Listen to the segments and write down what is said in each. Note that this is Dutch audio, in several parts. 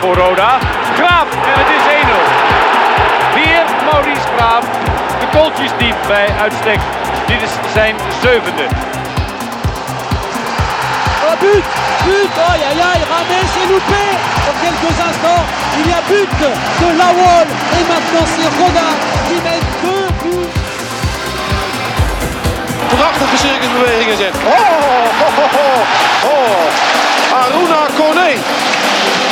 Voor Roda. Graaf en het is 1-0. Weer Maurice Graaf. De kooltjes diep bij uitstek. Dit is zijn zevende. Oh but But Aïe aïe aïe Rames est loupé Dans quelques instants, il y a but de Lawol Et maintenant c'est Roda qui met deux buts Prachtige circusbewegingen zet. Oh, oh, oh, oh, oh. Aruna Kone.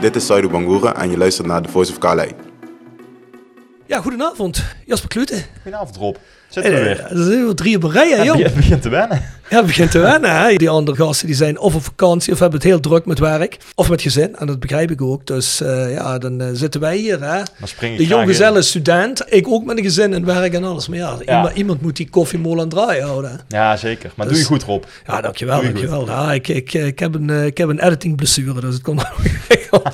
Dit is Saidu Bangura en je luistert naar The Voice of Calais. Ja, goedenavond. Jasper Klute. Goedenavond Rob. Zitten we Eh, weer. dat zijn weer drie op een rij, hè, joh. je begint te wennen. Ja, begint te wennen. Hè? Die andere gasten die zijn of op vakantie of hebben het heel druk met werk. Of met gezin. En dat begrijp ik ook. Dus eh, ja, dan eh, zitten wij hier. Hè? De jonggezelle student. Ik ook met een gezin en werk en alles. Maar ja, Ja. Iemand, iemand moet die koffiemolen draaien houden. hè. Ja, zeker. Maar Dus- doe je goed Rob. Ja, dankjewel. Doe je dankjewel. Ja, ik, ik, ik, heb een, eh, ik heb een editing blessure. Dus het komt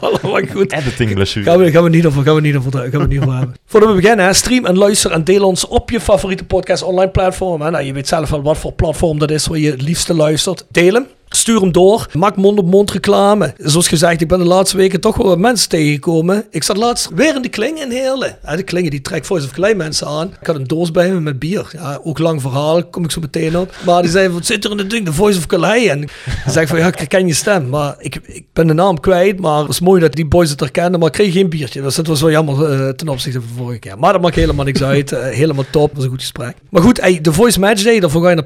allemaal goed. Editing blessure. Gaan we, gaan we niet over, gaan we niet over, gaan we niet over hebben. Voordat we beginnen, hè, stream en luister en deel ons op je favoriete podcast online platform. Hè. Nou, je weet zelf wel wat voor platform dat is waar je het liefste luistert. Deel hem. Stuur hem door. Maak mond-op-mond reclame. Zoals gezegd, ik ben de laatste weken toch wel wat mensen tegengekomen. Ik zat laatst weer in de kling in Heerlen. De klingen die trekt Voice of Clay mensen aan. Ik had een doos bij me met bier. Ja, ook lang verhaal, kom ik zo meteen op. Maar die zei, wat zit er in het ding? De Voice of Calais. En ik van, ja, ik herken je stem. Maar ik, ik ben de naam kwijt. Maar het was mooi dat die boys het herkenden. Maar ik kreeg geen biertje. Dus dat was wel jammer eh, ten opzichte van vorige keer. Maar dat maakt helemaal niks uit. Eh, helemaal top. Dat was een goed gesprek. Maar goed, de Voice Match Day. Daarvoor ga je naar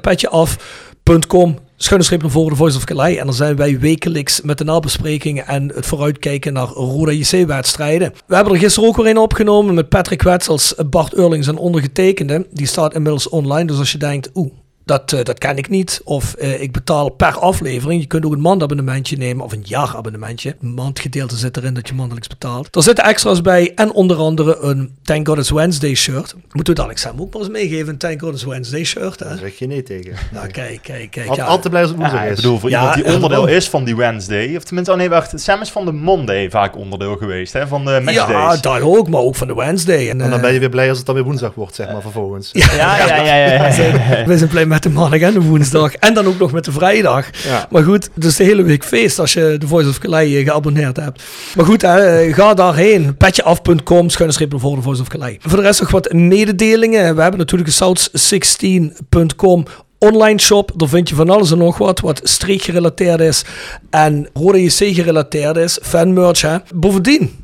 streep naar voren, de Voice of Calais. En dan zijn wij wekelijks met de nabesprekingen en het vooruitkijken naar Roda JC-wedstrijden. We hebben er gisteren ook weer een opgenomen met Patrick Wetsels, Bart Eurlings en ondergetekende. Die staat inmiddels online. Dus als je denkt, oeh, dat, eh, dat ken ik niet. Of eh, ik betaal per aflevering. Je kunt ook een maandabonnementje nemen of een jaarabonnementje. Een maandgedeelte zit erin dat je maandelijks betaalt. Er zitten extra's bij en onder andere een Thank God It's Wednesday shirt. Moeten we dadelijk Sam ook maar eens meegeven, een Thank God It's Wednesday shirt. Hè? Daar zeg je nee tegen. Nou, kijk, kijk, kijk. Al- ja. Altijd blij als het woensdag Ja, ik is. bedoel, voor Ja, iemand die eh, onderdeel is van die Wednesday. Of tenminste, oh nee, wacht. Sam is van de Monday vaak onderdeel geweest, hè? Van de Ja, matchdays. daar ook, maar ook van de Wednesday. En, En dan eh, ben je weer blij als het dan weer woensdag wordt, zeg maar, vervolgens. Ja, ja, ja, ja. ja, ja. We zijn blij met de maandag en de woensdag. En dan ook nog met de vrijdag. Ja. Maar goed, dus de hele week feest als je de Voice of Calais eh, geabonneerd hebt. Maar goed, hè, eh, ga daarheen. Petjeaf.com, schuine streep voren, de Voice of Calais. Voor de rest nog wat mededelingen. We hebben natuurlijk een south16.com online shop. Daar vind je van alles en nog wat. Wat streek gerelateerd is. En Rode JC gerelateerd is. Fanmerch, hè. Bovendien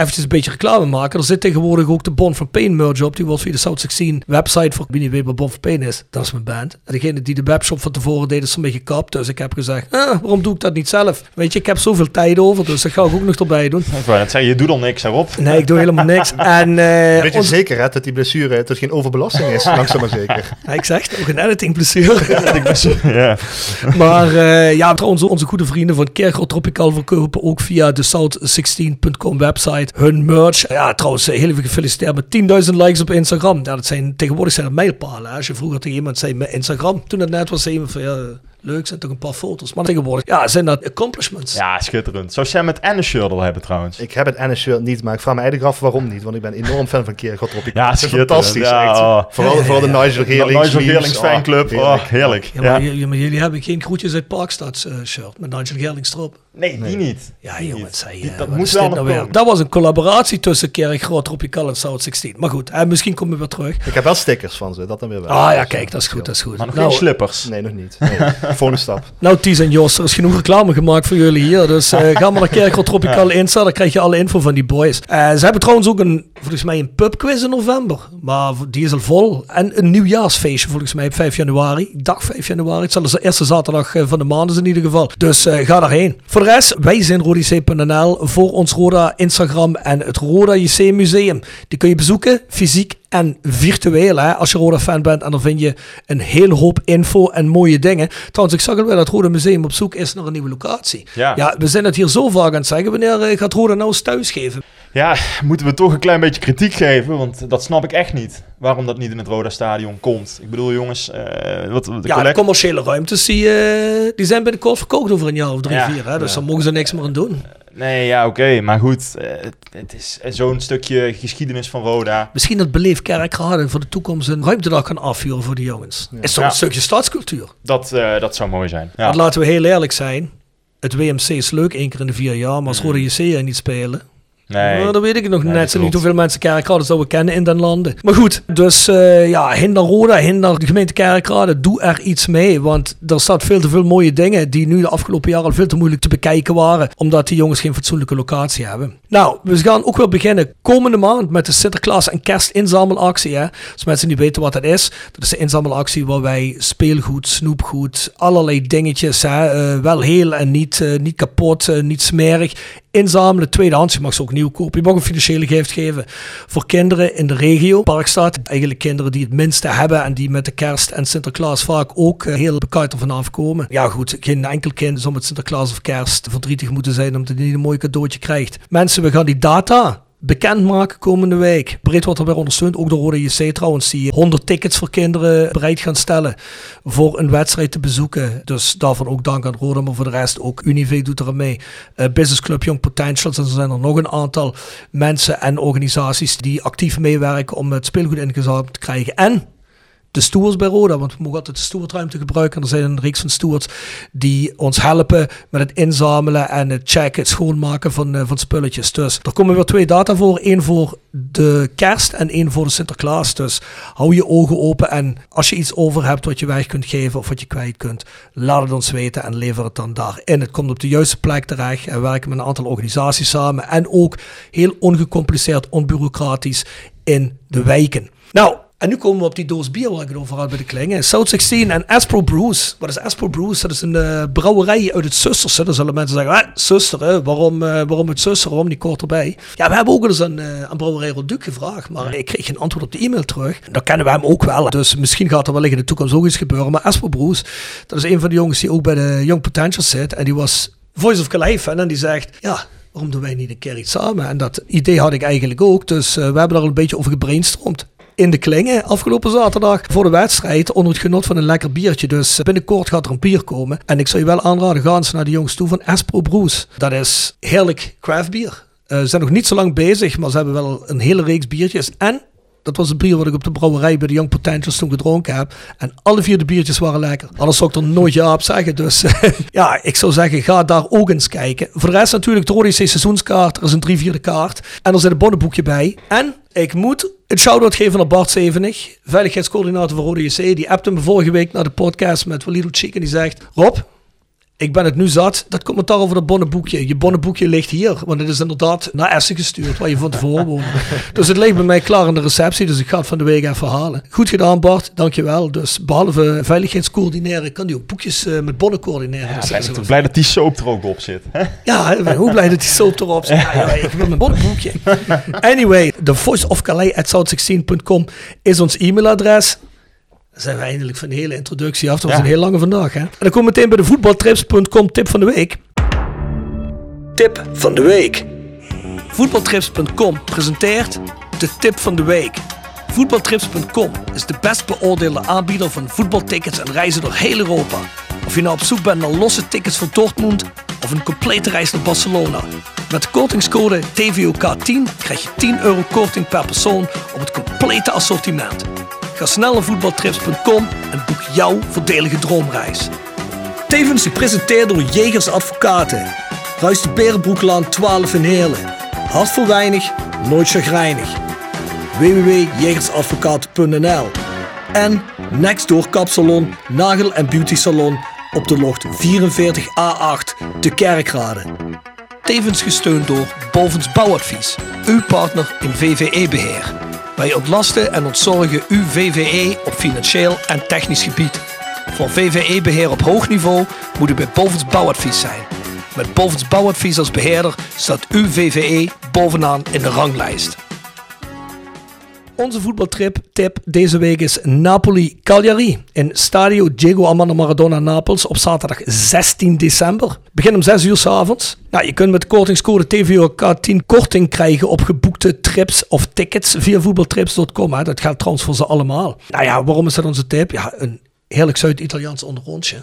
eventjes een beetje reclame maken. Er zit tegenwoordig ook de Bon van Pain merch op. Die wordt via de South 16 website voor wie niet weet wat Bon van Pain is. Dat is mijn band. En degene die de webshop van tevoren deed is een beetje gekapt. Dus ik heb gezegd, ah, waarom doe ik dat niet zelf? Weet je, ik heb zoveel tijd over. Dus dat ga ik ook nog erbij doen. Ik wou net zeggen, je doet al niks erop. Nee, ik doe helemaal niks. En eh, Weet je ons- zeker hè, dat die blessure dat het geen overbelasting is, langzaam maar zeker. Ja, ik zeg het, ook een editing blessure. Ja. Maar eh, ja, trouwens, onze goede vrienden van Kerkel Tropical verkopen ook via de south16.com website hun merch. Ja, trouwens, heel even gefeliciteerd met 10.000 likes op Instagram. Ja, dat zijn, tegenwoordig zijn het mijlpalen. hè. Als je vroeger tegen iemand zei met Instagram, toen het net was, zei iemand van ja, leuk, zijn toch een paar foto's. Maar tegenwoordig, ja, zijn dat accomplishments. ja, schitterend. Zou Sam het en een shirt al hebben trouwens? Ik heb het en een shirt niet, maar ik vraag me eigenlijk af waarom niet. Want ik ben enorm fan van Keer God. Ja, fantastisch. Ja, echt. oh. Vooral, vooral de Nigel Geerlings. Nigel. Geerlings Oh, fanclub. heerlijk. Oh, heerlijk. Ja, maar, Ja. j- maar jullie hebben geen groetjes uit Parkstad eh, shirt met Nigel Gerlings erop. Nee, die niet. Ja, Die jongens, niet. zei, Die- eh, dat is wel nog nou weer? Dat was een collaboratie tussen Kerk Groot Tropical en South 16. Maar goed, eh, misschien komen we weer terug. Ik heb wel stickers van ze, dat dan weer wel. Ah ja, kijk, dat is goed, dat is goed. Maar nog Nou, geen slippers. Nee, nog niet. Nee. Volgende stap. Nou, Ties en Jos, er is genoeg reclame gemaakt voor jullie hier. Dus eh, ga maar naar Kerkel Tropical Insta, dan krijg je alle info van die boys. Eh, ze hebben trouwens ook een, volgens mij een pubquiz in november. Maar die is al vol. En een nieuwjaarsfeestje volgens mij op 5 januari. Dag 5 januari. Het zal de eerste zaterdag van de maand is in ieder geval. Dus eh, ga daarheen. Voor rest, wij zijn rodec.nl voor ons Roda Instagram en het Roda JC Museum. Die kun je bezoeken, fysiek en virtueel. Hè, als je Roda-fan bent. En dan vind je een hele hoop info en mooie dingen. Trouwens, ik zag alweer dat het Roda Museum op zoek is naar een nieuwe locatie. Ja. ja we zijn het hier zo vaak aan het zeggen. Wanneer eh, gaat Roda nou eens thuis geven? Ja, moeten we toch een klein beetje kritiek geven, want dat snap ik echt niet. Waarom dat niet in het Roda Stadion komt. Ik bedoel, jongens, eh, wat, wat de Ja, de commerciële ruimtes die, eh, die zijn binnenkort verkocht over een jaar of drie, Ja, vier. Hè? Dus ja. daar mogen ze niks meer aan doen. Nee, ja, oké, maar goed, eh, het, is zo'n stukje geschiedenis van Roda. Misschien dat Beleef Kerkraden voor de toekomst een ruimtedag kan afvuren voor de jongens. Is Ja. een stukje stadscultuur? Dat, eh, dat zou mooi zijn. Ja. Want laten we heel eerlijk zijn. Het WMC is leuk één keer in de vier jaar, maar als Rode JC er niet spelen. Nee. Nou, dan weet ik nog Nee, net dat zo niet hoeveel mensen Kerkrade zouden kennen in den landen. Maar goed, dus eh, ja, hinder Roda, hinder de gemeente Kerkrade, doe er iets mee. Want er staat veel te veel mooie dingen die nu de afgelopen jaren al veel te moeilijk te bekijken waren. Omdat die jongens geen fatsoenlijke locatie hebben. Nou, we gaan ook weer beginnen komende maand met de Sinterklaas en kerstinzamelactie. Hè. Als mensen niet weten wat dat is, dat is de inzamelactie waar wij speelgoed, snoepgoed, allerlei dingetjes, hè, eh, wel heel en niet, eh, niet kapot, niet smerig, inzamelen, tweedehands. Je mag ze ook nieuw kopen. Je mag een financiële gift geven voor kinderen in de regio, Parkstad. Eigenlijk kinderen die het minste hebben en die met de kerst en Sinterklaas vaak ook eh, heel bekijkt ervan afkomen. Ja goed, geen enkel kind zal met Sinterklaas of kerst verdrietig moeten zijn omdat hij niet een mooi cadeautje krijgt. Mensen, we gaan die data bekendmaken komende week. Breed wordt er weer ondersteund, ook door Rode JC trouwens, die 100 tickets voor kinderen bereid gaan stellen voor een wedstrijd te bezoeken. Dus daarvan ook dank aan Rode, maar voor de rest ook Unive doet er mee. Eh, Business Club Young Potentials en er zijn er nog een aantal mensen en organisaties die actief meewerken om het speelgoed ingezameld te krijgen. En de stewards bij Roda, want we mogen altijd de stewardruimte gebruiken. En er zijn een reeks van stewards die ons helpen met het inzamelen en het checken, het schoonmaken van, eh, van spulletjes. Dus er komen weer twee data voor. één voor de kerst en één voor de Sinterklaas. Dus hou je ogen open en als je iets over hebt wat je weg kunt geven of wat je kwijt kunt, laat het ons weten en lever het dan daarin. Het komt op de juiste plek terecht en we werken met een aantal organisaties samen en ook heel ongecompliceerd, onbureaucratisch in de wijken. Nou, en nu komen we op die doos bier waar ik het over had bij de klingen. South 16 en Aspro Brews. Wat is Aspro Brews? Dat is een eh, brouwerij uit het Zusterse. Dan zullen mensen zeggen, ah, Zuster, hè? Waarom, eh, waarom het Zuster? Waarom niet kort erbij? Ja, we hebben ook eens aan, eh aan brouwerij Roduc gevraagd. Maar ik kreeg geen antwoord op de e-mail terug. Dan kennen we hem ook wel. Dus misschien gaat er wellicht in de toekomst ook iets gebeuren. Maar Aspro Brews, dat is een van de jongens die ook bij de Young Potential zit. En die was Voice of Calais fan. En die zegt, ja... Waarom doen wij niet een keer iets samen? En dat idee had ik eigenlijk ook. Dus eh, we hebben daar een beetje over gebrainstormd in de klingen afgelopen zaterdag voor de wedstrijd onder het genot van een lekker biertje. Dus binnenkort gaat er een bier komen. En ik zou je wel aanraden, ga eens naar de jongens toe van Espro Brews. Dat is heerlijk craft bier. Eh, ze zijn nog niet zo lang bezig, maar ze hebben wel een hele reeks biertjes. En dat was het bier wat ik op de brouwerij bij de Young Potentials toen gedronken heb. En alle vier de biertjes waren lekker. Anders zou ik er nooit ja op zeggen. Dus ja, ik zou zeggen, ga daar ook eens kijken. Voor de rest natuurlijk de Rode seizoenskaart. Er is een drie vierde kaart. En er zit een bonnenboekje bij. En ik moet een shout-out geven naar Bart Zevenig. Veiligheidscoördinator van Rode. Die appte me vorige week naar de podcast met Walidou Chic. En die zegt, Rob, ik ben het nu zat. Dat commentaar over dat bonnenboekje. Je bonnenboekje ligt hier. Want het is inderdaad naar Essen gestuurd. Waar je van tevoren woonde. dus het ligt bij mij klaar in de receptie. Dus ik ga het van de week even halen. Goed gedaan Bart. Dankjewel. Dus behalve veiligheidscoördineren. Kan die ook boekjes eh, met bonnen coördineren. Ja, ben dat blij dat die soap er ook op zit. hè? ja, hoe blij dat die soap erop zit. Ja, ik wil mijn bonnenboekje. Anyway, the voice of Calais at south16.com is ons e-mailadres. Zijn we eindelijk van de hele introductie af. Dat was Ja. een heel lange vandaag. Hè? En dan komen we meteen bij de voetbaltrips.com tip van de week. Tip van de week. Voetbaltrips.com presenteert de tip van de week. Voetbaltrips.com is de best beoordeelde aanbieder van voetbaltickets en reizen door heel Europa. Of je nou op zoek bent naar losse tickets voor Dortmund of een complete reis naar Barcelona. Met de kortingscode TVOK10 krijg je 10 euro korting per persoon op het complete assortiment. Ga snel naar voetbaltrips.com en boek jouw voordelige droomreis. Tevens gepresenteerd door Jegers Advocaten. Ruist de Berenbroeklaan 12 in Heerlen. Hart voor weinig, nooit chagrijnig. www.jegersadvocaten.nl En Nextdoor Kapsalon, Nagel en Beauty Salon op de locht 44A8 te Kerkrade. Tevens gesteund door Bovens Bouwadvies, uw partner in VVE-beheer. Wij ontlasten en ontzorgen uw VVE op financieel en technisch gebied. Voor VVE-beheer op hoog niveau moet u bij Bovens Bouwadvies zijn. Met Bovens Bouwadvies als beheerder staat uw VVE bovenaan in de ranglijst. Onze voetbaltrip tip deze week is Napoli-Cagliari in Stadio Diego Armando Maradona Napels op zaterdag 16 december. Begin om 6 uur s avonds. Nou, je kunt met de kortingscode TVOK10 korting krijgen op geboekte trips of tickets via voetbaltrips.com. Dat geldt trouwens voor ze allemaal. Nou ja, waarom is dat onze tip? Ja, een heerlijk Zuid-Italiaans onderrondje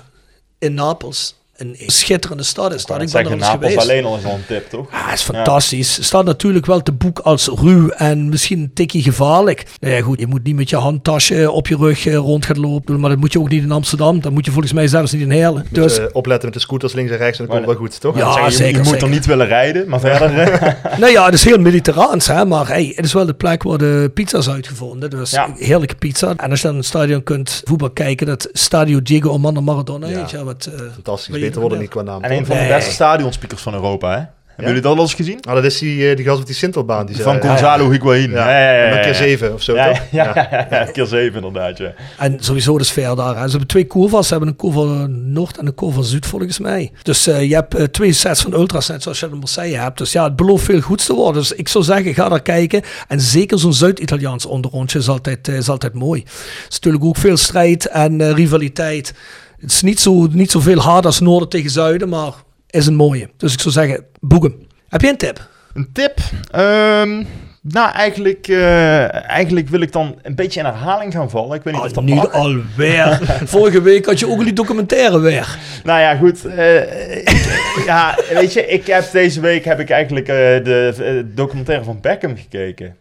in Napels. Een schitterende stad is dat. Ik ben er Napels geweest. alleen al is al een tip, toch? Ja, is fantastisch. Staat natuurlijk wel te boek als ruw en misschien een tikje gevaarlijk. Nou ja, goed, je moet niet met je handtasje op je rug eh, rond gaan lopen. Maar dat moet je ook niet in Amsterdam. Dat moet je volgens mij zelfs niet in Heerlen. Dus, opletten met de scooters links en rechts en dat komt wel goed, toch? Ja, Zeggen, zeker, je moet zeker. er niet willen rijden, maar verder... eh, nou ja, het is heel mediterraans, hè. Maar hey, het is wel de plek waar de pizza's uitgevonden. Dus Ja. heerlijke pizza. En als je dan in het stadion kunt voetbal kijken, dat Stadio Diego Armando Maradona. Ja. Weet je, wat, eh, Fantastisch, beter worden niet qua naam. en een van de Nee. beste stadionspeakers van Europa, hè? Hebben jullie dat al eens gezien? Ah, dat is die, eh, die gast op die Sintelbaan. Die Van zei- Gonzalo Higuain. Ja, Ja, ja, ja, keer zeven of zo, Ja, toch? ja, ja, ja, ja, keer zeven inderdaad, ja. En sowieso de sfeer daar. Hè. Ze hebben twee curvas. Ze hebben een curva Noord en een curva Zuid volgens mij. Dus eh, je hebt eh, twee sets van ultras, net zoals je in Marseille hebt. Dus ja, het belooft veel goeds te worden. Dus ik zou zeggen, ga daar kijken. En zeker zo'n Zuid-Italiaans onderrondje is altijd, is altijd mooi. Het is natuurlijk ook veel strijd en rivaliteit. Het is niet zo, niet zo veel hard als Noorden tegen Zuiden, maar is een mooie. Dus ik zou zeggen, boek hem. Heb je een tip? Een tip? Ehm, nou, eigenlijk, eh, eigenlijk wil ik dan een beetje in herhaling gaan vallen. Ik weet niet of dat alweer. Vorige week had je ook die documentaire weer. Nou ja, goed. eh, ja, weet je, ik heb deze week heb ik eigenlijk eh, de documentaire van Beckham gekeken.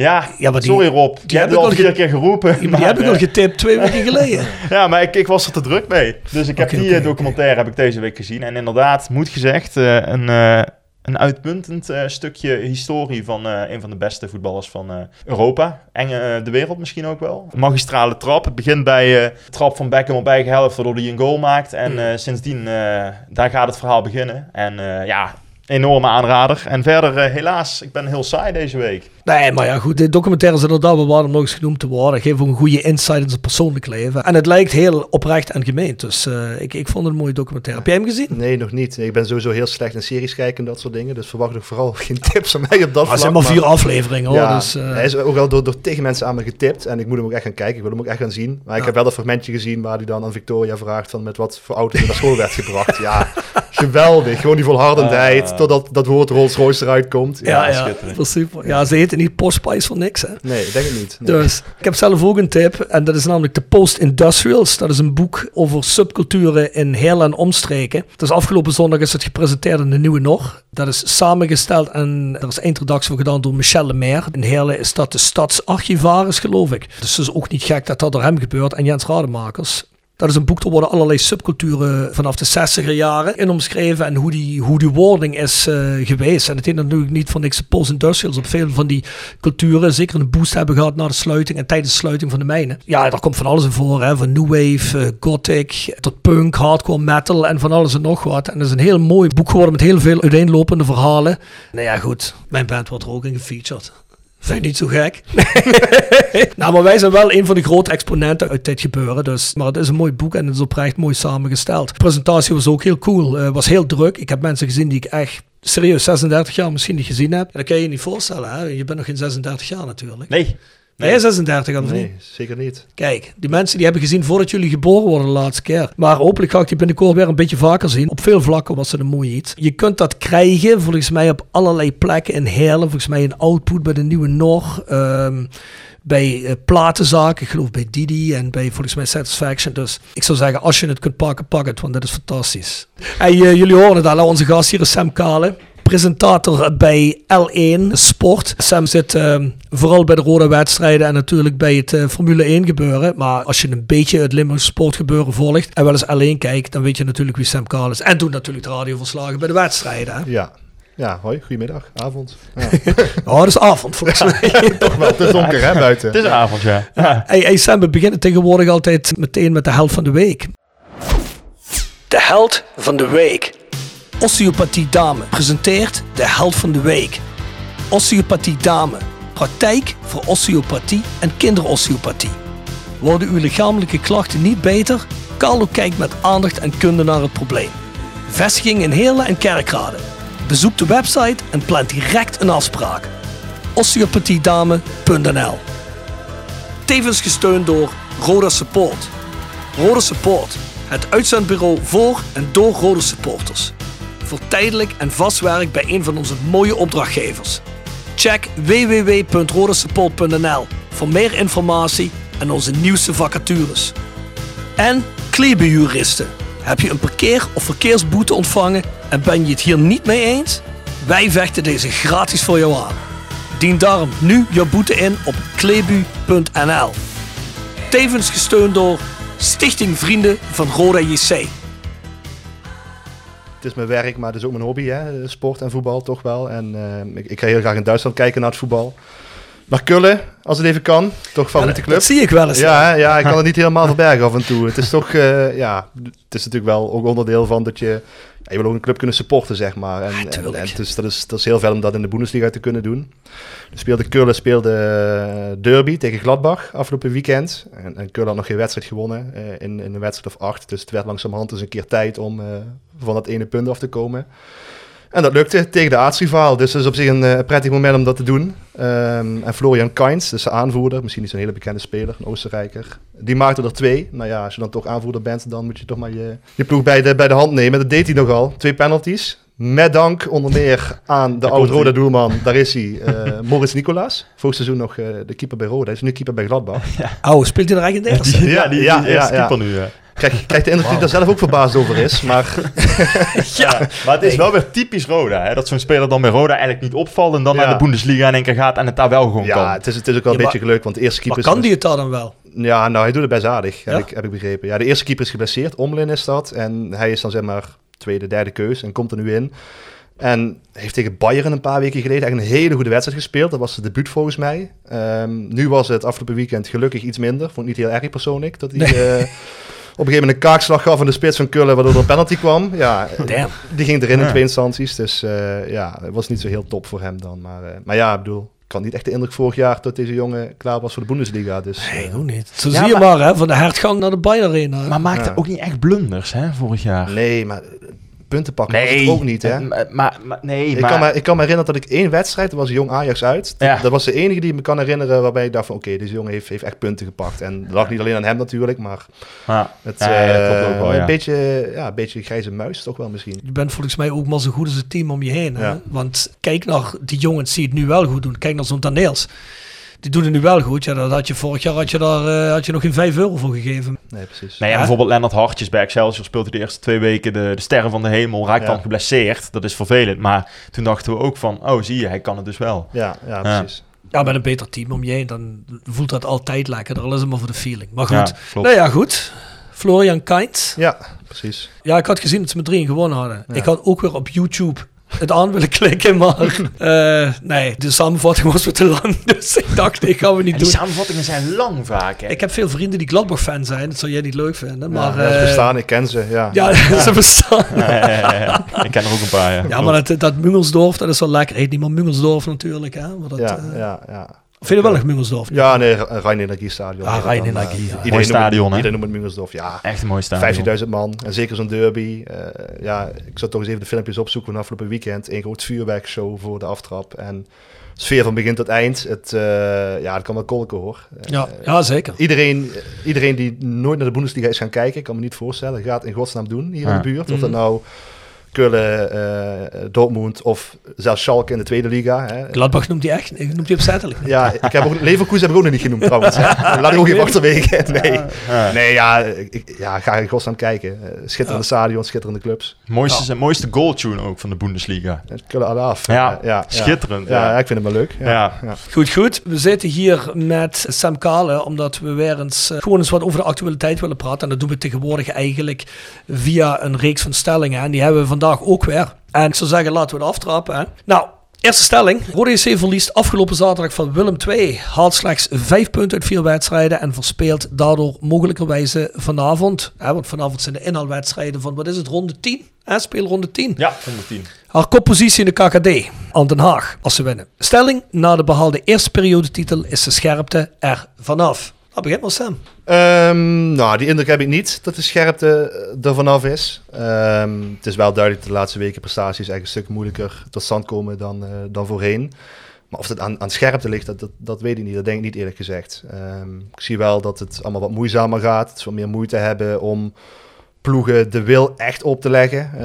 Ja, Ja, die- sorry Rob. die Die heb ik al vier keer geroepen. Die maar, heb ik eh, al getipt twee weken geleden. Ja, maar ik, ik was er te druk mee. Dus ik heb die eh, documentaire heb ik deze week gezien. En inderdaad, moet gezegd, eh, een, eh, een uitmuntend eh, stukje historie van eh, een van de beste voetballers van eh, Europa. En eh, de wereld misschien ook wel. Magistrale trap. Het begint bij eh, de trap van Beckham op eigen helft, waardoor hij een goal maakt. En eh, sindsdien, eh, daar gaat het verhaal beginnen. En eh, ja, enorme aanrader. En verder, eh, helaas, ik ben heel saai deze week. Nee, maar ja, goed. De documentaire is inderdaad wel waar om nog eens genoemd te worden. Geeft ook een goede insight in zijn persoonlijk leven. En het lijkt heel oprecht en gemeend. Dus eh, ik, ik vond het een mooie documentaire. Heb jij hem gezien? Nee, nog niet. Nee, ik ben sowieso heel slecht in series kijken en dat soort dingen. Dus verwacht nog vooral geen tips van mij op dat Maar het vlak. zijn maar vier afleveringen hoor. Ja, dus, eh, hij is ook wel door, door tegen mensen aan me getipt. En ik moet hem ook echt gaan kijken. Ik wil hem ook echt gaan zien. Maar ik Ja. heb wel dat fragmentje gezien waar hij dan aan Victoria vraagt van met wat voor auto hij naar school werd gebracht. Ja, geweldig. Gewoon die volhardendheid Ah. totdat dat woord Rolls Royce eruit komt. ja, ja, is super. Ja, ze heten niet Spice voor niks hè. Nee, ik denk het niet. Nee. Dus ik heb zelf ook een tip. En dat is namelijk de Post-Industrials. Dat is een boek over subculturen in heel en omstreken. Dus afgelopen zondag is het gepresenteerd in de Nieuwe Nog. Dat is samengesteld en er is introductie voor gedaan door Michel Lemaire. In Heerlen is dat de stadsarchivaris, geloof ik. Dus het is ook niet gek dat dat door hem gebeurt en Jens Rademakers. Dat is een boek, er worden allerlei subculturen vanaf de 60er jaren in omschreven en hoe die, hoe die wording is eh, geweest. En het is natuurlijk niet van niks de post-industrials op veel van die culturen zeker een boost hebben gehad na de sluiting en tijdens de sluiting van de mijnen. Ja, daar komt van alles in voor, hè? van new wave, eh, gothic, tot punk, hardcore metal en van alles en nog wat. En dat is een heel mooi boek geworden met heel veel uiteenlopende verhalen. Nou ja, goed, mijn band wordt er ook in gefeatured. Vind je niet zo gek? nou, maar wij zijn wel een van de grote exponenten uit dit gebeuren. Dus. Maar het is een mooi boek en het is oprecht mooi samengesteld. De presentatie was ook heel cool. Het was heel druk. Ik heb mensen gezien die ik echt serieus 36 jaar misschien niet gezien heb. En dat kan je je niet voorstellen. Hè? Je bent nog geen 36 jaar natuurlijk. Nee. Nee, 36 of niet? Nee, zeker niet. Kijk, die mensen die hebben gezien voordat jullie geboren worden de laatste keer. Maar hopelijk ga ik die binnenkort weer een beetje vaker zien. Op veel vlakken was het een mooi iets. Je kunt dat krijgen volgens mij op allerlei plekken in Heerlen. Volgens mij in Output bij de Nieuwe Nog. ehm, bij eh, platenzaken, ik geloof bij Didi en bij volgens mij Satisfaction. Dus ik zou zeggen, als je het kunt pakken, pak het, want dat is fantastisch. Hey, eh, jullie horen het al, onze gast hier is Sam Kale. Presentator bij L1 Sport. Sam zit ehm, vooral bij de rode wedstrijden en natuurlijk bij het eh, Formule 1 gebeuren. Maar als je een beetje het Limburgse sportgebeuren volgt en wel eens alleen kijkt, dan weet je natuurlijk wie Sam Carl is. En doet natuurlijk de radioverslagen bij de wedstrijden. Hè? Ja. Ja, hoi, goedemiddag, avond. Ja. Oh, dat is avond volgens mij. Toch wel, het is donker hè, buiten. Het is avond, ja. ja. Hey, hey Sam, we beginnen tegenwoordig altijd meteen met de held van de week. De held van de week. Osteopathie Dame presenteert de held van de week. Osteopathie Dame. Praktijk voor osteopathie en kinderosteopathie. Worden uw lichamelijke klachten niet beter? Carlo kijkt met aandacht en kunde naar het probleem. Vestiging in Heerlen en Kerkrade. Bezoek de website en plant direct een afspraak. osteopathiedame.nl Tevens gesteund door Roda Support. Roda Support, het uitzendbureau voor en door Rode supporters. Voor tijdelijk en vast werk bij een van onze mooie opdrachtgevers. Check www.rodesupport.nl voor meer informatie en onze nieuwste vacatures. En Klebeljuristen. Heb je een parkeer- of verkeersboete ontvangen en ben je het hier niet mee eens? Wij vechten deze gratis voor jou aan. Dien daarom nu jouw boete in op klebu.nl. Tevens gesteund door Stichting Vrienden van Roda JC. Het is mijn werk, maar het is ook mijn hobby, hè? sport en voetbal toch wel. En uh, ik, ik ga heel graag in Duitsland kijken naar het voetbal. Naar Kullen, als het even kan. Toch favoriete club. Dat zie ik wel eens. Ja, ja, ik kan het niet helemaal verbergen af en toe. Het is toch, uh, ja, het is natuurlijk wel ook onderdeel van dat je... Je wil ook een club kunnen supporten, zeg maar. En, en, en dus, dat, is, dat is heel veel om dat in de Bundesliga te kunnen doen. Dus speelde Kullen speelde uh, derby tegen Gladbach afgelopen weekend. En, en Kullen had nog geen wedstrijd gewonnen uh, in, in een wedstrijd of acht. Dus het werd langzamerhand eens een keer tijd om van dat ene punt af te komen. En dat lukte tegen de aartsrivaal. Dus dat is op zich een uh, prettig moment om dat te doen. Um, en Florian Kainz, dus de aanvoerder, misschien niet zo'n hele bekende speler, een Oostenrijker. Die maakte er twee. Nou ja, als je dan toch aanvoerder bent, dan moet je toch maar je, je ploeg bij de, bij de hand nemen. Dat deed hij nogal. Twee penalties. Met dank onder meer aan de oud-Roda doelman, daar is hij, uh, Moritz Nicolaas. Vorig seizoen nog uh, de keeper bij Roda, hij is nu keeper bij Gladbach. Ja. Oh, speelt hij er eigenlijk in de eerste? Ja, die, ja, die eerste ja, keeper nu. Ja. Krijg, krijg de indruk dat hij daar zelf ook verbaasd over is. Maar, ja. maar het is wel weer typisch Roda. Hè? Dat zo'n speler dan bij Roda eigenlijk niet opvalt. En dan Ja. naar de Bundesliga in één keer gaat en het daar wel gewoon kan. ja, het is, het is ook wel een Ja, beetje geluk, want de eerste keeper Maar is... kan die het dan dan wel? Ja, nou, hij doet het best aardig, heb, Ja? ik, heb ik begrepen. Ja, de eerste keeper is geblesseerd, Omlin is dat. En hij is dan zeg maar tweede, derde keus en komt er nu in. En heeft tegen Bayern een paar weken geleden echt een hele goede wedstrijd gespeeld. Dat was het debuut volgens mij. Ehm, nu was het afgelopen weekend gelukkig iets minder. Vond ik niet heel erg persoonlijk. Dat hij eh, een gegeven moment een kaakslag gaf aan de spits van Kullen, waardoor er een penalty kwam. Ja, Damn. die ging erin in twee instanties. Dus eh, ja, het was niet zo heel top voor hem dan. Maar, eh, maar ja, ik bedoel, ik had niet echt de indruk vorig jaar dat deze jongen klaar was voor de Bundesliga. Dus, Nee, eh, ook niet. Zo Ja, zie je maar- maar, hè, van de hertgang naar de Bayern Arena. Maar maakte Ja. ook niet echt blunders, hè, vorig jaar. nee, maar punten pakken was het ook niet, hè? Eh, Maar, maar, maar- nee, Ik maar... kan, me, ik kan me herinneren dat ik één wedstrijd, dat was Jong Ajax uit. Ja. Dat was de enige die ik me kan herinneren waarbij ik dacht van oké, deze jongen heeft, heeft echt punten gepakt. En dat lag niet alleen aan hem natuurlijk, maar Ja. het, Ja, eh, ook wel, ja. een, beetje, ja, een beetje grijze muis toch wel misschien. Je bent volgens mij ook maar zo goed als het team om je heen. Hè? Ja. Want kijk naar die jongens die het nu wel goed doen. Kijk naar zo'n Daneels. Die doen het nu wel goed. Ja, dat had je vorig jaar had je daar, eh, had je nog geen 5 euro voor gegeven. Nee, precies. Nee, ja, Ja. bijvoorbeeld Lennart Hartjes bij Excelsior speelde de eerste twee weken de, de sterren van de hemel. Raakt Ja. dan geblesseerd. Dat is vervelend. Maar toen dachten we ook van, oh zie je, hij kan het dus wel. Ja, ja, Ja. precies. Ja, met een beter team om je heen, dan voelt dat altijd lekker. Al is het maar voor de feeling. Maar goed. Nou ja, goed. Florian Kainz. Ja, precies. Ja, ik had gezien dat ze met 3 gewonnen hadden. Ja. Ik had ook weer op YouTube het aan willen klikken, maar eh, nee, de samenvatting was weer te lang. Dus ik dacht, ik gaan we niet En die doen. samenvattingen zijn lang vaak, hè? Ik heb veel vrienden die Gladbach-fan zijn. Dat zou jij niet leuk vinden. Maar, ja, ze eh, bestaan, ik ken ze, ja. Ja, ze bestaan. Ja. Ik ken er ook een paar, ja. Ja, maar dat, dat Mungelsdorf, dat is wel lekker. Heet niet meer Mungelsdorf natuurlijk, hè? Maar dat, ja, eh, ja, ja. Vind je wel nog Mungelsdorf? Ja, nee, Rijn Energiestadion. Ah, Energie, eh, ja. iedereen Mooi stadion, noemt, hè? Iedereen noemt het Mungelsdorf, ja. Echt een mooi stadion. 15.000 man. En zeker zo'n derby. Eh, ja, ik zat toch eens even de filmpjes opzoeken van afgelopen weekend. Een groot vuurwerkshow voor de aftrap. En sfeer van begin tot eind. Het, eh, ja, het kan wel kolken hoor. Ja, ja, zeker. Iedereen, iedereen die nooit naar de Bundesliga is gaan kijken, kan me niet voorstellen, gaat in godsnaam doen hier in de buurt. Of dat Mhm. nou Kullen, eh, Dortmund of zelfs Schalke in de tweede liga. Hè. Gladbach noemt hij echt, noemt hij opzettelijk. Ja, ik heb ook, Leverkusen heb ik ook nog niet genoemd trouwens. hè. Laat ik ook even achterwege. Nee, nee ja, ik, ja, ga in godsnaam kijken. Eh, Schitterende stadion, schitterende clubs. Mooiste, mooiste goaltune ook van de Bundesliga. Kullen alle af. Ja, ja, schitterend. Ja, Ja. ik vind het wel leuk. Ja. Ja. Ja. Goed, goed. We zitten hier met Sam Kale, omdat we weer eens eh, gewoon eens wat over de actualiteit willen praten. En dat doen we tegenwoordig eigenlijk via een reeks van stellingen. En die hebben we vandaag ook weer. En ik zou zeggen, laten we het aftrappen. Hè? Nou, eerste stelling. Rode JC verliest afgelopen zaterdag van Willem II. Haalt slechts vijf punten uit vier wedstrijden. En verspeelt daardoor mogelijkerwijze vanavond. Hè, want vanavond zijn de inhaalwedstrijden van, wat is het, ronde 10? Hè, speelronde 10. Ja, 110. Haar koppositie in de KKD aan Den Haag als ze winnen. Stelling, na de behaalde eerste periodetitel is de scherpte er vanaf. Nou, begint maar Sam. Ehm, nou, die indruk heb ik niet dat de scherpte eh, er vanaf is. Ehm, het is wel duidelijk dat de laatste weken prestaties eigenlijk een stuk moeilijker tot stand komen dan, eh, dan voorheen. Maar of het aan, aan scherpte ligt, dat, dat, weet ik niet. Dat denk ik niet eerlijk gezegd. Ehm, ik zie wel dat het allemaal wat moeizamer gaat. Dat ze meer moeite hebben om ploegen de wil echt op te leggen. Eh,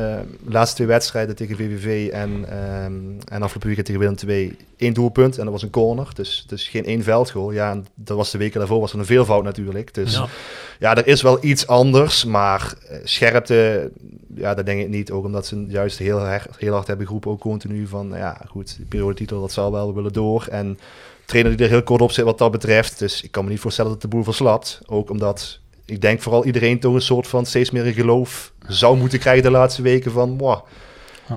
de laatste twee wedstrijden tegen VVV en, ehm en afgelopen weekend tegen Willem II één doelpunt en dat was een corner. Dus, dus geen één veldgoal. Ja, en dat was de weken daarvoor was er een veelvoud natuurlijk. Dus Ja. ja, er is wel iets anders, maar eh, scherpte, ja, dat denk ik niet. Ook omdat ze juist heel, hard- heel hard hebben geroepen, ook continu van, ja, goed, de periodetitel, dat zal wel, we willen door. En trainer die er heel kort op zit wat dat betreft. Dus ik kan me niet voorstellen dat de boel verslapt. Ook omdat ik denk vooral iedereen toch een soort van steeds meer een geloof zou moeten krijgen de laatste weken van,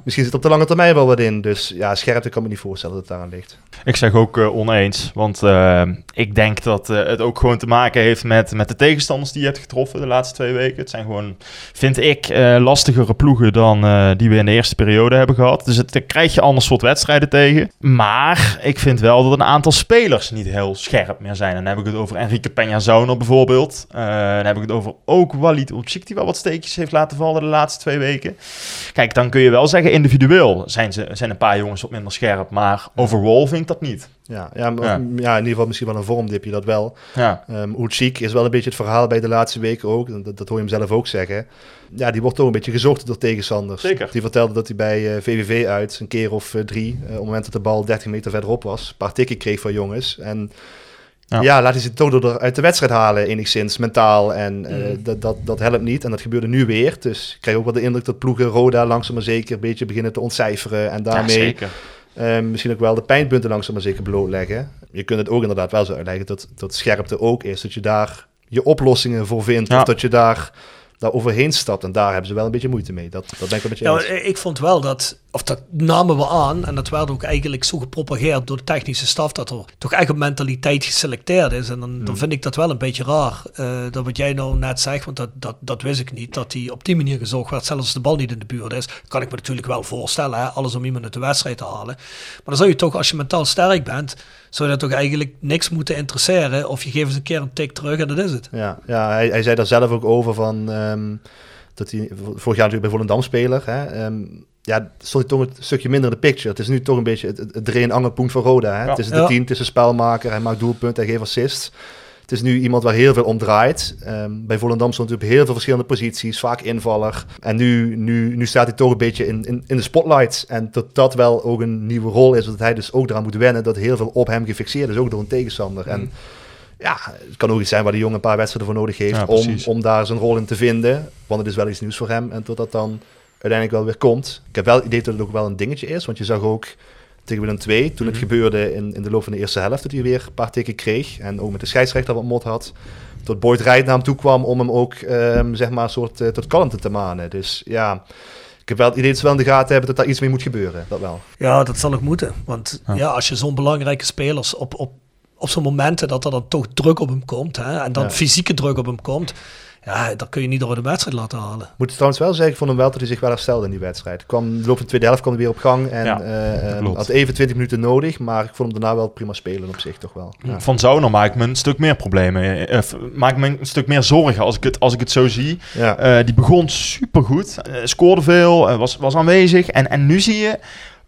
misschien zit op de lange termijn wel wat in. Dus ja, scherpte kan me niet voorstellen dat het daaraan ligt. Ik zeg ook eh, oneens, want eh, ik denk dat eh, het ook gewoon te maken heeft met, met de tegenstanders die je hebt getroffen de laatste twee weken. Het zijn gewoon, vind ik, lastigere ploegen dan die we in de eerste periode hebben gehad. Dus het, daar krijg je ander soort wedstrijden tegen. Maar ik vind wel dat een aantal spelers niet heel scherp meer zijn. En dan heb ik het over Enrique Peña bijvoorbeeld. Eh, dan heb ik het over ook Walid Opsik, die wel wat steekjes heeft laten vallen de laatste twee weken. Kijk, dan kun je wel zeggen, individueel zijn, ze, zijn een paar jongens wat minder scherp. Maar overall vind ik dat niet. Ja, ja, maar, Ja. ja. in ieder geval misschien wel een vormdipje, dat wel. Ja. Um, is wel een beetje het verhaal bij de laatste weken ook. Dat, dat hoor je hem zelf ook zeggen. Ja, die wordt toch een beetje gezocht door tegenstanders. Zeker. Die vertelde dat hij bij eh, VVV uit, een keer of eh, drie, eh, op het moment dat de bal 30 meter verderop was, een paar tikken kreeg van jongens. En Ja. ja, laat hij ze toch door uit de wedstrijd halen, enigszins, mentaal. En eh, dat, dat, dat helpt niet. En dat gebeurde nu weer. Dus ik krijg ook wel de indruk dat ploegen Roda langzaam maar zeker een beetje beginnen te ontcijferen. En Ja, daarmee zeker. eh, misschien ook wel de pijnpunten langzaam maar zeker blootleggen. Je kunt het ook inderdaad wel zo uitleggen dat, dat scherpte ook is. Dat je daar je oplossingen voor vindt. Ja. Of dat je daar, daar overheen stapt. En daar hebben ze wel een beetje moeite mee. Dat, dat ben ik wel met je Ja, eens. ik vond wel dat, of dat namen we aan, en dat werd ook eigenlijk zo gepropageerd door de technische staf, dat er toch echt een mentaliteit geselecteerd is. En dan, dan vind ik dat wel een beetje raar, eh, dat wat jij nou net zegt, want dat, dat, dat wist ik niet, dat die op die manier gezocht werd, zelfs als de bal niet in de buurt is. Kan ik me natuurlijk wel voorstellen, hè? alles om iemand uit de wedstrijd te halen. Maar dan zou je toch, als je mentaal sterk bent, zou je dat toch eigenlijk niks moeten interesseren, of je geeft eens een keer een tik terug en dat is het. Ja, ja hij, hij zei daar zelf ook over van... ehm, dat hij vorig jaar natuurlijk bij Volendam speler... Hè, ehm, ja, stond hij toch een stukje minder in de picture. Het is nu toch een beetje het, het, en angelpunt van Roda. Hè? Ja. Het is de Ja. team, het is een spelmaker. Hij maakt doelpunten, hij geeft assist. Het is nu iemand waar heel veel om draait. Ehm, bij Volendam stond hij op heel veel verschillende posities, vaak invaller. En nu, nu, nu staat hij toch een beetje in, in, in de spotlight. En dat dat wel ook een nieuwe rol is, dat hij dus ook eraan moet wennen dat heel veel op hem gefixeerd is, ook door een tegenstander. En ja, het kan ook iets zijn waar de jongen een paar wedstrijden voor nodig heeft Ja, om, om daar zijn rol in te vinden. Want het is wel iets nieuws voor hem en tot dat dan uiteindelijk wel weer komt. Ik heb wel het idee dat het ook wel een dingetje is, want je zag ook tegen Willem 2, toen het gebeurde in, in de loop van de eerste helft, dat hij weer een paar tikken kreeg. En ook met de scheidsrechter wat mot had. Tot Boyd Rijt naar hem toe kwam om hem ook, ehm, zeg maar, een soort eh, tot kalmte te manen. Dus ja, ik heb wel het idee dat ze wel in de gaten hebben dat daar iets mee moet gebeuren. Dat wel. Ja, dat zal ook moeten. Want ja, Ja. als je zo'n belangrijke spelers op, op, op zo'n momenten dat er dan toch druk op hem komt, hè, en dan Ja. fysieke druk op hem komt, ja, dan kun je niet door de wedstrijd laten halen. Moet het trouwens wel zeggen, ik vond hem wel dat hij zich wel herstelde in die wedstrijd. Kwam, in de loop van de tweede helft kwam hij weer op gang en Ja, eh, eh, had even 20 minuten nodig, maar ik vond hem daarna wel prima spelen op zich toch wel. Ja. Van Zauner maak ik me een stuk meer problemen. eh, maak ik me een stuk meer zorgen als ik het, als ik het zo zie. Ja. Eh, die begon supergoed. eh, scoorde veel. eh, was, was aanwezig. En, en nu zie je...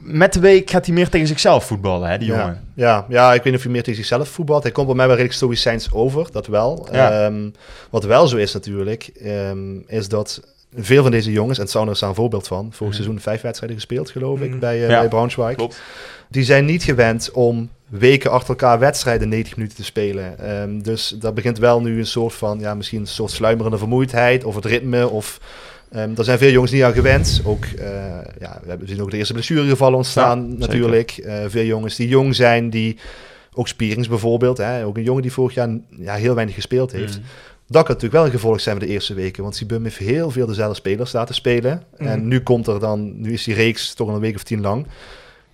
Met de week gaat hij meer tegen zichzelf voetballen, hè, die Ja, jongen. ja, ja, ik weet niet of hij meer tegen zichzelf voetbalt. Hij komt bij mij wel redelijk stoïcijns over, dat wel. Ja. Ehm, wat wel zo is natuurlijk, ehm, is dat veel van deze jongens, en Sauner is daar een voorbeeld van, vorig seizoen vijf wedstrijden gespeeld, geloof ik, bij, uh, Ja. bij Braunschweig. Klopt. Die zijn niet gewend om weken achter elkaar wedstrijden 90 minuten te spelen. Ehm, dus dat begint wel nu een soort van, ja, misschien een soort sluimerende vermoeidheid of het ritme. Of, ehm er zijn veel jongens niet aan gewend. Ook, eh, ja, we zien ook de eerste blessuregevallen ontstaan Ja, natuurlijk. Eh, veel jongens die jong zijn, die ook Spierings bijvoorbeeld. Hè, ook een jongen die vorig jaar ja, heel weinig gespeeld heeft. Mm. Dat kan natuurlijk wel een gevolg zijn van de eerste weken. Want Sibum heeft heel veel dezelfde spelers laten spelen. En Mhm. nu komt er dan, nu is die reeks toch een week of tien lang.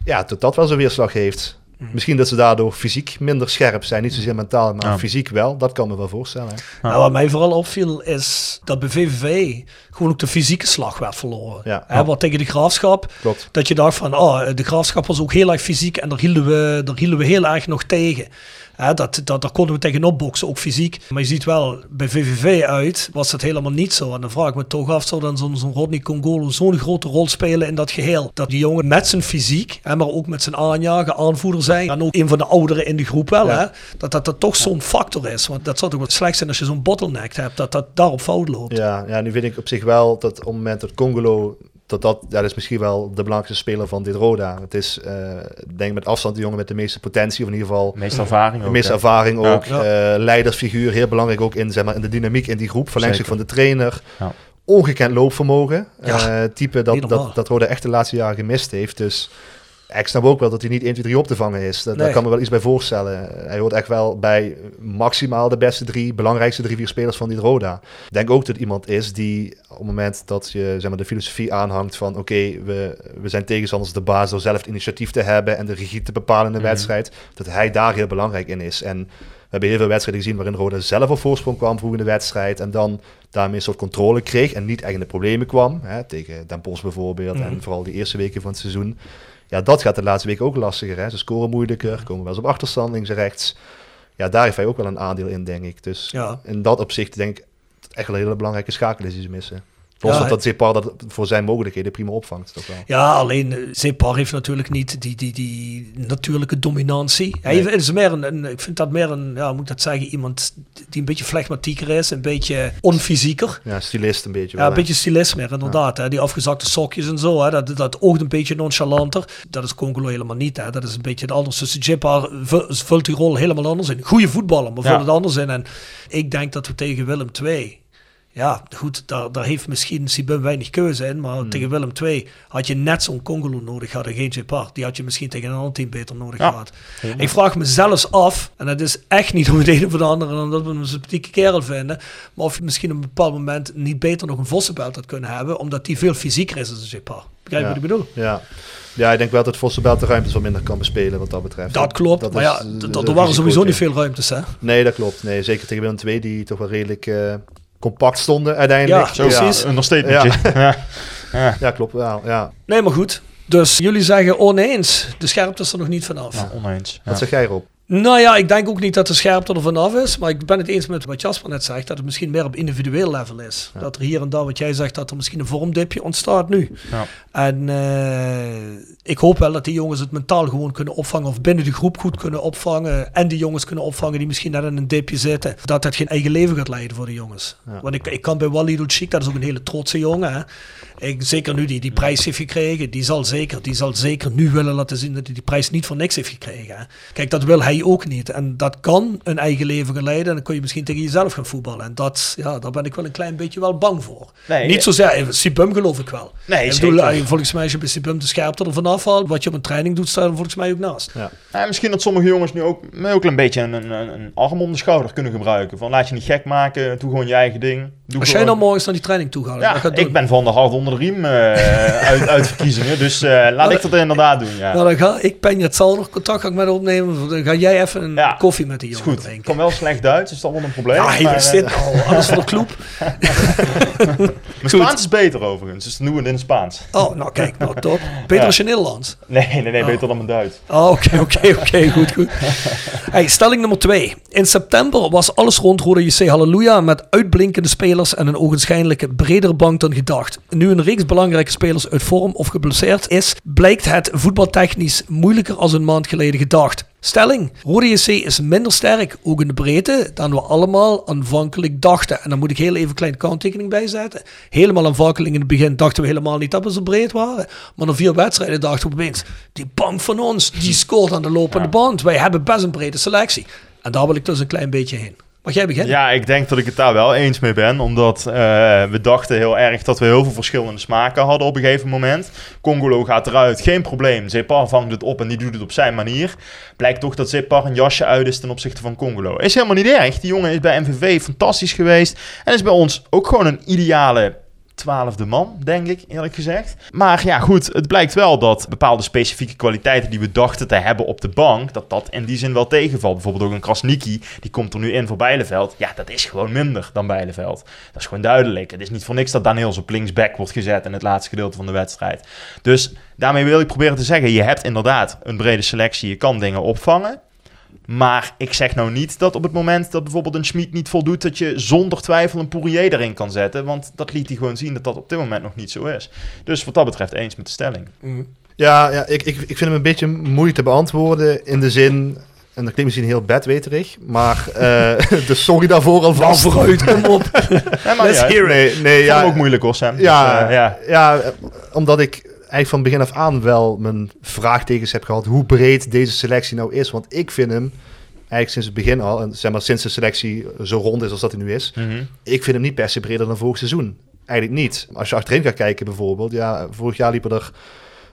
Ja, dat dat wel zijn weerslag heeft. Mhm. Misschien dat ze daardoor fysiek minder scherp zijn. Niet zozeer mentaal, maar Ja. fysiek wel. Dat kan me wel voorstellen. hè. Nou, wat mij vooral opviel is dat bij VVV gewoon ook de fysieke slag werd verloren. Ja. Hè, wat tegen de graafschap, Klopt. dat je dacht van, oh, de graafschap was ook heel erg fysiek en daar hielden we, daar hielden we heel erg nog tegen. Hè, dat, dat, daar konden we tegenop boksen, ook fysiek. Maar je ziet wel, bij VVV uit was dat helemaal niet zo. En dan vraag ik me toch af, zou dan zo'n Rodney Congolo zo'n grote rol spelen in dat geheel? Dat die jongen met zijn fysiek, hè, maar ook met zijn aanjagen, aanvoerder zijn. En ook een van de ouderen in de groep wel, Ja. hè, dat dat, dat toch zo'n factor is. Want dat zou toch wat slecht zijn als je zo'n bottleneck hebt, dat dat daarop fout loopt. Ja, ja, nu vind ik op zich wel dat op het moment dat Congolo... Dat, dat, dat is misschien wel de belangrijkste speler van dit Roda. Het is, eh, ik denk met afstand de jongen met de meeste potentie. Of in ieder geval De meeste ervaring de ook. meeste hè. ervaring Ja. ook. eh, leidersfiguur, heel belangrijk ook in, zeg maar, in de dynamiek in die groep. Verlengstuk van de trainer. Ja. Ongekend loopvermogen. Ja, Eh, type dat, dat, dat Roda echt de laatste jaren gemist heeft. Dus ik snap ook wel dat hij niet 1, 2, 3 op te vangen is. Dat, Daar kan me wel iets bij voorstellen. Hij hoort echt wel bij maximaal de beste drie, belangrijkste drie, vier spelers van dit Roda. Ik denk ook dat het iemand is die op het moment dat je zeg maar, de filosofie aanhangt van oké, we, we zijn tegenstanders de baas door zelf het initiatief te hebben en de regie te bepalen in de Mhm. wedstrijd, dat hij daar heel belangrijk in is. En we hebben heel veel wedstrijden gezien waarin Roda zelf op voorsprong kwam vroeg in de wedstrijd en dan daarmee een soort controle kreeg en niet echt in de problemen kwam. Hè, tegen Den Bosch bijvoorbeeld Mhm. en vooral die eerste weken van het seizoen. Ja, dat gaat de laatste weken ook lastiger. Hè. Ze scoren moeilijker, komen wel eens op achterstand links en rechts. Ja, daar heeft hij ook wel een aandeel in, denk ik. Dus Ja. in dat opzicht denk ik echt wel een hele belangrijke schakel is die ze missen. Los Ja, dat Zepar dat voor zijn mogelijkheden prima opvangt. Toch wel. Ja, alleen eh, Zepar heeft natuurlijk niet die, die, die natuurlijke dominantie. Hij Nee. is meer een, een- ik vind dat meer een, ja, moet ik dat zeggen, iemand die een beetje flegmatieker is, een beetje onfysieker. Ja, stylist een beetje Ja, wel. een beetje stylist meer, inderdaad. Hè? Die afgezakte sokjes en zo, hè? Dat, dat oogt een beetje nonchalanter. Dat is Congolo helemaal niet. Hè? Dat is een beetje het anders. Dus Jippa vult die rol helemaal anders in. Goede voetballer, maar Ja. vult het anders in. En ik denk dat we tegen Willem II... Ja, goed, daar, daar heeft misschien Sibum weinig keuze in. Maar Hmm. tegen Willem II had je net zo'n Congolo nodig gehad en geen Jippa. Die had je misschien tegen een ander team beter nodig Ja. gehad. Ik vraag me zelfs af, en dat is echt niet om het een of het andere, omdat we hem een sympathieke kerel vinden, maar of je misschien op een bepaald moment niet beter nog een Vossenbelt had kunnen hebben, omdat die veel fysieker is dan Jippa. Begrijp je Ja. wat ik bedoel? Ja. ja, ik denk wel dat Vossenbelt de ruimtes wat minder kan bespelen wat dat betreft. Dat klopt, maar ja, de- de er waren sowieso niet veel ruimtes, hè? Nee, dat klopt. Nee, zeker tegen Willem II, die toch wel redelijk eh, compact stonden uiteindelijk. Ja, Zo, Precies. een understatementje. Ja. Ja. Ja, klopt wel. Ja. Nee, maar goed. Dus jullie zeggen oneens. De scherpte is er nog niet vanaf. Ja, oneens. Ja. Wat zeg jij erop? Nou ja, ik denk ook niet dat de scherpte er vanaf is. Maar ik ben het eens met wat Jasper net zegt. Dat het misschien meer op individueel level is. Dat er hier en daar, wat jij zegt, dat er misschien een vormdipje ontstaat nu. Ja. En eh, ik hoop wel dat die jongens het mentaal gewoon kunnen opvangen. Of binnen de groep goed kunnen opvangen. En die jongens kunnen opvangen die misschien net in een dipje zitten. Dat dat geen eigen leven gaat leiden voor de jongens. Ja. Want ik, ik kan bij Wally Chic, dat is ook een hele trotse jongen. Hè. Ik, zeker nu die die prijs heeft gekregen. Die zal, zeker, die zal zeker nu willen laten zien dat hij die prijs niet voor niks heeft gekregen. Hè. Kijk, dat wil hij ook niet. En dat kan een eigen leven gaan leiden. En dan kun je misschien tegen jezelf gaan voetballen. En dat, ja, daar ben ik wel een klein beetje wel bang voor. Nee, niet zozeer, eh, Sibum geloof ik wel. Nee, ik bedoel, zeker. eh, volgens mij als je bij Sibum de scherpte ervan afhaalt, wat je op een training doet, staat er volgens mij ook naast. Ja, misschien dat sommige jongens nu ook, ook een beetje een, een, een arm om de schouder kunnen gebruiken. Van laat je niet gek maken, doe gewoon je eigen ding. Doe Als jij gewoon- nou morgens naar die training toe gaat, Ja, ik ben van de hard onder de riem eh, uit, uit verkiezingen. Dus eh, laat ik dat inderdaad doen, ja. Nou, dan ga ik het zal nog contact ga ik met opnemen. Dan ga jij even een Ja. koffie met die jongen goed. Ik drinken. kan wel slecht Duits, is dat wel een probleem. Ja, hier is eh, dit al. Alles van de kloep. Mijn Spaans is beter overigens, dus doen we het in het Spaans. Oh, nou kijk, nou top. Beter Ja. als je Nederlands. Nee, nee, nee, Oh. beter dan mijn Duits. Oh, oké, oké, oké, goed, goed. Hey, stelling nummer twee In september was alles rond Rode JC Halleluja met uitblinkende spelers en een ogenschijnlijke bredere bank dan gedacht. Nu een reeks belangrijke spelers uit vorm of geblesseerd is, blijkt het voetbaltechnisch moeilijker als een maand geleden gedacht. Stelling, Rode JC is minder sterk, ook in de breedte, dan we allemaal aanvankelijk dachten. En dan moet ik heel even een kleine kanttekening bijzetten. Helemaal aanvankelijk in het begin dachten we helemaal niet dat we zo breed waren. Maar na vier wedstrijden dachten we opeens, die bank van ons, die scoort aan de lopende band. Wij hebben best een brede selectie. En daar wil ik dus een klein beetje heen. Mag jij beginnen? Ja, ik denk dat ik het daar wel eens mee ben. Omdat eh, we dachten heel erg dat we heel veel verschillende smaken hadden op een gegeven moment. Congolo gaat eruit, geen probleem. Zepar vangt het op en die doet het op zijn manier. Blijkt toch dat Zepar een jasje uit is ten opzichte van Congolo. Is helemaal niet erg. Die jongen is bij MVV fantastisch geweest. En is bij ons ook gewoon een ideale twaalfde man, denk ik, eerlijk gezegd. Maar ja, goed, het blijkt wel dat bepaalde specifieke kwaliteiten die we dachten te hebben op de bank, dat dat in die zin wel tegenvalt. Bijvoorbeeld ook een Krasniki, die komt er nu in voor Bijleveld. Ja, dat is gewoon minder dan Bijleveld. Dat is gewoon duidelijk. Het is niet voor niks dat Daniels op linksback wordt gezet in het laatste gedeelte van de wedstrijd. Dus daarmee wil ik proberen te zeggen, je hebt inderdaad een brede selectie, je kan dingen opvangen. Maar ik zeg nou niet dat op het moment dat bijvoorbeeld een Schmid niet voldoet, dat je zonder twijfel een Pourier erin kan zetten. Want dat liet hij gewoon zien dat dat op dit moment nog niet zo is. Dus wat dat betreft eens met de stelling. Ja, ja ik, ik, ik vind hem een beetje moeilijk te beantwoorden in de zin... En dat klinkt misschien heel bedweterig, maar uh, dus sorry daarvoor alvast. Nou, vooruit, kom op. Ja, maar Let's hear it. Nee, nee, ja, ook moeilijk hoor, Sam. Ja, Dus, eh, ja. ja, omdat ik eigenlijk van begin af aan wel mijn vraagtekens heb gehad hoe breed deze selectie nou is. Want ik vind hem eigenlijk sinds het begin al, en zeg maar sinds de selectie zo rond is als dat hij nu is, Mhm. ik vind hem niet per se breder dan vorig seizoen. Eigenlijk niet. Als je achterin gaat kijken bijvoorbeeld, ja, vorig jaar liepen er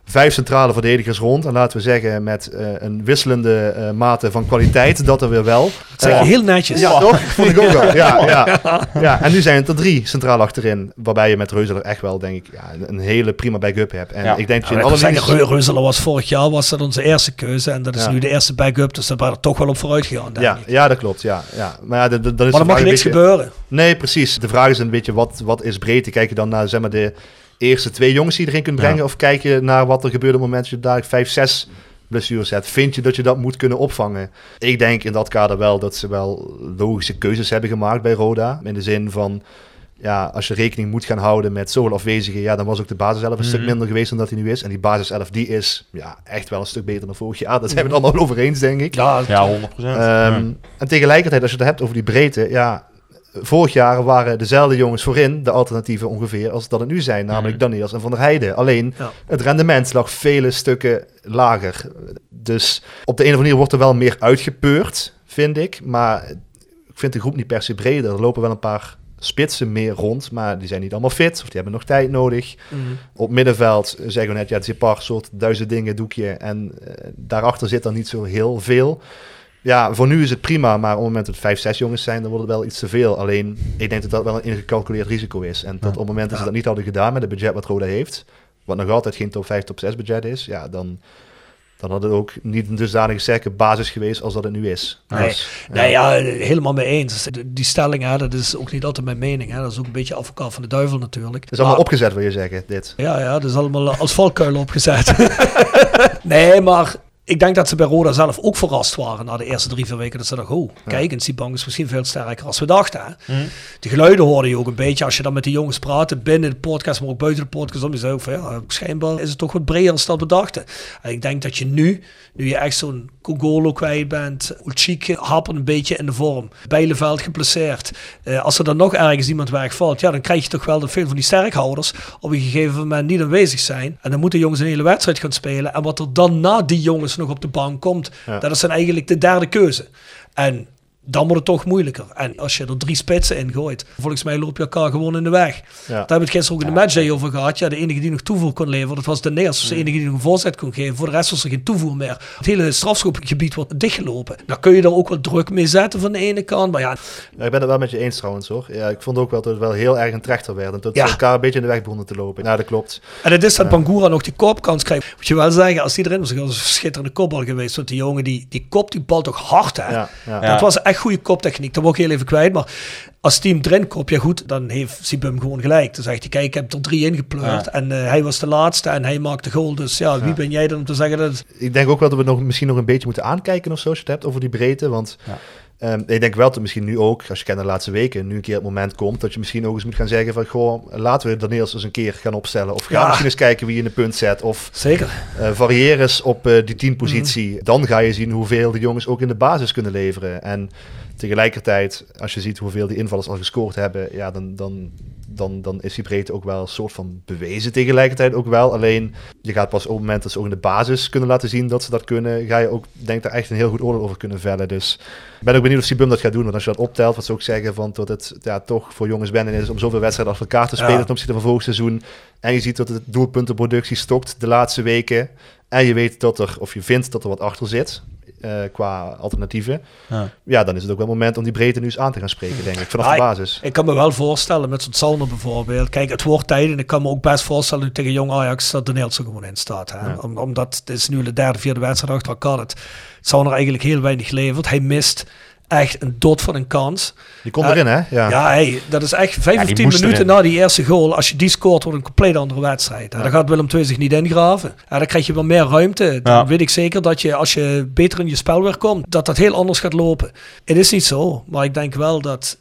vijf centrale verdedigers rond. En laten we zeggen met eh, een wisselende eh, mate van kwaliteit, dat er weer wel. Dat zeg je Eh, heel netjes. ja, toch? Vond ik ook wel. Ja, ja. ja, en nu zijn het er drie centraal achterin. Waarbij je met Reuzeler echt wel, denk ik, ja, een hele prima backup hebt. En Ja. ik denk dat je in alle zeggen, Reuzeler was vorig jaar was dat onze eerste keuze. En dat is Ja. nu de eerste backup. Dus daar waren we toch wel op vooruit gegaan, denk Ja, ik. ja, dat klopt. Ja, ja. Maar ja, d- d- dan is Maar er mag niks beetje- gebeuren. Nee, precies. De vraag is een beetje, wat, wat is breedte? Kijk je dan naar zeg maar, de eerste twee jongens die je erin kunt brengen? Ja. Of kijk je naar wat er gebeurt op het moment dat je daar vijf, zes blessures hebt? Vind je dat je dat moet kunnen opvangen? Ik denk in dat kader wel dat ze wel logische keuzes hebben gemaakt bij Roda. In de zin van, ja, als je rekening moet gaan houden met zoveel afwezigen, ja, dan was ook de basiself een stuk Mhm. minder geweest dan dat hij nu is. En die basiself, die is ja, echt wel een stuk beter dan vorig jaar. Daar zijn we het allemaal over eens, denk ik. Ja, Ja, 100%. Ehm, En tegelijkertijd, als je het hebt over die breedte, ja, vorig jaar waren dezelfde jongens voorin de alternatieven ongeveer als dat het nu zijn, namelijk Mhm. Daniels en Van der Heijden. Alleen Ja. het rendement lag vele stukken lager. Dus op de een of andere manier wordt er wel meer uitgepeurd, vind ik. Maar ik vind de groep niet per se breder. Er lopen wel een paar spitsen meer rond, maar die zijn niet allemaal fit of die hebben nog tijd nodig. Mhm. Op middenveld zeggen we net, ja, het is een paar soort duizend dingen doekje. En eh, daarachter zit dan niet zo heel veel. Ja, voor nu is het prima, maar op het moment dat het vijf, zes jongens zijn, dan wordt het wel iets te veel. Alleen, ik denk dat dat wel een ingecalculeerd risico is. En dat op het moment dat ze dat niet hadden gedaan met het budget wat Roda heeft, wat nog altijd geen top 5, top 6 budget is, ja, dan, dan had het ook niet een dusdanige sterke basis geweest als dat het nu is. Nee, Dus, ja. nee, ja, helemaal mee eens. Die stelling, hè, dat is ook niet altijd mijn mening. Hè. Dat is ook een beetje advocaat van de duivel natuurlijk. Het is allemaal Maar- opgezet, wil je zeggen, dit. Ja, ja, dat is allemaal als valkuil opgezet. nee, maar ik denk dat ze bij Roda zelf ook verrast waren na de eerste drie, vier weken. Dat ze dachten, oh, kijk eens, die bank is misschien veel sterker als we dachten. Hè? Mhm. Die geluiden hoorde je ook een beetje als je dan met die jongens praatte binnen de podcast, maar ook buiten de podcast. Om je zei ook van, ja, schijnbaar is het toch wat breder dan dat we dachten. En ik denk dat je nu, nu je echt zo'n Kogolo kwijt bent, Ulchik hapert een beetje in de vorm, Bijleveld geplaceerd. Eh, als er dan nog ergens iemand wegvalt, ja, dan krijg je toch wel dat veel van die sterkhouders op een gegeven moment niet aanwezig zijn. En dan moeten jongens een hele wedstrijd gaan spelen. En wat er dan na die jongens nog op de bank komt, Ja. dat is dan eigenlijk de derde keuze. En dan wordt het toch moeilijker. En als je er drie spitsen in gooit, volgens mij loop je elkaar gewoon in de weg. Ja. Daar hebben we het gisteren ook in de matchday over gehad. Ja, de enige die nog toevoer kon leveren, dat was de Neers. Dus de enige die nog een voorzet kon geven. Voor de rest was er geen toevoer meer. Het hele strafschopgebied wordt dichtgelopen. Dan kun je er ook wel druk mee zetten van de ene kant. Maar ja, Ja, ik ben het wel met je eens trouwens hoor. Ja, ik vond ook wel dat het wel heel erg een trechter werd. En dat Ja. ze elkaar een beetje in de weg begonnen te lopen. Ja, dat klopt. En het is dat Bangura nog die kopkans krijgt. Moet je wel zeggen, als die erin was, was een schitterende kopbal geweest. Want die jongen, die, die kopt die bal toch hard, hè? Ja, ja. Ja. Dat was echt goede koptechniek. Dat word ik heel even kwijt. Maar als team erin kopt, ja goed, dan heeft Sibum gewoon gelijk. Dan zegt hij, kijk, ik heb er drie ingepleurd. Ja. En eh, hij was de laatste en hij maakte goal. Dus ja, wie Ja. ben jij dan om te zeggen dat. Ik denk ook wel dat we nog, misschien nog een beetje moeten aankijken of zo, als je het hebt over die breedte. Want Ehm, ik denk wel dat misschien nu ook, als je kijkt naar de laatste weken, nu een keer het moment komt dat je misschien ook eens moet gaan zeggen van, goh, laten we Daniels eens een keer gaan opstellen. Of ga Ja. misschien eens kijken wie je in de punt zet. Of Zeker. eh varieer eens op eh, die teampositie. Mhm. Dan ga je zien hoeveel de jongens ook in de basis kunnen leveren. En tegelijkertijd, als je ziet hoeveel die invallers al gescoord hebben, ja, dan, dan, dan, dan is die breedte ook wel een soort van bewezen tegelijkertijd ook wel. Alleen, je gaat pas op het moment dat ze ook in de basis kunnen laten zien dat ze dat kunnen, ga je ook, denk ik, daar echt een heel goed oordeel over kunnen vellen. Dus ik ben ook benieuwd of Sibum dat gaat doen. Want als je dat optelt, wat ze ook zeggen, van dat het ja, toch voor jongens wennen is om zoveel wedstrijden achter elkaar te spelen Ja. ten opzichte van vorig seizoen. En je ziet dat het doelpuntenproductie stokt de laatste weken. En je weet dat er, of je vindt dat er wat achter zit. Eh, qua alternatieven. Ja. Ja, dan is het ook wel het moment om die breedte nu eens aan te gaan spreken, denk ik. Vanaf Ja, de basis. Ik kan me wel voorstellen, met zo'n Salner bijvoorbeeld. Kijk, het wordt tijd en ik kan me ook best voorstellen nu tegen Jong Ajax dat de Nielsen gewoon in staat. Hè? Ja. Om, omdat het is nu de derde, vierde wedstrijd achter elkaar. Het Salner eigenlijk heel weinig levert. Hij mist echt een dot van een kans. Die komt erin, hè? Ja. Ja, hey, dat is echt 5 Ja, of die 10 moest minuten erin. na die eerste goal. Als je die scoort, wordt een compleet andere wedstrijd. Ja. Dan gaat Willem II zich niet ingraven. Ja, dan krijg je wel meer ruimte. Dan weet ik zeker dat je, als je beter in je spel weer komt, dat dat heel anders gaat lopen. Het is niet zo, maar ik denk wel dat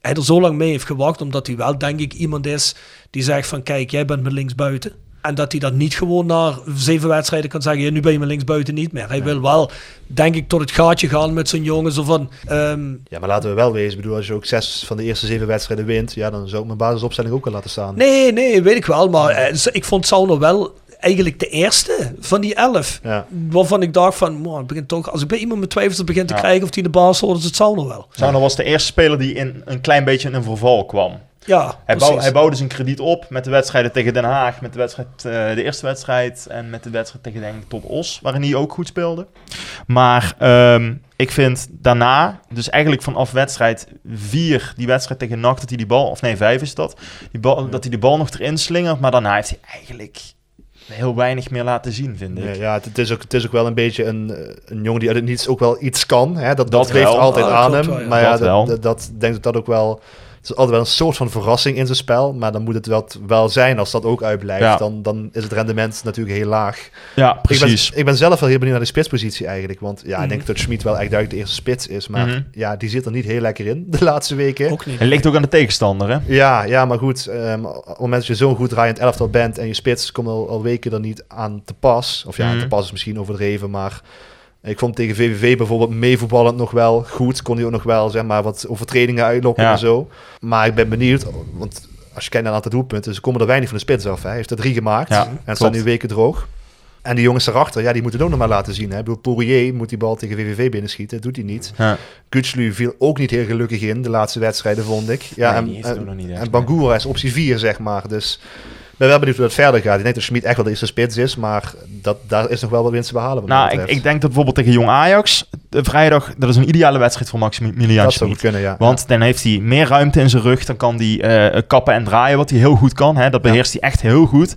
hij er zo lang mee heeft gewacht, omdat hij wel, denk ik, iemand is die zegt van, kijk, jij bent mijn linksbuiten. En dat hij dat niet gewoon na zeven wedstrijden kan zeggen, ja, nu ben je mijn linksbuiten niet meer. Hij wil wel, denk ik, tot het gaatje gaan met zijn jongen. Zo van, ehm, Ja, maar laten we wel wezen. Ik bedoel, als je ook zes van de eerste zeven wedstrijden wint, ja, dan zou ik mijn basisopstelling ook wel laten staan. Nee, nee, weet ik wel. Maar eh, ik vond Sauner wel eigenlijk de eerste van die elf. Ja. Waarvan ik dacht van, man, begint toch, als ik bij iemand mijn twijfels begin te Ja. krijgen of die de baas wordt, is het Sauner wel. Sauner was de eerste speler die in een klein beetje in een verval kwam. Ja, Hij, bouw, hij bouwde zijn krediet op met de wedstrijden tegen Den Haag, met de, wedstrijd, eh, de eerste wedstrijd en met de wedstrijd tegen denk ik, Top Os, waarin hij ook goed speelde. Maar ehm, ik vind daarna, dus eigenlijk vanaf wedstrijd 4, die wedstrijd tegen NAC, dat hij die bal, of nee, 5 is dat, die bal, dat hij de bal nog erin slingert, maar daarna heeft hij eigenlijk heel weinig meer laten zien, vind ik. Ja, ja, het, is ook, het is ook wel een beetje een, een jongen die uit het niets ook wel iets kan. Hè? Dat, dat, Dat geeft wel. altijd Ja, aan klopt hem. wel, ja. Maar ja, Dat wel. dat, dat, dat denk ik dat ook wel... Het is altijd wel een soort van verrassing in zijn spel. Maar dan moet het wel, wel zijn. Als dat ook uitblijft, Ja. dan, dan is het rendement natuurlijk heel laag. Ja, Ik precies. ben, ik ben zelf wel heel benieuwd naar de spitspositie eigenlijk. Want ja, Mhm. ik denk dat Schmid wel echt duidelijk de eerste spits is. Maar Mhm. ja, die zit er niet heel lekker in de laatste weken. Ook niet. Het ligt ook aan de tegenstander, hè? Ja, ja, maar goed. ehm, op het moment dat je zo'n goed draaiend elftal bent en je spits komt al, al weken er niet aan te pas. Of ja, aan Mhm. te pas is misschien overdreven, maar ik vond tegen VVV bijvoorbeeld meevoetballend nog wel goed. Kon hij ook nog wel, zeg maar, wat overtredingen uitlokken Ja. en zo. Maar ik ben benieuwd, want als je kijkt naar een aantal doelpunten, ze komen er weinig van de spits af. Hè. Hij heeft er drie gemaakt Ja, en het staat nu weken droog. En die jongens daarachter, ja, die moeten het ook nog maar laten zien. Hè. Ik bedoel, Poirier moet die bal tegen VVV binnenschieten, doet hij niet. Ja. Gutslu viel ook niet heel gelukkig in, de laatste wedstrijden vond ik. Ja, Nee, en, en, en Bangura is optie 4, zeg maar. Dus ben wel benieuwd hoe dat verder gaat. Ik denk dat Schmid echt wel de eerste spits is, maar dat, daar is nog wel wat winst te behalen. Nou, ik, denk dat bijvoorbeeld tegen Jong Ajax, de vrijdag, dat is een ideale wedstrijd voor Maximilian dat zou Schmid. goed kunnen, ja. Want dan heeft hij meer ruimte in zijn rug. Dan kan hij eh, kappen en draaien, wat hij heel goed kan. Hè? Dat beheerst hij echt heel goed.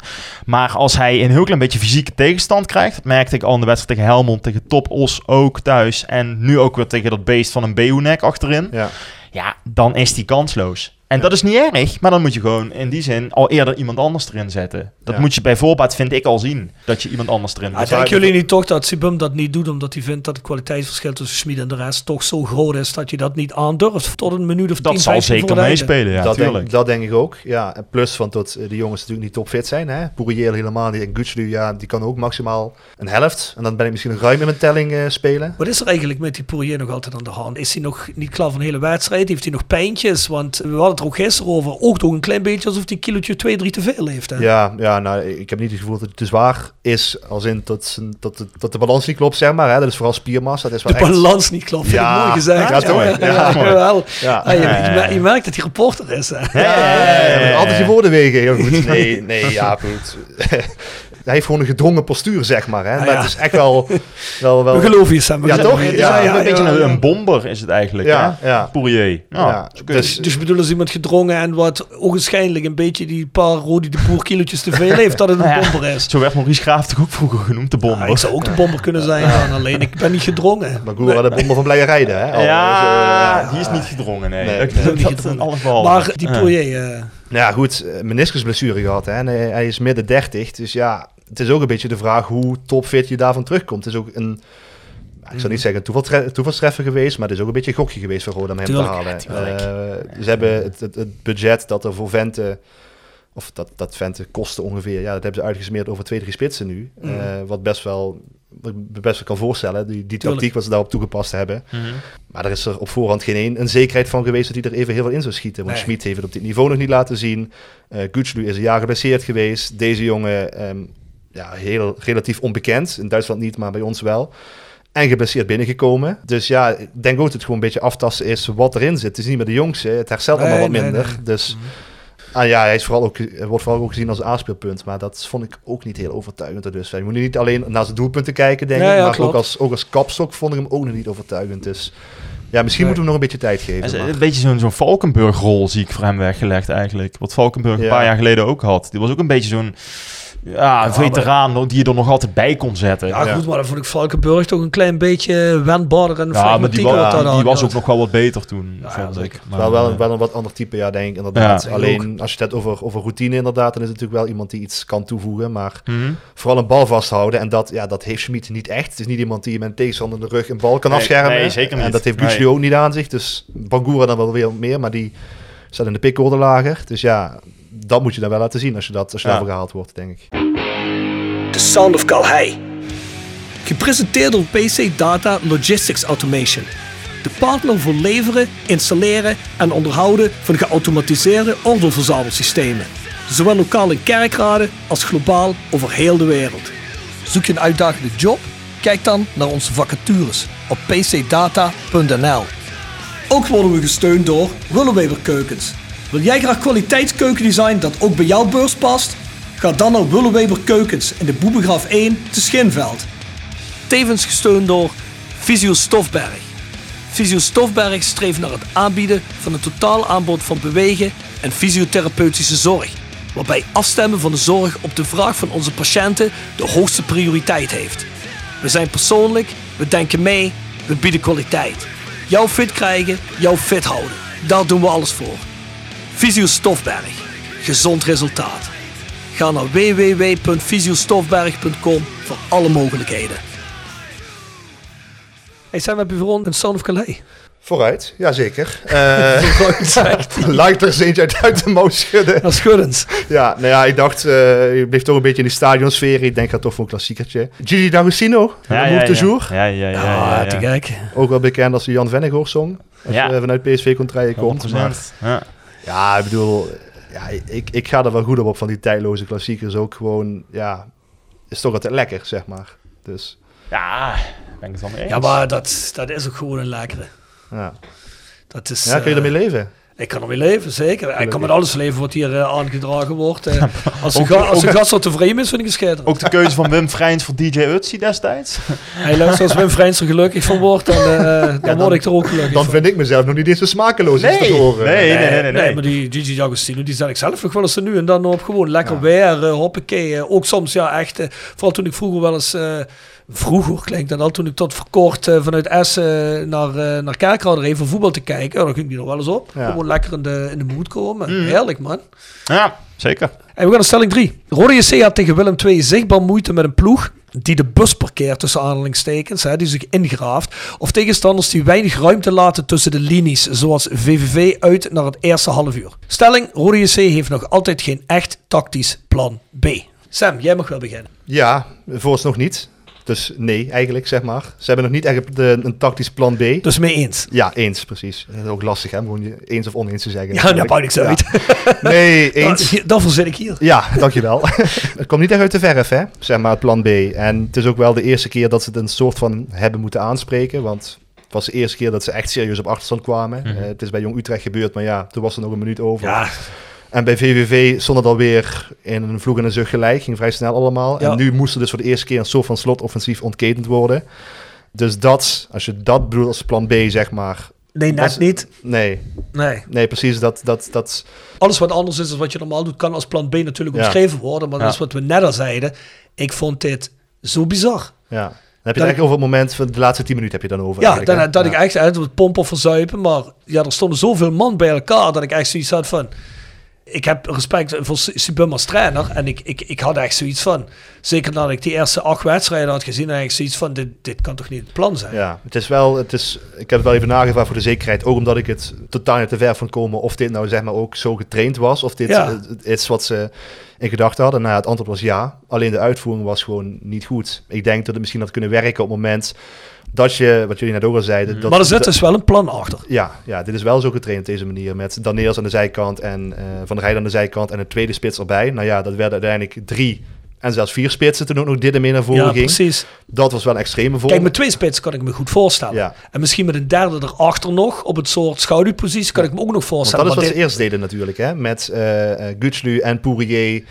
Maar als hij een heel klein beetje fysieke tegenstand krijgt... dat merkte ik al in de wedstrijd tegen Helmond, tegen Top Os ook thuis... en nu ook weer tegen dat beest van een Beonek achterin... ja. ja, dan is hij kansloos. En dat is niet erg, maar dan moet je gewoon in die zin al eerder iemand anders erin zetten. Dat Ja. moet je bij voorbaat, vind ik, al zien. Dat je iemand anders erin zet. denken jullie niet toch dat Sibum dat niet doet omdat hij vindt dat het kwaliteitsverschil tussen Schmid en de rest toch zo groot is dat je dat niet aandurft tot een minuut of 10, Dat zal 15 zeker meespelen, ja, dat, denk, dat denk ik ook. Ja, en plus van dat eh, de jongens natuurlijk niet topfit zijn. Hè? Pourier helemaal niet. En Gutslu, ja, die kan ook maximaal een helft. En dan ben ik misschien een ruim in mijn telling eh, spelen. Wat is er eigenlijk met die Poirier nog altijd aan de hand? Is hij nog niet klaar een hele wedstrijd? Heeft hij nog pijntjes? Want we hadden het er ook gisteren over. Ook toch een klein beetje alsof hij een kilootje 2, 3 te veel heeft. Hè? Ja, ja nou, ik heb niet het gevoel dat het te zwaar is. Als in dat, zijn- dat, de- dat de balans niet klopt, zeg maar. Hè? Dat is vooral spiermassa. Dat is wel De echt... balans niet klopt. Vind ik Ja, mooi gezegd. ja, toch? ja, Ja, ja, mooi. wel. Ja. Ah, je, je mer- je merkt dat hij reporter is. Hè? Ja, ja, ja, altijd je woorden wegen, heel goed. Nee, nee, ja, goed. Hij heeft gewoon een gedrongen postuur, zeg maar. Hè? Ah, Maar ja. het is echt wel... wel, wel We geloven je, Sam. we Ja, toch? Ja, Ja, een beetje ja, een, ja. een bomber is het eigenlijk, Ja, hè? ja. Poirier. Ja, dus- Dus je bedoelt als iemand gedrongen en wat ogenschijnlijk een beetje die paar Rodi de Boer kilootjes te veel heeft, dat het een ja, bomber is. Zo werd Maurice Graaf toch ook vroeger genoemd, de bomber. Ja, ik zou ook de bomber kunnen zijn, ja, alleen ik ben niet gedrongen. Maar Goera de bomber van blije rijden, hè? Al, ja, dus, eh, die is niet gedrongen, nee. Nee, nee. dat, Niet dat gedrongen. Maar die Ja. Poirier, eh, Nou ja, goed, eh, meniscusblessure gehad. Hè? En hij, hij is midden 30. Dus ja, het is ook een beetje de vraag hoe topfit je daarvan terugkomt. Het is ook een ik zou niet zeggen een toevaltre- toevalstreffer geweest, maar het is ook een beetje een gokje geweest voor Roda om hem Tuurlijk, te halen. Eh, ze hebben het, het, het budget dat er voor Vente, of dat, dat Vente kostte ongeveer, ja, dat hebben ze uitgesmeerd over twee, drie spitsen nu. Mhm. Eh, wat best wel, wat ik best wel kan voorstellen, die, die tactiek wat ze daarop toegepast hebben. Maar er is er op voorhand geen een, een zekerheid van geweest dat hij er even heel veel in zou schieten. Want Nee. Schmid heeft het op dit niveau nog niet laten zien. Eh Gutslu is een jaar geblesseerd geweest. Deze jongen, ehm, ja, heel relatief onbekend. In Duitsland niet, maar bij ons wel. En geblesseerd binnengekomen. Dus ja, ik denk ook dat het gewoon een beetje aftasten is wat erin zit. Het is niet meer de jongste. Het herstelt Nee, allemaal wat nee, minder. nee. Mhm. Dus ah, ja, hij is vooral ook, hij wordt vooral ook gezien als aanspeelpunt. Maar dat vond ik ook niet heel overtuigend. Dus je moet niet alleen naar zijn doelpunten kijken, denk Ja, ik. ja, maar klopt. ook als, ook als kapstok vond ik hem ook nog niet overtuigend. Dus ja, misschien Nee. moeten we nog een beetje tijd geven. Maar- een beetje zo'n zo'n Valkenburg-rol zie ik voor hem weggelegd eigenlijk. Wat Valkenburg een paar jaar geleden ook had. Die was ook een beetje zo'n ja, maar- veteraan die je er nog altijd bij kon zetten. Ja, Ja, goed, maar dan vond ik Valkenburg toch een klein beetje wendbaarder en maar die, flegmatiek wa- wat daar die, was ook nog wel wat beter toen, Ja, vond zeker. ik. Maar, wel, wel, eh, wel een wat ander type, ja, denk ik inderdaad. Ja, Alleen als je het hebt over, over routine inderdaad, dan is het natuurlijk wel iemand die iets kan toevoegen. Maar mhm. vooral een bal vasthouden. En dat, ja, dat heeft Schmid niet echt. Het is niet iemand die met een tegenstander in de rug een bal kan Nee, afschermen. nee, zeker niet. En dat heeft Nee. Gucci ook niet aan zich. Dus Bangura dan wel weer meer, maar die staat in de pickorde lager. Dus ja, dat moet je dan wel laten zien als je, dat, als je Ja. daarvoor gehaald wordt, denk ik. The Sound of Calhei. Gepresenteerd door PC Data Logistics Automation. De partner voor leveren, installeren en onderhouden van geautomatiseerde ordeelverzamelsystemen. Zowel lokaal in kerkraden als globaal over heel de wereld. Zoek je een uitdagende job? Kijk dan naar onze vacatures op pcdata.nl. Ook worden we gesteund door Willeweber Keukens. Wil jij graag kwaliteitskeukendesign dat ook bij jouw beurs past? Ga dan naar Willeweber Keukens in de Boebegraaf 1 te Schinveld. Tevens gesteund door Visio Stofberg. Visio Stofberg streeft naar het aanbieden van een totaal aanbod van bewegen en fysiotherapeutische zorg. Waarbij afstemmen van de zorg op de vraag van onze patiënten de hoogste prioriteit heeft. We zijn persoonlijk, we denken mee, we bieden kwaliteit. Jou fit krijgen, jou fit houden. Daar doen we alles voor. Visio Stofberg. Gezond resultaat. Ga naar www.visiostofberg.com voor alle mogelijkheden. Hey, zijn we voor een Sound of Calais? Vooruit, jazeker. Uh, Vooruit, zegt hij. Lijkt er eens eentje uit, de mouw schudden. Dat is schuddend. Ja, nou ja, ik dacht, eh, je bleef toch een beetje in die stadionsfeer. Ik denk dat toch voor een klassiekertje. Gigi D'Agostino, ja, Move ja, de ja. Jour. Ja, ja, ja. Ah, ja, ja, te gek. Ook wel bekend als de Jan Vennegoor song. Als Ja. je vanuit PSV contraille komt. 100%. Maar, Ja. Ja, ik bedoel, ja, ik, ik ga er wel goed op, op van die tijdloze klassiekers. Ook gewoon, ja, is toch altijd lekker, zeg maar. Dus, ja, ben ik het wel mee eens. Ja, maar dat, dat is ook gewoon een lekkere. ja. Dat is, ja kun je eh, ermee leven? Ik kan ermee leven, zeker. Ik kan met alles leven wat hier eh, aangedragen wordt. Eh, als, een Ook- ga, als gast wat tevreden is, vind ik het schitterend. Ook de keuze van Wim Vrijns voor DJ Utsi destijds. Hey, luister, als Wim Vrijns er gelukkig van wordt, dan, eh, dan, dan- word ik er ook gelukkig Dan van. vind ik mezelf nog niet eens zo smakeloos iets te horen. nee, nee, nee, nee, Nee, maar die Gigi D'Agostino, die zet ik zelf nog wel eens er nu en dan op. Gewoon lekker weer, hoppakee. eh, ook soms, ja, echt. vooral toen ik vroeger wel eens... vroeger klinkt dat al, toen ik tot verkort eh, vanuit Essen eh, naar, eh naar Kerkrade voor voetbal te kijken. Ja, dan ging die nog wel eens op. Ja. Gewoon lekker in de, in de mood komen. Mhm. Heerlijk, man. Ja, zeker. En we gaan naar stelling 3. Rode JC had tegen Willem II zichtbaar moeite met een ploeg die de bus parkeert tussen aanhalingstekens, hè, die zich ingraaft, of tegenstanders die weinig ruimte laten tussen de linies, zoals VVV uit naar het eerste half uur. Stelling, Rode JC heeft nog altijd geen echt tactisch plan B. Sam, jij mag wel beginnen. Ja, vooralsnog niet. Dus nee, eigenlijk, zeg maar. Ze hebben nog niet echt een tactisch plan B. Dus mee eens. Ja, eens, precies. Dat is ook lastig, hè, om gewoon je eens of oneens te zeggen. Ja, daar natuurlijk. maakt niks uit. Ja. Nee, eens. Ja, Daarvoor zit ik hier. Ja, dankjewel. het komt niet echt uit de verf, hè, zeg maar, het plan B. En het is ook wel de eerste keer dat ze het een soort van hebben moeten aanspreken. Want het was de eerste keer dat ze echt serieus op achterstand kwamen. Mhm. Eh, het is bij Jong Utrecht gebeurd, maar ja, toen was er nog een minuut over. Ja, En bij VVV stond het alweer in een vloeg en een zucht gelijk. Ging vrij snel allemaal. Ja. En nu moest er dus voor de eerste keer een soort van slotoffensief ontketend worden. Dus dat, als je dat bedoelt als plan B, zeg maar. nee, net Was- niet. Nee, Nee. nee precies. Dat, dat, dat, Alles wat anders is dan wat je normaal doet, kan als plan B natuurlijk Ja. omschreven worden. Maar Ja. dat is wat we net al zeiden. Ik vond dit zo bizar. ja. Dan heb je Dat het eigenlijk over het moment van de laatste 10 minuten heb je dan over. Ja, eigenlijk, dan, dat Ja. ik echt uit het pompen of verzuipen. Maar ja, er stonden zoveel man bij elkaar dat ik echt zoiets had van... ik heb respect voor Sibum als trainer. En ik, ik, ik had echt zoiets van, zeker nadat ik die eerste acht wedstrijden had gezien, had ik zoiets van, dit, dit kan toch niet het plan zijn? Ja, het is wel, het is, ik heb het wel even nagevraagd voor de zekerheid. Ook omdat ik het totaal niet te ver vond komen of dit nou zeg maar ook zo getraind was. Of dit Ja. is wat ze in gedachten hadden. Nou, ja, het antwoord was ja. Alleen de uitvoering was gewoon niet goed. Ik denk dat het misschien had kunnen werken op het moment dat je, wat jullie net ook al zeiden. Dat, maar er zit dus wel een plan achter. Ja, ja, dit is wel zo getraind op deze manier. Met Daneels aan de zijkant en eh, Van der Rijden aan de zijkant en een tweede spits erbij. Nou ja, dat werden uiteindelijk drie en zelfs vier spitsen toen ook nog dit en meer naar voren Ja, ging. precies. Dat was wel een extreme voor. Kijk, met twee spitsen kan ik me goed voorstellen. Ja. En misschien met een derde erachter nog, op het soort schaduwpositie, kan ik me ook nog Want voorstellen. dat is wat ze eerst deden natuurlijk, hè? Met eh eh, Gutslu en Pourier.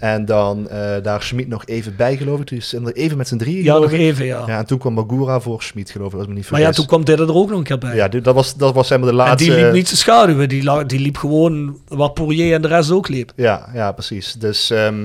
En dan eh, daar Schmid nog even bij, geloof ik. Dus er even met z'n drieën, Ja, nog ik. even, ja. Ja, en toen kwam Magura voor Schmid, geloof ik, als ik me niet Maar ja, toen kwam dit er ook nog een keer bij. Ja, dit- dat was, dat was zeg maar de en laatste... die liep niet te schaduwen, die, la- die liep gewoon waar Poirier en de rest ook liep. Ja, ja, precies. Dus... ehm,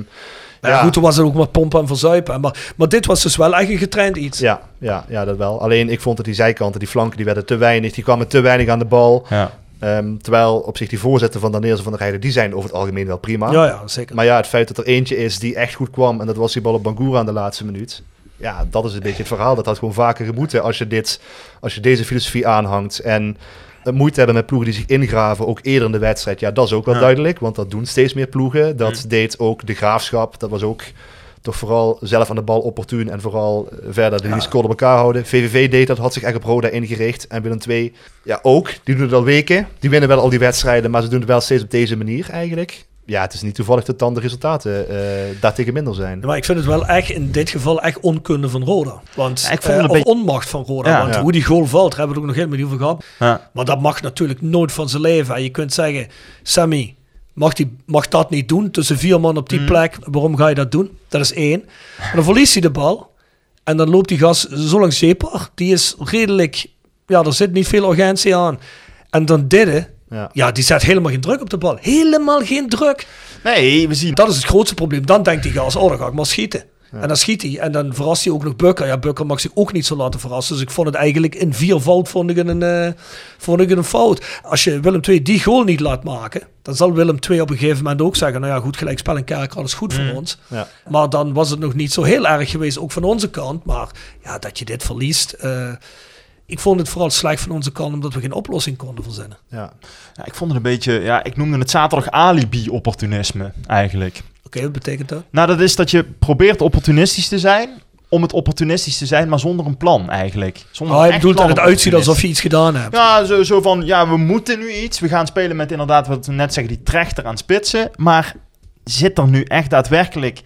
ja, goed, toen was het ook maar pompen en verzuipen. Maar, maar dit was dus wel echt een getraind iets. Ja, ja, ja, dat wel. Alleen ik vond dat die zijkanten, die flanken, die werden te weinig. Die kwamen te weinig aan de bal. Ja. Ehm, terwijl op zich die voorzetten van Daneels en van der Rijden, die zijn over het algemeen wel prima. Ja, ja, zeker. Maar ja, het feit dat er eentje is die echt goed kwam en dat was die bal op Bangura aan de laatste minuut. Ja, dat is een beetje het verhaal. Dat had gewoon vaker gemoeten als je, dit, als je deze filosofie aanhangt. En het moeite hebben met ploegen die zich ingraven, ook eerder in de wedstrijd. Ja, dat is ook wel Ja. duidelijk, want dat doen steeds meer ploegen. Dat deed ook de Graafschap. Dat was ook toch vooral zelf aan de bal opportun en vooral eh, verder de die score op elkaar houden. VVV deed dat, had zich echt op Roda ingericht. En Willem II, ja ook, die doen het al weken. Die winnen wel al die wedstrijden, maar ze doen het wel steeds op deze manier eigenlijk. Ja, het is niet toevallig dat dan de resultaten eh daartegen minder zijn. Maar ik vind het wel echt in dit geval echt onkunde van Roda. Want, Ja, ik vond het een of beetje- onmacht van Roda. Ja. want Ja. hoe die goal valt, daar hebben we het ook nog helemaal niet over gehad. Ja. Maar dat mag natuurlijk nooit van zijn leven. En je kunt zeggen, Sammy, mag, die, mag dat niet doen? Tussen vier man op die Mm. plek. Waarom ga je dat doen? Dat is één. Maar dan verliest hij de bal. En dan loopt die gas zo langs Zeepar. Die is redelijk... Ja, er zit niet veel urgentie aan. En dan Didde, Ja. ja, die zet helemaal geen druk op de bal. Helemaal geen druk. Nee, we zien... Dat is het grootste probleem. Dan denkt die gas, oh, dan ga ik maar schieten. En dan schiet hij. En dan verrast hij ook nog Bukker. Ja, Bukker mag zich ook niet zo laten verrassen. Dus ik vond het eigenlijk in vier fout vond ik een, eh, vond ik een fout. Als je Willem II die goal niet laat maken, dan zal Willem II op een gegeven moment ook zeggen, nou ja, goed, gelijkspel en kerk, alles goed voor ons. Ja. Maar dan was het nog niet zo heel erg geweest, ook van onze kant. Maar ja, dat je dit verliest. eh, ik vond het vooral slecht van onze kant, omdat we geen oplossing konden verzinnen. Ja. Ja, ik vond het een beetje... Ja, ik noemde het zaterdag alibi-opportunisme eigenlijk. Oké, wat betekent dat? Nou, dat is dat je probeert opportunistisch te zijn... om het opportunistisch te zijn, maar zonder een plan eigenlijk. Zonder Oh, je bedoelt dat het uitziet alsof je iets gedaan hebt. Ja, zo, zo van, ja, we moeten nu iets. We gaan spelen met inderdaad, wat we net zeggen, die trechter aan spitsen. Maar zit er nu echt daadwerkelijk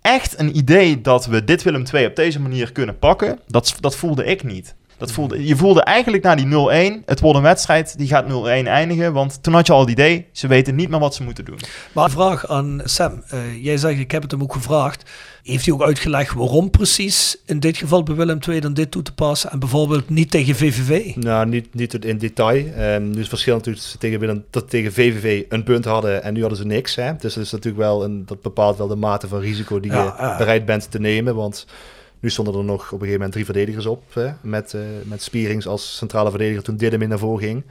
echt een idee dat we dit Willem II op deze manier kunnen pakken? Dat, dat voelde ik niet. Dat voelde, je voelde eigenlijk na die 0-1, het wordt een wedstrijd, die gaat 0-1 eindigen. Want toen had je al het idee, ze weten niet meer wat ze moeten doen. Maar een vraag aan Sam. Eh, jij zegt, ik heb het hem ook gevraagd. Heeft hij ook uitgelegd waarom precies in dit geval bij Willem II dan dit toe te passen en bijvoorbeeld niet tegen VVV? Nou, niet, niet in detail. Ehm, nu is het verschil natuurlijk dat ze tegen, Willem, dat tegen VVV een punt hadden en nu hadden ze niks. Hè? Dus dat is natuurlijk wel een, dat bepaalt wel de mate van risico die Ja, je bereid bent te nemen. Want nu stonden er nog op een gegeven moment drie verdedigers op. Hè? Met, eh, met Spierings als centrale verdediger toen Diddem in naar voren ging.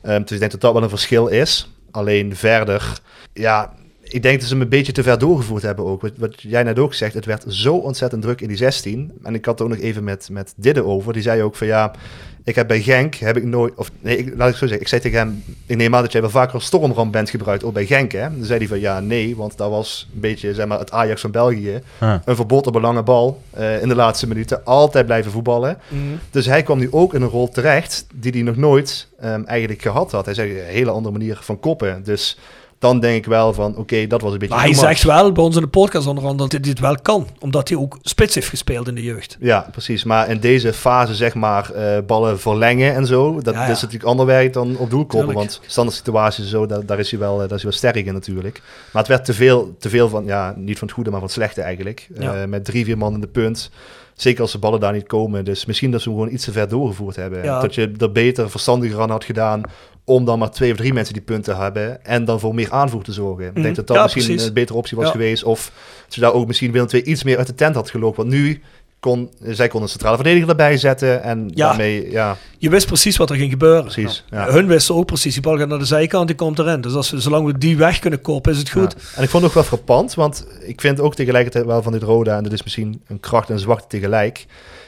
Ehm, dus ik denk dat dat wel een verschil is. Alleen verder, ja, ik denk dat ze hem een beetje te ver doorgevoerd hebben ook. Wat, wat jij net ook zegt, het werd zo ontzettend druk in die 16. En ik had het ook nog even met, met Didde over. Die zei ook van ja, ik heb bij Genk, heb ik nooit, of nee, ik, laat ik zo zeggen. Ik zei tegen hem, ik neem aan dat jij wel vaker stormram bent gebruikt, ook bij Genk hè. Dan zei hij van ja, nee, want dat was een beetje zeg maar het Ajax van België. Huh. Een verbod op een lange bal eh, in de laatste minuten. Altijd blijven voetballen. Dus hij kwam nu ook in een rol terecht die hij nog nooit ehm, eigenlijk gehad had. Hij zei een hele andere manier van koppen. Dus dan denk ik wel van, oké, dat was een beetje... Maar hij zegt wel bij ons in de podcast onder andere dat hij dit wel kan. Omdat hij ook spits heeft gespeeld in de jeugd. Ja, precies. Maar in deze fase, zeg maar, eh, ballen verlengen en zo, dat, Ja, ja. dat is natuurlijk ander werk dan op doel koppen. Tuurlijk. Want standaard situaties zo, daar, daar, is hij wel, eh, daar is hij wel sterk in natuurlijk. Maar het werd te veel, te veel van, ja, niet van het goede, maar van het slechte eigenlijk. Ja. Eh, met drie, vier man in de punt. Zeker als de ballen daar niet komen. Dus misschien dat ze hem gewoon iets te ver doorgevoerd hebben. Ja. Dat je er beter, verstandiger aan had gedaan om dan maar twee of drie mensen die punten hebben en dan voor meer aanvoer te zorgen. Ik denk dat dat Ja, misschien precies. een betere optie was Ja. geweest. Of dat je daar ook misschien Willem II iets meer uit de tent had gelopen. Want nu kon, zij kon een centrale verdediger erbij zetten. En Ja. daarmee, ja, Je wist precies wat er ging gebeuren. precies. Ja. Hun wisten ook precies, die bal gaat naar de zijkant, die komt erin. Dus als we, zolang we die weg kunnen kopen, is het goed. Ja. En ik vond het ook wel frappant, want ik vind ook tegelijkertijd wel van dit Roda, en dat is misschien een kracht en zwakte tegelijk.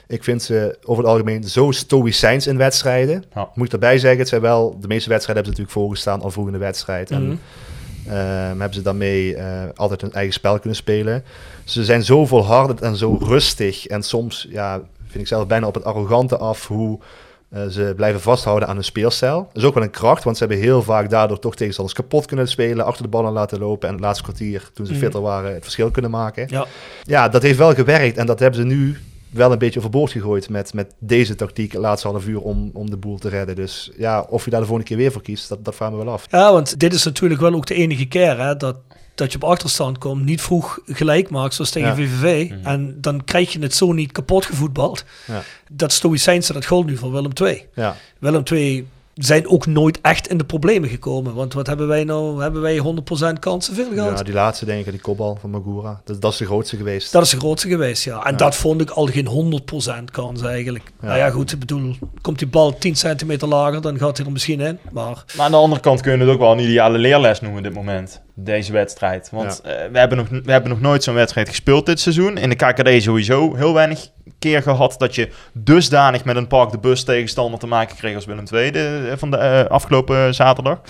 Ik vind ze over het algemeen zo stoïcijns in wedstrijden. Ja. Moet ik erbij zeggen, het zijn wel, de meeste wedstrijden hebben ze natuurlijk voorgestaan al vroeg in de wedstrijd. En Mhm. Hebben ze daarmee eh, altijd hun eigen spel kunnen spelen. Ze zijn zo volhardend en zo rustig. En soms, ja, vind ik zelf bijna op het arrogante af hoe eh, ze blijven vasthouden aan hun speelstijl. Dat is ook wel een kracht, want ze hebben heel vaak daardoor toch tegenstanders kapot kunnen spelen, achter de ballen laten lopen en het laatste kwartier, toen ze Mhm. fitter waren, het verschil kunnen maken. Ja. Ja, dat heeft wel gewerkt en dat hebben ze nu wel een beetje overboord gegooid met, met deze tactiek, het laatste half uur, om, om de boel te redden. Dus ja, of je daar de volgende keer weer voor kiest, dat, dat vragen we wel af. Ja, want dit is natuurlijk wel ook de enige keer hè, dat, dat je op achterstand komt, niet vroeg gelijk maakt, zoals tegen Ja. VVV. En dan krijg je het zo niet kapot gevoetbald. Ja. Dat Stoïcijnse, dat gold nu voor Willem II. Ja, Willem II zijn ook nooit echt in de problemen gekomen. Want wat hebben wij nou? Hebben wij 100% kansen veel gehad? ja die laatste denk ik, die kopbal van Magura, dat, dat is de grootste geweest. Dat is de grootste geweest, ja. En Ja. dat vond ik al geen 100% kans eigenlijk. Ja. Nou ja, goed, ik bedoel, komt die bal 10 centimeter lager, dan gaat hij er misschien in. Maar Maar aan de andere kant kun je het ook wel een ideale leerles noemen dit moment. Deze wedstrijd. Want eh, we, hebben nog, we hebben nog nooit zo'n wedstrijd gespeeld dit seizoen. In de KKD sowieso heel weinig keer gehad dat je dusdanig met een park de bus tegenstander te maken kreeg als Willem II de, van de eh, afgelopen zaterdag.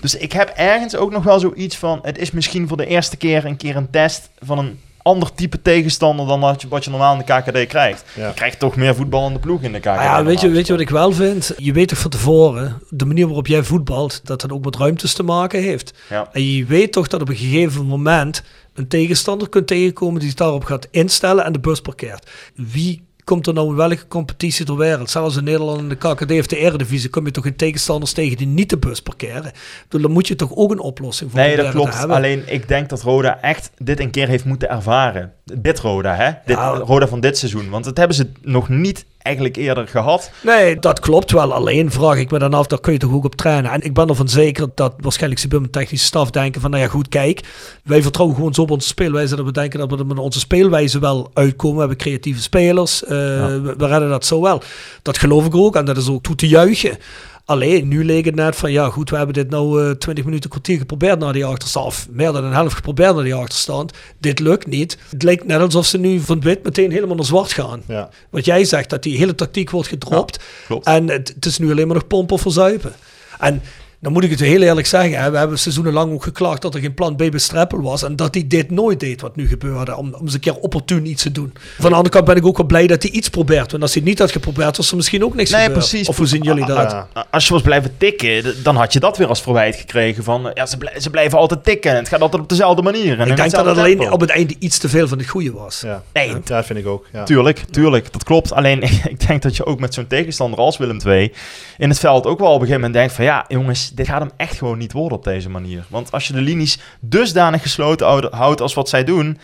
Dus ik heb ergens ook nog wel zoiets van, het is misschien voor de eerste keer een keer een test van een ander type tegenstander dan wat je, wat je normaal in de KKD krijgt. Ja. Je krijgt toch meer voetballende ploeg in de KKD. Ah ja, weet je, weet je wat ik wel vind? Je weet toch van tevoren, de manier waarop jij voetbalt, dat het ook met ruimtes te maken heeft. Ja. En je weet toch dat op een gegeven moment een tegenstander kunt tegenkomen die zich daarop gaat instellen en de bus parkeert. Wie komt er nou in welke competitie ter wereld? Zelfs in Nederland in de KKD of de Eredivisie kom je toch in tegenstanders tegen die niet de bus parkeren. Bedoel, Dan moet je toch ook een oplossing voor Nee, dat klopt. hebben. Alleen ik denk dat Roda echt dit een keer heeft moeten ervaren. Dit Roda, hè? Dit, Ja. Roda van dit seizoen. Want dat hebben ze nog niet eigenlijk eerder gehad. Nee, dat klopt wel. Alleen vraag ik me dan af, daar kun je toch ook op trainen. En ik ben ervan zeker dat waarschijnlijk ze bij mijn technische staf denken van, nou ja goed, kijk, wij vertrouwen gewoon zo op onze speelwijze dat we denken dat we met onze speelwijze wel uitkomen. We hebben creatieve spelers, eh, we, we redden dat zo wel. Dat geloof ik ook en dat is ook toe te juichen. Alleen, nu leek het net van, ja goed, we hebben dit nou eh 20 minuten, kwartier geprobeerd naar die achterstand. Of meer dan een helft geprobeerd naar die achterstand. Dit lukt niet. Het lijkt net alsof ze nu van wit meteen helemaal naar zwart gaan. Ja. Wat jij zegt, dat die hele tactiek wordt gedropt. En het, het is nu alleen maar nog pompen of verzuipen. En dan moet ik het heel eerlijk zeggen. Hè, we hebben seizoenenlang ook geklaagd dat er geen plan B bij Streppel was. En dat hij dit nooit deed wat nu gebeurde. Om, om eens een keer opportun iets te doen. Van de andere kant ben ik ook wel blij dat hij iets probeert. Want als hij het niet had geprobeerd, was er misschien ook niks Nee, gebeurd. precies. Of hoe zien jullie dat? Ja. Als je was blijven tikken, dan had je dat weer als verwijt gekregen. Van, ja, ze, blij- ze blijven altijd tikken. En het gaat altijd op dezelfde manier. En ik denk dat het alleen tempo. op het einde iets te veel van het goede was. Ja. Nee, ja, dat vind ik ook. Ja. Tuurlijk, tuurlijk, dat klopt. Alleen ik denk dat je ook met zo'n tegenstander als Willem II in het veld ook wel op een gegeven moment denkt van ja, jongens, dit gaat hem echt gewoon niet worden op deze manier. Want als je de linies dusdanig gesloten houdt- als wat zij doen,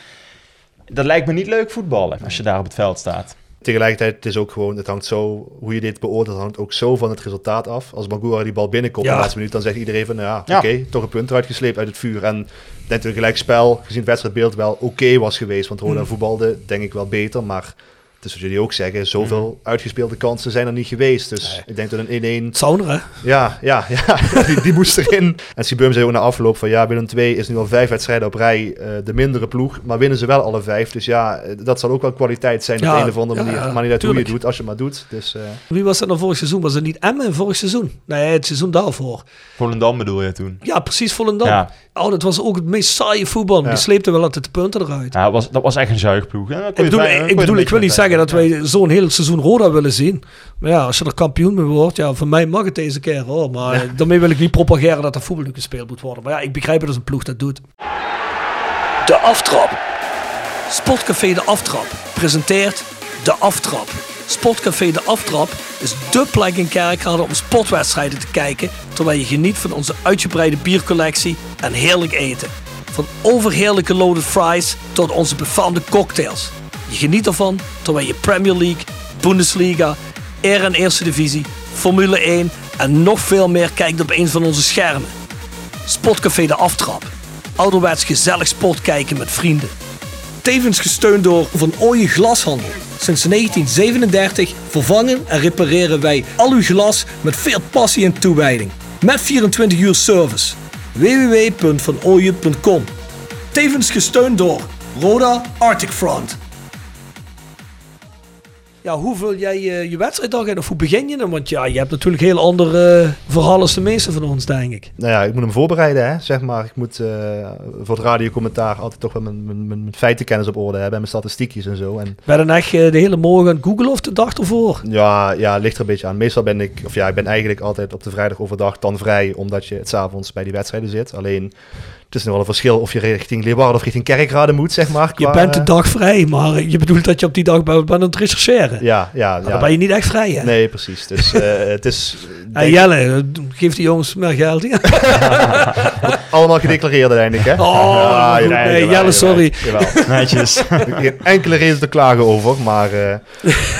dat lijkt me niet leuk voetballen als je daar op het veld staat. Tegelijkertijd, het is ook gewoon, het hangt zo, hoe je dit beoordeelt, hangt ook zo van het resultaat af. Als Magura die bal binnenkomt in de laatste minuut, dan zegt iedereen van, nou ja, Ja. oké, toch een punt eruit gesleept uit het vuur. En ik denk dat het gelijkspel, gezien het wedstrijdbeeld, wel oké was geweest. Want Roda Mm. voetbalde, denk ik wel beter, maar is wat jullie ook zeggen, zoveel Mm. uitgespeelde kansen zijn er niet geweest. Dus ik denk dat een 1-1 Het zou er, hè? Ja, ja, ja. die, die moest erin. En Sibum zei ook na afloop van ja, Willem II is nu al vijf wedstrijden op rij eh, de mindere ploeg. Maar winnen ze wel alle vijf. Dus ja, eh, dat zal ook wel kwaliteit zijn Ja, op een of andere ja, manier. ja, maar niet uit hoe je het doet, als je het maar doet. Dus eh, Wie was dat nou vorig seizoen? Was het niet Emmen vorig seizoen? Nee, het seizoen daarvoor. Volendam bedoel je toen? Ja, precies Volendam. Ja. Oh, dat was ook het meest saaie voetbal. Ja. Die sleepte wel altijd de punten eruit. Ja, dat was, dat was echt een zuigploeg. hè. Ik bedoel, ik, bedoel, wil niet beetje zeggen dat wij zo'n heel seizoen Roda willen zien. Maar ja, als je er kampioen mee wordt, ja, voor mij mag het deze keer hoor. Maar daarmee wil ik niet propageren dat er voetbal nu gespeeld moet worden. Maar ja, ik begrijp het als een ploeg dat doet. De aftrap. Sportcafé De Aftrap presenteert De Aftrap. Sportcafé De Aftrap is dé plek in Kerkrade om sportwedstrijden te kijken... terwijl je geniet van onze uitgebreide biercollectie en heerlijk eten. Van overheerlijke loaded fries tot onze befaamde cocktails. Je geniet ervan terwijl je Premier League, Bundesliga, Air en Eerste Divisie, Formule 1 en nog veel meer kijkt op een van onze schermen. Sportcafé De Aftrap. Ouderwets gezellig sport kijken met vrienden. Tevens gesteund door Van Ooyen Glashandel. Sinds 1937 vervangen en repareren wij al uw glas met veel passie en toewijding. Met 24 uur service. www.vanooyen.com Tevens gesteund door Roda Arctic Front. Ja, hoe vul jij je, je wedstrijddag in? Of hoe begin je hem? Want ja, je hebt natuurlijk heel andere uh, verhalen als de meeste van ons, denk ik. Nou ja, ik moet hem voorbereiden, hè, zeg maar. Ik moet uh, voor het radiocommentaar altijd toch wel mijn, mijn, mijn, feitenkennis op orde hebben. En mijn statistiekjes en zo. En... Ben je dan echt uh, de hele morgen aan het googlen of de dag ervoor? Ja, ja, ligt er een beetje aan. Meestal ben ik, of ja, ik ben eigenlijk altijd op de vrijdag overdag dan vrij. Omdat je het s'avonds bij die wedstrijden zit. Alleen is nog wel een verschil of je richting Leeuwarden of richting Kerkrade moet, zeg maar. Qua, je bent de dag vrij, maar je bedoelt dat je op die dag bent aan het rechercheren. Ja, ja. ja. Dan ben je niet echt vrij, hè? Nee, precies. Dus uh, het is... Denk... Jelle, geef die jongens meer geld. Allemaal gedeclareerd uiteindelijk, hè? Oh, ja, goed, nee, nee, Jelle, sorry. Jawel, netjes. Geen enkele reden te klagen over, maar... Uh,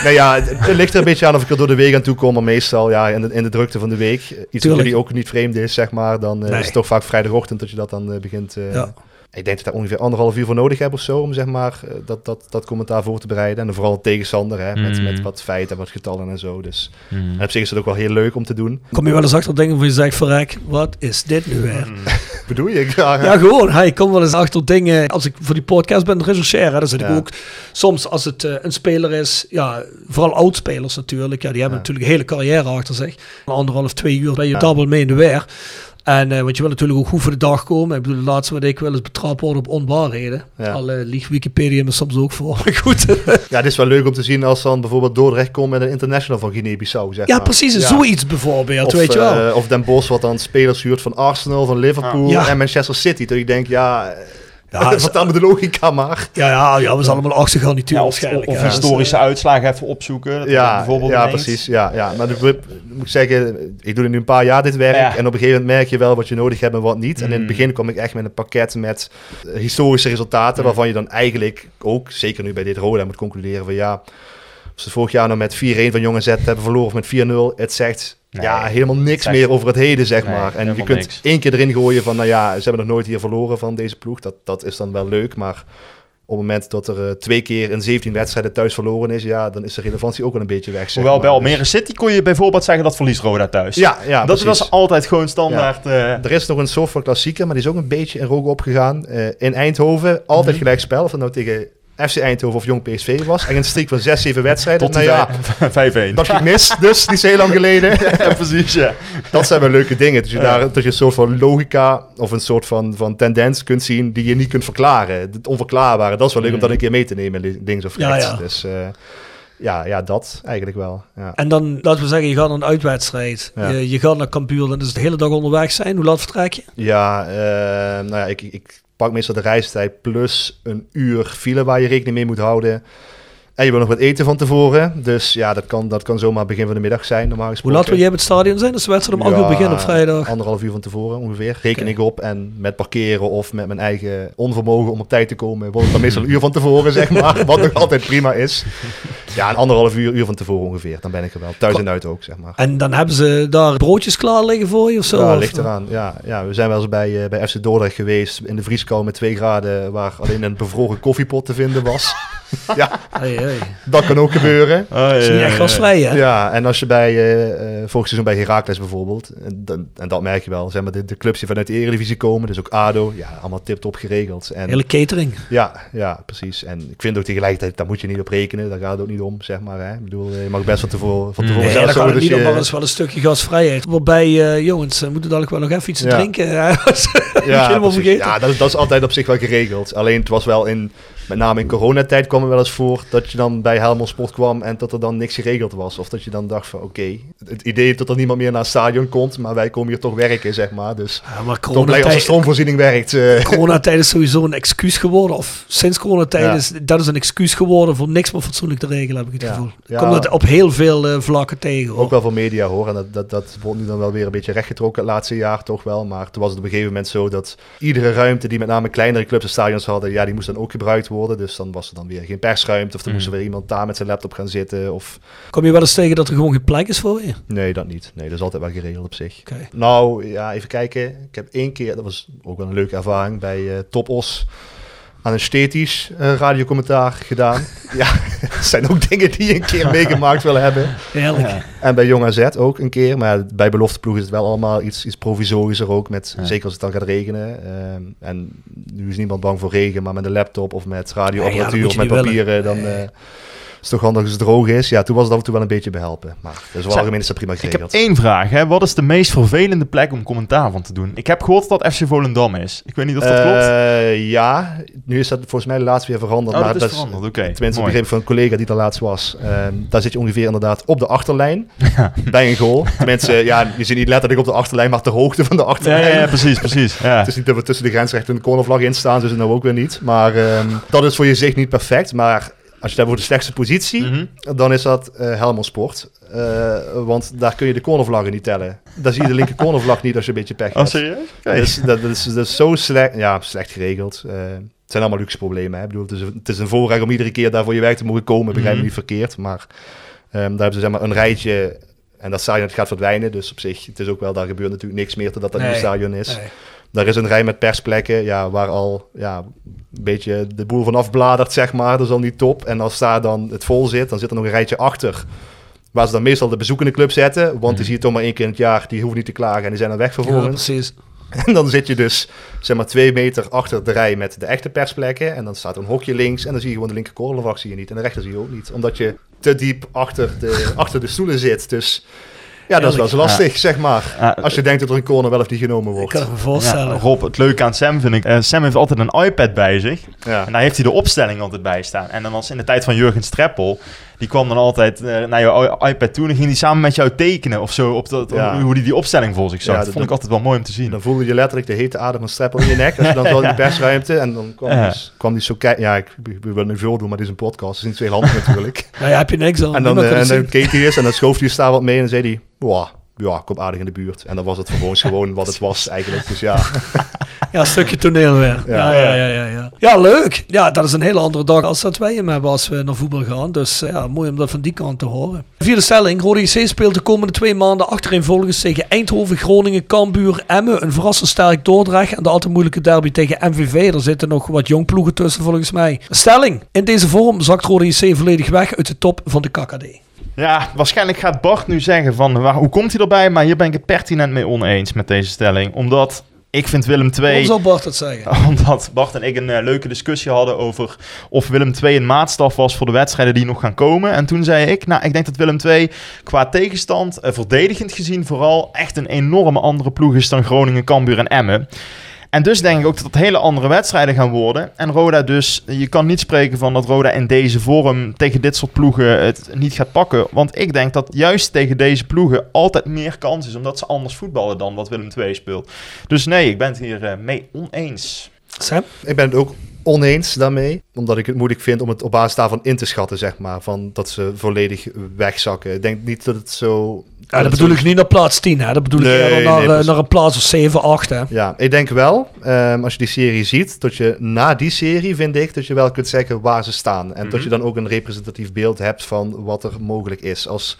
nou ja, het, het, ligt er een beetje aan of ik er door de week aan toe kom, maar meestal ja, in de, in de drukte van de week. Iets wat jullie ook niet vreemd is, zeg maar. Dan uh, nee. is het toch vaak vrijdagochtend dat je dat dan begint... Ja. Ik denk dat ik daar ongeveer anderhalf uur voor nodig heb of zo om zeg maar dat, dat, dat commentaar voor te bereiden. En vooral tegenstander hè, met, mm. met wat feiten, wat getallen en zo. Dus mm. op zich is het ook wel heel leuk om te doen. Kom je wel eens achter dingen van je zegt, verrek, wat is dit nu weer? Mm. Bedoel je? Ja, ja gewoon. Hey, ik kom wel eens achter dingen. Als ik voor die podcast ben rechercheren, dan zit ja. ik ook soms als het uh, een speler is, ja, vooral oudspelers natuurlijk. Ja, die hebben ja. natuurlijk een hele carrière achter zich. Anderhalf, twee uur ben je double mee in de weer. En, uh, want je wil natuurlijk ook goed voor de dag komen. Ik bedoel, het laatste wat ik wil is betrapt worden op onwaarheden. Ja. Al uh, liegt Wikipedia me soms ook voor. Maar goed. ja, het is wel leuk om te zien als dan bijvoorbeeld Dordrecht komt met een international van Guinea-Bissau. Zeg ja, maar. precies. Ja. Zoiets bijvoorbeeld, of, weet je wel. Uh, of Den Bosch wat dan spelers huurt van Arsenal, van Liverpool en Manchester City. Dat je denkt, ja... Ja, Vertel me de logica maar. Ja, ja, ja we zijn allemaal achtergegaan ja, waarschijnlijk. Of, of historische uitslagen even opzoeken. Ja, bijvoorbeeld ja precies. Ja, ja. Maar de, moet ik zeggen, ik doe nu een paar jaar dit werk. Ja. En op een gegeven moment merk je wel wat je nodig hebt en wat niet. Mm. En in het begin kwam ik echt met een pakket met historische resultaten. Mm. Waarvan je dan eigenlijk ook, zeker nu bij dit Roda, moet concluderen van ja... Als ze vorig jaar nog met 4-1 van Jonge Z hebben verloren of met 4-0. Het zegt Nee, ja, helemaal niks meer over het heden, zeg nee, maar. En je kunt niks. één keer erin gooien van, nou ja, ze hebben nog nooit hier verloren van deze ploeg. Dat, dat is dan wel leuk, maar op het moment dat er uh, twee keer in 17 wedstrijden thuis verloren is, ja, dan is de relevantie ook wel een beetje weg. Hoewel maar. bij Almere City kon je bijvoorbeeld zeggen dat verliest Roda thuis. Ja, ja Dat precies. was altijd gewoon standaard. Ja. Uh... Er is nog een soort van klassieker, maar die is ook een beetje in rook opgegaan. Uh, in Eindhoven, altijd mm -hmm. gelijk spel. Of het nou tegen FC Eindhoven of Jong PSV was. En een streak van 6, 7 wedstrijden. Tot nou ja, 5-1. Dat ging mis, dus niet zo heel lang geleden. ja, precies, ja. Dat zijn wel leuke dingen. Dat je, daar, dat je een soort van logica of een soort van, van tendens kunt zien die je niet kunt verklaren. Het onverklaarbare, dat is wel leuk mm. om dat een keer mee te nemen, links of rechts. Dus uh, ja, ja, dat eigenlijk wel. Ja. En dan, laten we zeggen, je gaat een uitwedstrijd. Ja. Je, je gaat naar Cambuur, dan is het de hele dag onderweg zijn. Hoe laat vertrek je? Ja, uh, nou ja, ik... ik pak meestal de reistijd plus een uur file waar je rekening mee moet houden. En je wil nog wat eten van tevoren. Dus ja, dat kan, dat kan zomaar begin van de middag zijn, normaal gesproken. Hoe laat wil jij op het stadion zijn? Dus de wedstrijd om 8 ja, uur beginnen op vrijdag? anderhalf uur van tevoren ongeveer. Reken okay. ik op. En met parkeren of met mijn eigen onvermogen om op tijd te komen... wordt het dan meestal een uur van tevoren, zeg maar. Wat nog altijd prima is. Ja, een anderhalf uur, uur van tevoren ongeveer. Dan ben ik er wel. Thuis en uit ook, zeg maar. En dan hebben ze daar broodjes klaar liggen voor je of zo? Ja, ligt eraan. Ja, ja, we zijn wel eens bij, uh, bij FC Dordrecht geweest. In de vrieskou met 2 graden. Waar alleen een bevroren koffiepot te vinden was. ja, hey. Dat kan ook gebeuren. Oh, ja, is niet echt gasvrij, hè? Ja, en als je bij, uh, uh, vorig seizoen bij Heracles bijvoorbeeld, en, dan, en dat merk je wel, zeg maar, de, de clubs die vanuit de Eredivisie komen, dus ook ADO, ja, allemaal tip-top geregeld. En, Hele catering. Ja, ja, precies. En ik vind ook tegelijkertijd, daar moet je niet op rekenen, daar gaat het ook niet om, zeg maar. Hè. Ik bedoel, je mag best van tevoren, van tevoren nee, zelf zo, dus niet om, maar is wel een stukje gasvrijheid. Waarbij, uh, jongens, moeten dadelijk wel nog even iets ja. drinken. ja, helemaal vergeten. Ja, dat, dat is altijd op zich wel geregeld. Alleen het was wel in met name in coronatijd kwam er wel eens voor dat je dan bij Helmond Sport kwam en dat er dan niks geregeld was. Of dat je dan dacht van oké, okay, het idee dat er niemand meer naar het stadion komt, maar wij komen hier toch werken, zeg maar. Dus ja, maar toch blij als de stroomvoorziening werkt. Uh. Coronatijd is sowieso een excuus geworden. Of sinds coronatijd ja. is dat is een excuus geworden voor niks meer fatsoenlijk te regelen, heb ik het ja. gevoel. Ja. Komt het op heel veel uh, vlakken tegen. Hoor. Ook wel voor media hoor. En dat, dat, dat wordt nu dan wel weer een beetje rechtgetrokken het laatste jaar toch wel. Maar toen was het op een gegeven moment zo dat iedere ruimte die met name kleinere clubs en stadions hadden, ja, die moest dan ook gebruikt worden. Dus dan was er dan weer geen persruimte. Of dan mm. moest er weer iemand daar met zijn laptop gaan zitten. Of... Kom je wel eens tegen dat er gewoon geen plek is voor je? Nee, dat niet. Nee, dat is altijd wel geregeld op zich. Okay. Nou, ja, even kijken. Ik heb één keer, dat was ook wel een leuke ervaring, bij uh, Top Os. Aan een stetisch eh, radiocommentaar gedaan. ja, dat zijn ook dingen die je een keer meegemaakt wil hebben. Heerlijk. En bij Jong AZ ook een keer. Maar bij belofteploeg is het wel allemaal iets, iets provisorischer ook. Met, Ja. Zeker als het dan gaat regenen. Ehm, en nu is niemand bang voor regen. Maar met een laptop of met radioapparatuur ja, of met papieren... dan eh, is toch handig als het droog is. Ja, toen was het af en toe wel een beetje behelpen. Maar dus wel Zeg, algemeen is dat prima Ik heb één vraag. Hè. Wat is de meest vervelende plek om commentaar van te doen? Ik heb gehoord dat FC Volendam is. Ik weet niet of dat klopt. Eh, ja, nu is dat volgens mij laatst weer veranderd. Oh, maar dat is veranderd. Oké, Tenminste, ik mooi. begreep van een collega die er laatst was. Ehm, daar zit je ongeveer inderdaad op de achterlijn bij een goal. Tenminste, ja, je zit niet letterlijk op de achterlijn, maar ter hoogte van de achterlijn. ja, ja, precies, precies. Ja. Het is niet dat we tussen de grensrechten en de cornervlag in staan, dus het nou ook weer niet. Maar ehm, dat is voor je zicht niet perfect. Maar als je daar voor de slechtste positie, Mhm. dan is dat Helmond Sport. Eh, want daar kun je de cornervlaggen niet tellen. Daar zie je de linker cornervlag niet als je een beetje pech Oh, hebt. serieus? Oké. Dus dat, dat is, dat is zo slecht, ja, slecht geregeld. Eh, het zijn allemaal luxe problemen. Hè. Ik bedoel, het, is een, het is een voorrecht om iedere keer daar voor je werk te mogen komen. Begrijp me Mhm. niet verkeerd. Maar ehm, daar hebben ze zeg maar, een rijtje. En dat stadion gaat verdwijnen. Dus op zich, het is ook wel, daar gebeurt natuurlijk niks meer totdat dat Nee. nieuwe stadion is. Nee. Daar is een rij met persplekken, ja, waar al ja, een beetje de boel van afbladert, zeg maar. Dat is al niet top. En als daar dan het vol zit, dan zit er nog een rijtje achter. Waar ze dan meestal de bezoekende club zetten. Want die zie je toch maar één keer in het jaar. Die hoeven niet te klagen en die zijn dan weg Ja, vervolgens. precies. En dan zit je dus zeg maar twee meter achter de rij met de echte persplekken. En dan staat er een hokje links en dan zie je gewoon de linker zie je niet. En de rechter zie je ook niet. Omdat je te diep achter de, achter de stoelen zit. Dus ja, dat is wel lastig, zeg maar. Ja. Als je denkt dat er een corner wel of niet genomen Ik wordt. kan het me voorstellen. Ja, Rob, het leuke aan Sam vind ik... eh, Sam heeft altijd een iPad bij zich. Ja. En daar heeft hij de opstelling altijd bij staan. En dan was in de tijd van Jurgen Streppel... Die kwam dan altijd eh, naar jouw iPad toe... en ging hij samen met jou tekenen of zo... Op dat, Ja. hoe hij die opstelling voor zich zag. Ja, dat vond ik altijd wel mooi om te zien. Dan voelde je letterlijk de hete adem van Streppel in je nek. Als je dan zo in de persruimte. En dan kwam, Ja. die, kwam die zo kijken. Ja, ik, ik wil het nu veel doen, maar dit is een podcast. Het is niet twee handen natuurlijk. Nou ja, heb je niks aan. En dan, eh, en dan keek hij eens en dan schoof hij daar wat mee. En dan zei hij, "Wow, ja, ik kom aardig in de buurt. En dan was het vervolgens gewoon wat het was eigenlijk. Dus ja, Ja, een stukje toneel weer. Ja, Ja. ja, ja, ja, ja. Ja, leuk. Ja, dat is een hele andere dag als dat wij hem hebben als we naar voetbal gaan. Dus ja, mooi om dat van die kant te horen. Vierde stelling. Rode JC speelt de komende twee maanden achtereenvolgens tegen Eindhoven, Groningen, Cambuur, Emmen. Een verrassend sterk Dordrecht en de altijd moeilijke derby tegen MVV. Er zitten nog wat jongploegen tussen volgens mij. Stelling. In deze vorm zakt Rode JC volledig weg uit de top van de KKD. Ja, waarschijnlijk gaat Bart nu zeggen van... Waar, hoe komt hij erbij? Maar hier ben ik het pertinent mee oneens met deze stelling. Omdat ik vind Willem II... Waarom zou Bart het zeggen? Omdat Bart en ik een eh, leuke discussie hadden over of Willem II een maatstaf was voor de wedstrijden die nog gaan komen. En toen zei ik, nou, ik denk dat Willem II qua tegenstand, eh, verdedigend gezien vooral, echt een enorme andere ploeg is dan Groningen, Cambuur en Emmen. En dus denk ik ook dat het hele andere wedstrijden gaan worden. En Roda dus, je kan niet spreken van dat Roda in deze vorm tegen dit soort ploegen het niet gaat pakken. Want ik denk dat juist tegen deze ploegen altijd meer kans is, omdat ze anders voetballen dan wat Willem II speelt. Dus nee, ik ben het hier eh, mee oneens. Sam? ik ben het ook oneens daarmee. Omdat ik het moeilijk vind om het op basis daarvan in te schatten, zeg maar. Van dat ze volledig wegzakken. Ik denk niet dat het zo... Ja, dat bedoel ik niet naar plaats 10, hè. Dat bedoel Nee, ik eerder naar, nee, eh, naar een plaats of 7, 8, hè. Ja, ik denk wel, ehm, als je die serie ziet, dat je na die serie, vind ik, dat je wel kunt zeggen waar ze staan. En dat je dan ook een representatief beeld hebt van wat er mogelijk is. Als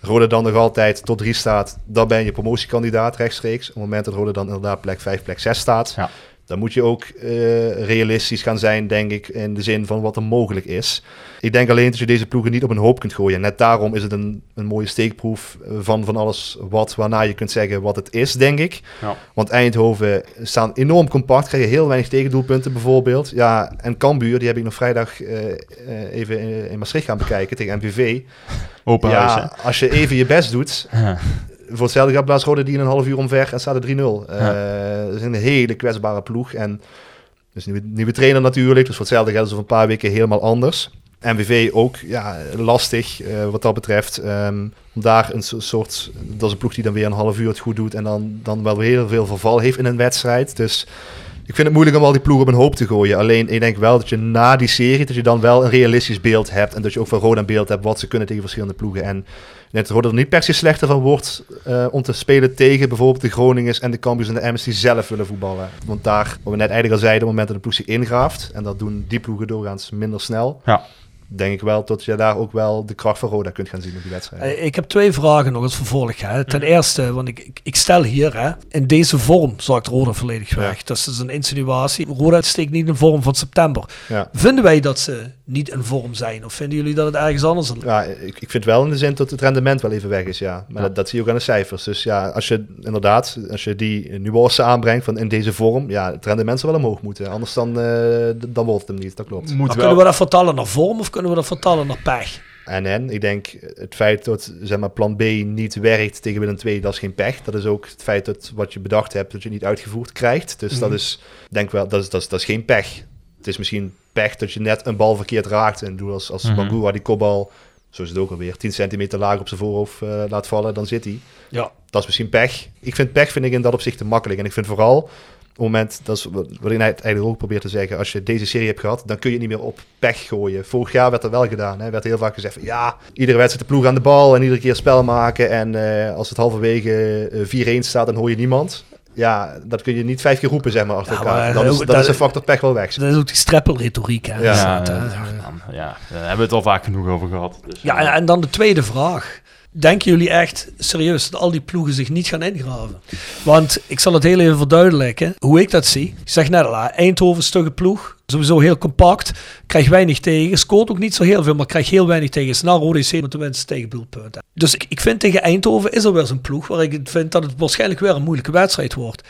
Rode dan nog altijd tot 3 staat, dan ben je promotiekandidaat rechtstreeks. Op het moment dat Rode dan inderdaad plek 5, plek 6 staat, Ja. Dan moet je ook eh, realistisch gaan zijn, denk ik, in de zin van wat er mogelijk is. Ik denk alleen dat je deze ploegen niet op een hoop kunt gooien. Net daarom is het een, een mooie steekproef eh, van, van alles wat, waarna je kunt zeggen wat het is, denk ik. Ja. Want Eindhoven staan enorm compact, krijgen heel weinig tegendoelpunten bijvoorbeeld. Ja, en Cambuur, die heb ik nog vrijdag eh, even in, in Maastricht gaan bekijken tegen MVV. Open huis, Ja, als je even je best doet? Ja. Voor hetzelfde gaat Blaas Rode die in een half uur omver en staat er 3-0. Eh, Dat is een hele kwetsbare ploeg. En dus nieuwe, nieuwe trainer natuurlijk, dus voor hetzelfde gaat het over een paar weken helemaal anders. MVV ook ja, lastig eh, wat dat betreft. Om daar een so- soort, dat is een ploeg die dan weer een half uur het goed doet en dan, dan wel weer heel veel verval heeft in een wedstrijd. Dus ik vind het moeilijk om al die ploegen op een hoop te gooien. Alleen ik denk wel dat je na die serie, dat je dan wel een realistisch beeld hebt. En dat je ook van Roda een beeld hebt wat ze kunnen tegen verschillende ploegen. En Roda er niet per se slechter van wordt eh, om te spelen tegen bijvoorbeeld de Groningers en de Cambuurs en de Emmers die zelf willen voetballen. Want daar, wat we net eigenlijk al zeiden, op het moment dat de ploeg zich ingraaft, en dat doen die ploegen doorgaans minder snel, Ja. Denk ik wel dat je daar ook wel de kracht van Roda kunt gaan zien op die wedstrijd. Eh, Ik heb twee vragen nog als vervolg. Hè. Ten eerste, want ik, ik, stel hier, hè, in deze vorm zakt Roda volledig weg. Dat is dus een insinuatie. Roda steekt niet in vorm van september. Ja. Vinden wij dat ze niet in vorm zijn? Of vinden jullie dat het ergens anders? Ja, ik, ik vind wel in de zin dat het rendement wel even weg is, ja. Maar Dat, dat zie je ook aan de cijfers. Dus ja, als je inderdaad, als je die nuance aanbrengt van in deze vorm, ja, het rendement zal wel omhoog moeten. Anders dan, eh, dan wordt het hem niet, dat klopt. Moet wel. kunnen we dat vertalen naar vorm of kunnen we dat vertalen naar pech? En en, ik denk het feit dat zeg maar, plan B niet werkt tegen Willem II, dat is geen pech. Dat is ook het feit dat wat je bedacht hebt, dat je niet uitgevoerd krijgt. Dus dat is, denk wel, dat is, dat, is, dat is geen pech. Het is misschien pech dat je net een bal verkeerd raakt. En doe als, als Mhm. Bangura die kopbal, zo is het ook alweer, 10 centimeter laag op zijn voorhoofd eh, laat vallen, dan zit hij. Ja. Dat is misschien pech. Ik vind pech vind ik in dat opzicht te makkelijk. En ik vind vooral het moment, dat is wat ik eigenlijk ook probeer te zeggen, als je deze serie hebt gehad, dan kun je niet meer op pech gooien. Vorig jaar werd dat wel gedaan. Hè. werd heel vaak gezegd van ja, iedere wedstrijd de ploeg aan de bal en iedere keer spel maken. En eh, als het halverwege eh, 4-1 staat, dan hoor je niemand. Ja, dat kun je niet vijf keer roepen, zeg maar, achter Ja, elkaar. dan, is, eh, dat- is de factor pech wel weg. Dat is ook die streppelretoriek. Hè. Ja. Ja, eh, ja, daar hebben we het al vaak genoeg over gehad. Dus, Ja, en dan de tweede vraag. Denken jullie echt serieus dat al die ploegen zich niet gaan ingraven? Want ik zal het heel even verduidelijken hoe ik dat zie. Ik zeg net al, Eindhoven stugge ploeg. Sowieso heel compact. Krijgt weinig tegen. Scoort ook niet zo heel veel, maar krijgt heel weinig tegen. Snel Rode C met de tegen doelpunten. Dus ik, ik vind tegen Eindhoven is er weer zo'n ploeg waar ik vind dat het waarschijnlijk weer een moeilijke wedstrijd wordt.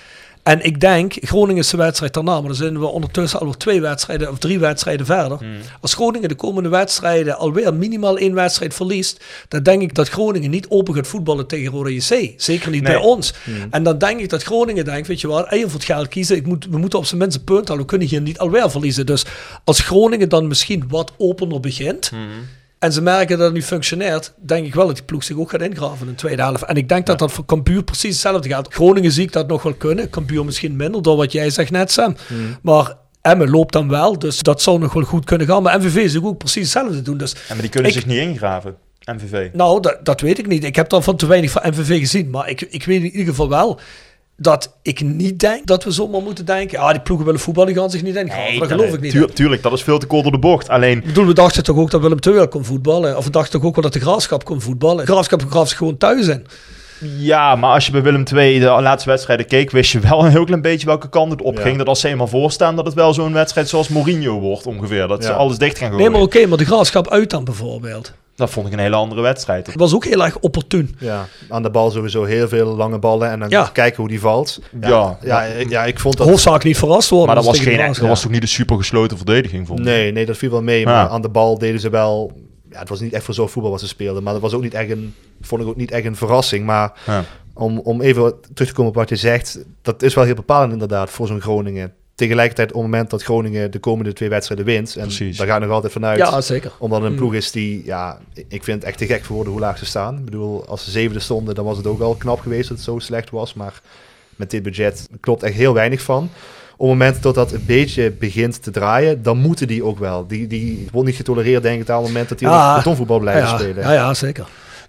En ik denk, Groningen is de wedstrijd daarna, maar dan zijn we ondertussen alweer twee wedstrijden of drie wedstrijden verder. Als Groningen de komende wedstrijden alweer minimaal één wedstrijd verliest, dan denk ik dat Groningen niet open gaat voetballen tegen Rode JC. Zeker niet Nee. bij ons. En dan denk ik dat Groningen denkt, weet je wat, even voor het geld kiezen. Ik moet, we moeten op zijn minst een punt halen. We kunnen hier niet alweer verliezen. Dus als Groningen dan misschien wat opener begint, en ze merken dat het niet functioneert, denk ik wel dat die ploeg zich ook gaat ingraven in de tweede helft. En ik denk dat dat voor Cambuur precies hetzelfde gaat. Groningen zie ik dat nog wel kunnen. Cambuur misschien minder, door wat jij zegt net, Sam. Maar Emmen loopt dan wel, dus dat zou nog wel goed kunnen gaan. Maar MVV zich ook precies hetzelfde doen. Dus Ja, maar die kunnen Ik- zich niet ingraven, MVV. nou, dat, dat weet ik niet. Ik heb dan van te weinig van MVV gezien. Maar ik, ik weet in ieder geval wel dat ik niet denk dat we zomaar moeten denken... Ja, die ploegen willen voetballen, die gaan zich niet ingraven. dat geloof ik niet. Tuur- tuurlijk, dat is veel te kort door de bocht. Alleen, Ik bedoel, we dachten toch ook dat Willem II wel kon voetballen. Of we dachten toch ook wel dat de Graafschap kon voetballen. De Graafschap graaft zich gewoon thuis in. ja, maar als je bij Willem II de laatste wedstrijden keek, wist je wel een heel klein beetje welke kant het opging. Ja. Dat als ze eenmaal voorstaan, dat het wel zo'n wedstrijd zoals Mourinho wordt ongeveer. Dat ze alles dicht gaan gooien. Nee, maar oké, maar de Graafschap uit dan bijvoorbeeld. Dat vond ik een hele andere wedstrijd. Dat was ook heel erg opportun. Ja, aan de bal sowieso heel veel lange ballen en dan Ja. kijken hoe die valt. Ja. ja, ik- ja, ik vond De dat... hoofdzaak niet verrast worden. Maar dat als was, geen, dat was toch niet de super gesloten verdediging, vond ik? Nee, nee, dat viel wel mee. Ja. Maar aan de bal deden ze wel... Ja, het was niet echt voor zo'n voetbal wat ze speelden. Maar dat was ook niet echt een... Vond ik ook niet echt een verrassing. Maar Ja. om, om even terug te komen op wat je zegt... Dat is wel heel bepalend inderdaad voor zo'n Groningen. Tegelijkertijd op het moment dat Groningen de komende twee wedstrijden wint... En Precies. daar ga ik nog altijd vanuit... Ja, zeker. Omdat het een Mm. ploeg is die, ja, ik vind het echt te gek voor woorden hoe laag ze staan. Ik bedoel, als ze zevende stonden, dan was het ook wel knap geweest dat het zo slecht was. Maar met dit budget klopt echt heel weinig van. Op het moment dat dat een beetje begint te draaien, dan moeten die ook wel. Die, die wordt niet getolereerd, denk ik, op het moment dat die Ja. ja. betonvoetbal blijven ja, spelen. Ja, ja, zeker.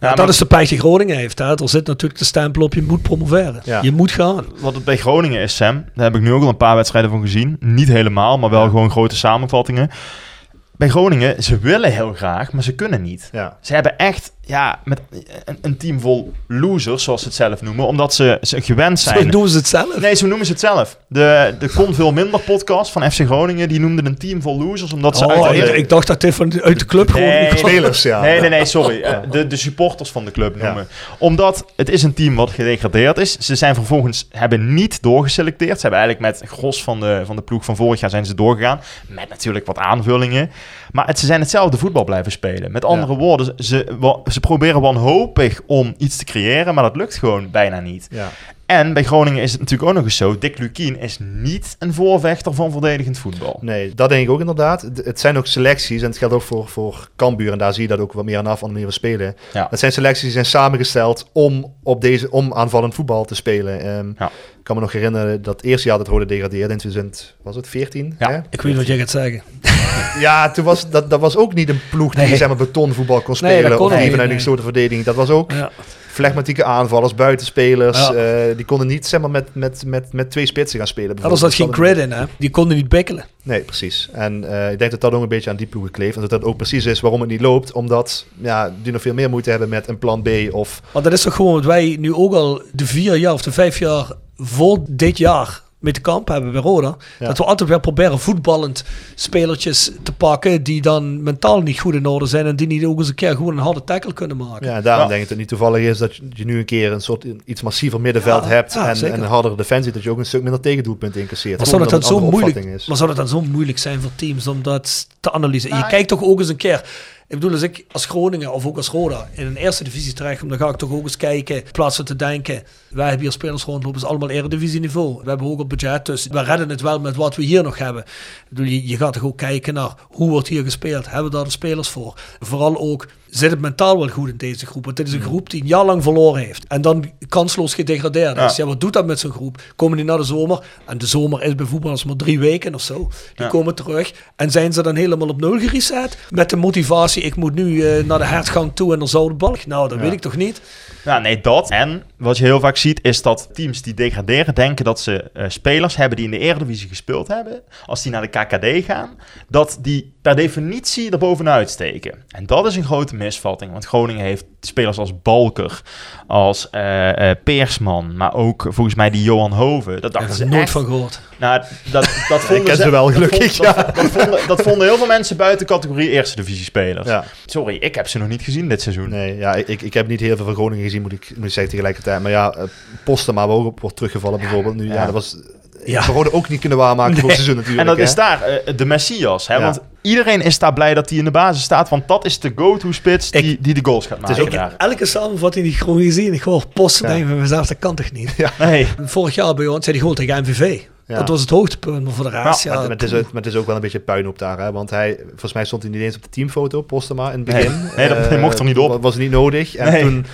Maar- dat is de pech die Groningen heeft. Hè. Er zit natuurlijk de stempel op, je moet promoveren. Je moet gaan. Wat het bij Groningen is, Sam, daar heb ik nu ook al een paar wedstrijden van gezien. Niet helemaal, maar wel gewoon grote samenvattingen. Bij Groningen, ze willen heel graag, maar ze kunnen niet. Ze hebben echt ja, met een, een team vol losers, zoals ze het zelf noemen, omdat ze, ze gewend Zo zijn. doen ze het zelf. Nee, zo noemen ze het zelf. De, de Kon Veel Minder podcast van FC Groningen, die noemde een team vol losers, omdat ze Oh, uit... ik, ik dacht dat dit van, uit de club gewoon... Nee, kwam. Spelers, ja. Nee, nee, nee, sorry. Eh, de, de supporters van de club Ja. noemen. Omdat het is een team wat gedegradeerd is. Ze zijn vervolgens, hebben niet doorgeselecteerd. Ze hebben eigenlijk met gros van de, van de ploeg van vorig jaar zijn ze doorgegaan. Met natuurlijk wat aanvullingen. Maar het, ze zijn hetzelfde voetbal blijven spelen. Met andere woorden, ze, ze proberen wanhopig om iets te creëren, maar dat lukt gewoon bijna niet. Ja. En bij Groningen is het natuurlijk ook nog eens zo. Dick Lukien is niet een voorvechter van verdedigend voetbal. Nee, dat denk ik ook inderdaad. Het zijn ook selecties en het geldt ook voor, voor Cambuur. En daar zie je dat ook wat meer aan af, aan de manier van spelen. Ja. Het zijn selecties die zijn samengesteld om, op deze, om aanvallend voetbal te spelen. Ehm, Ja. Ik kan me nog herinneren dat het eerste jaar dat Rode degradeerde in 2000, was het 14? Ja. hè? Ik weet wat jij gaat zeggen. Ja, toen was, dat, dat was ook niet een ploeg die Nee. zeg maar, betonvoetbal kon spelen. dat kon of nee. een gesloten verdediging. Dat was ook Ja. flegmatieke aanvallers, buitenspelers. Ja. eh, die konden niet zeg maar, met, met, met, met twee spitsen gaan spelen. Hadden zat geen bijvoorbeeld. grid in, hè? Die konden niet bikkelen. Nee, precies. En eh, ik denk dat dat ook een beetje aan die ploegen kleeft. En dat dat ook precies is waarom het niet loopt. Omdat ja, die nog veel meer moeite hebben met een plan B. Of Maar dat is toch gewoon wat wij nu ook al de vier jaar of de vijf jaar voor dit jaar met de kamp hebben bij Roda. Ja. Dat we altijd weer proberen voetballend spelertjes te pakken die dan mentaal niet goed in orde zijn en die niet ook eens een keer gewoon een harde tackle kunnen maken. ja, daarom Ja. denk ik dat het niet toevallig is dat je nu een keer een soort iets massiever middenveld Ja, hebt. ja, en, en een hardere defensie. Dat je ook een stuk minder tegendoelpunten incasseert. Maar zou dat dan zo moeilijk, opvatting is. maar zou dat dan zo moeilijk zijn voor teams om dat te analyseren? Nou, je kijkt toch ook eens een keer. Ik bedoel, als ik als Groningen of ook als Roda in een eerste divisie terechtkom, dan ga ik toch ook eens kijken, in plaats te denken, wij hebben hier spelers rondlopen, is allemaal eredivisie niveau. We hebben ook het budget, dus we redden het wel met wat we hier nog hebben. Je, je gaat toch ook kijken naar hoe wordt hier gespeeld? Hebben we daar de spelers voor? Vooral ook, zit het mentaal wel goed in deze groep? Want dit is een groep die een jaar lang verloren heeft. En dan kansloos gedegradeerd is. Ja, Ja. wat doet dat met zo'n groep? Komen die na de zomer? En de zomer is bij voetballers maar drie weken of zo. Die Ja. komen terug. En zijn ze dan helemaal op nul gereset? Met de motivatie, ik moet nu eh, naar de hertgang toe en naar Zoudenbalk? Nou, dat Ja. weet ik toch niet? Ja, nee, dat. En wat je heel vaak ziet, is dat teams die degraderen denken dat ze eh, spelers hebben die in de Eredivisie gespeeld hebben. Als die naar de KKD gaan, dat die per definitie er bovenuit steken. En dat is een grote misvatting, want Groningen heeft spelers als Balker, als eh, eh, Peersman, maar ook volgens mij die Johan Hoven. Dat dachten ze ik nooit echt- van gehoord. Nou, dat, dat vonden ken ze wel, dat gelukkig, dat, dat, vonden, dat vonden heel veel mensen buiten categorie Eerste Divisie spelers. Ja. Sorry, ik heb ze nog niet gezien dit seizoen. Nee, ja, ik, ik heb niet heel veel van Groningen gezien, moet ik, moet ik zeggen tegelijkertijd. Maar ja, uh, Postema waar ook op wordt teruggevallen bijvoorbeeld nu. Ja, Ja. dat was Ja. ja. Rode ook niet kunnen waarmaken voor het seizoen natuurlijk. En dat hè. is daar eh, de Messias. Hè? Ja. Want iedereen is daar blij dat hij in de basis staat. Want dat is de go-to-spits Ik- die, die de goals gaat maken. ook Ik heb elke samenvatting die ik gewoon gezien, ik hoor posten, Ja. denk ik mezelf, dat kan toch niet? Nee. Vorig jaar bij ons zei hij gewoon tegen MVV. Ja. Dat was het hoogtepunt, maar voor de rest, ja. Maar, maar het is, ook- maar het is ook wel een beetje puinhoop daar, hè? want hij, volgens mij stond hij niet eens op de teamfoto, Postema, in het begin. Nee, dat- hij mocht er niet op. wa- Was niet nodig. En Nee. toen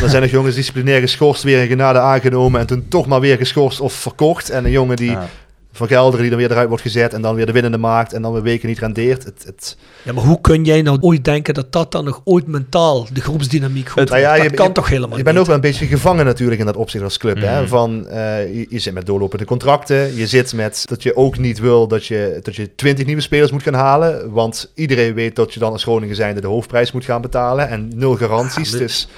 dan zijn er jongens disciplinair geschorst, weer in genade aangenomen en toen toch maar weer geschorst of verkocht. En een jongen die Ja. Van Gelderen die dan weer eruit wordt gezet en dan weer de winnende maakt en dan weer weken niet rendeert. Het, het, Ja, maar hoe kun jij nou ooit denken dat dat dan nog ooit mentaal de groepsdynamiek goed Het- nou ja, je- Dat kan je- toch helemaal Je bent niet? ook wel een beetje gevangen natuurlijk in dat opzicht als club. Hè? Mhm. Van, eh, je, je zit met doorlopende contracten. Je zit met dat je ook niet wil dat je, dat je 20 nieuwe spelers moet gaan halen. Want iedereen weet dat je dan als Groningen zijnde de hoofdprijs moet gaan betalen. En nul garanties. Ja, dus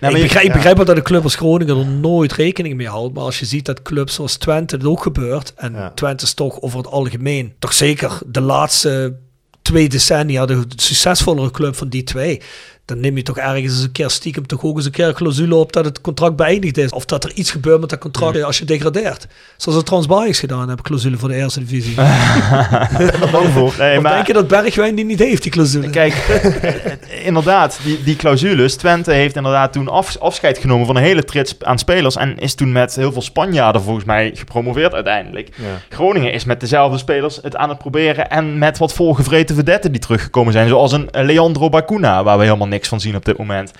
Nee, ik, je- begrijp, ik ja. begrijp wel dat de club als Groningen er nooit rekening mee houdt. Maar als je ziet dat clubs zoals Twente het ook gebeurt. En Ja. Twente is toch over het algemeen toch zeker de laatste twee decennia de succesvollere club van die twee. Dan neem je toch ergens eens een keer stiekem toch ook eens een keer een clausule op dat het contract beëindigd is. Of dat er iets gebeurt met dat contract als je degradeert. Zoals het trouwens Ajax gedaan hebben, clausule voor de eerste divisie. bang voor. Nee, maar, denk je dat Bergwijn die niet heeft, die clausule? Kijk, inderdaad, die, die clausules. Twente heeft inderdaad toen af, afscheid genomen van een hele trits aan spelers. En is toen met heel veel Spanjaarden volgens mij gepromoveerd uiteindelijk. ja. Groningen is met dezelfde spelers het aan het proberen. En met wat volgevreten vedetten die teruggekomen zijn. Zoals een Leandro Bacuna, waar we helemaal niks van zien op dit moment.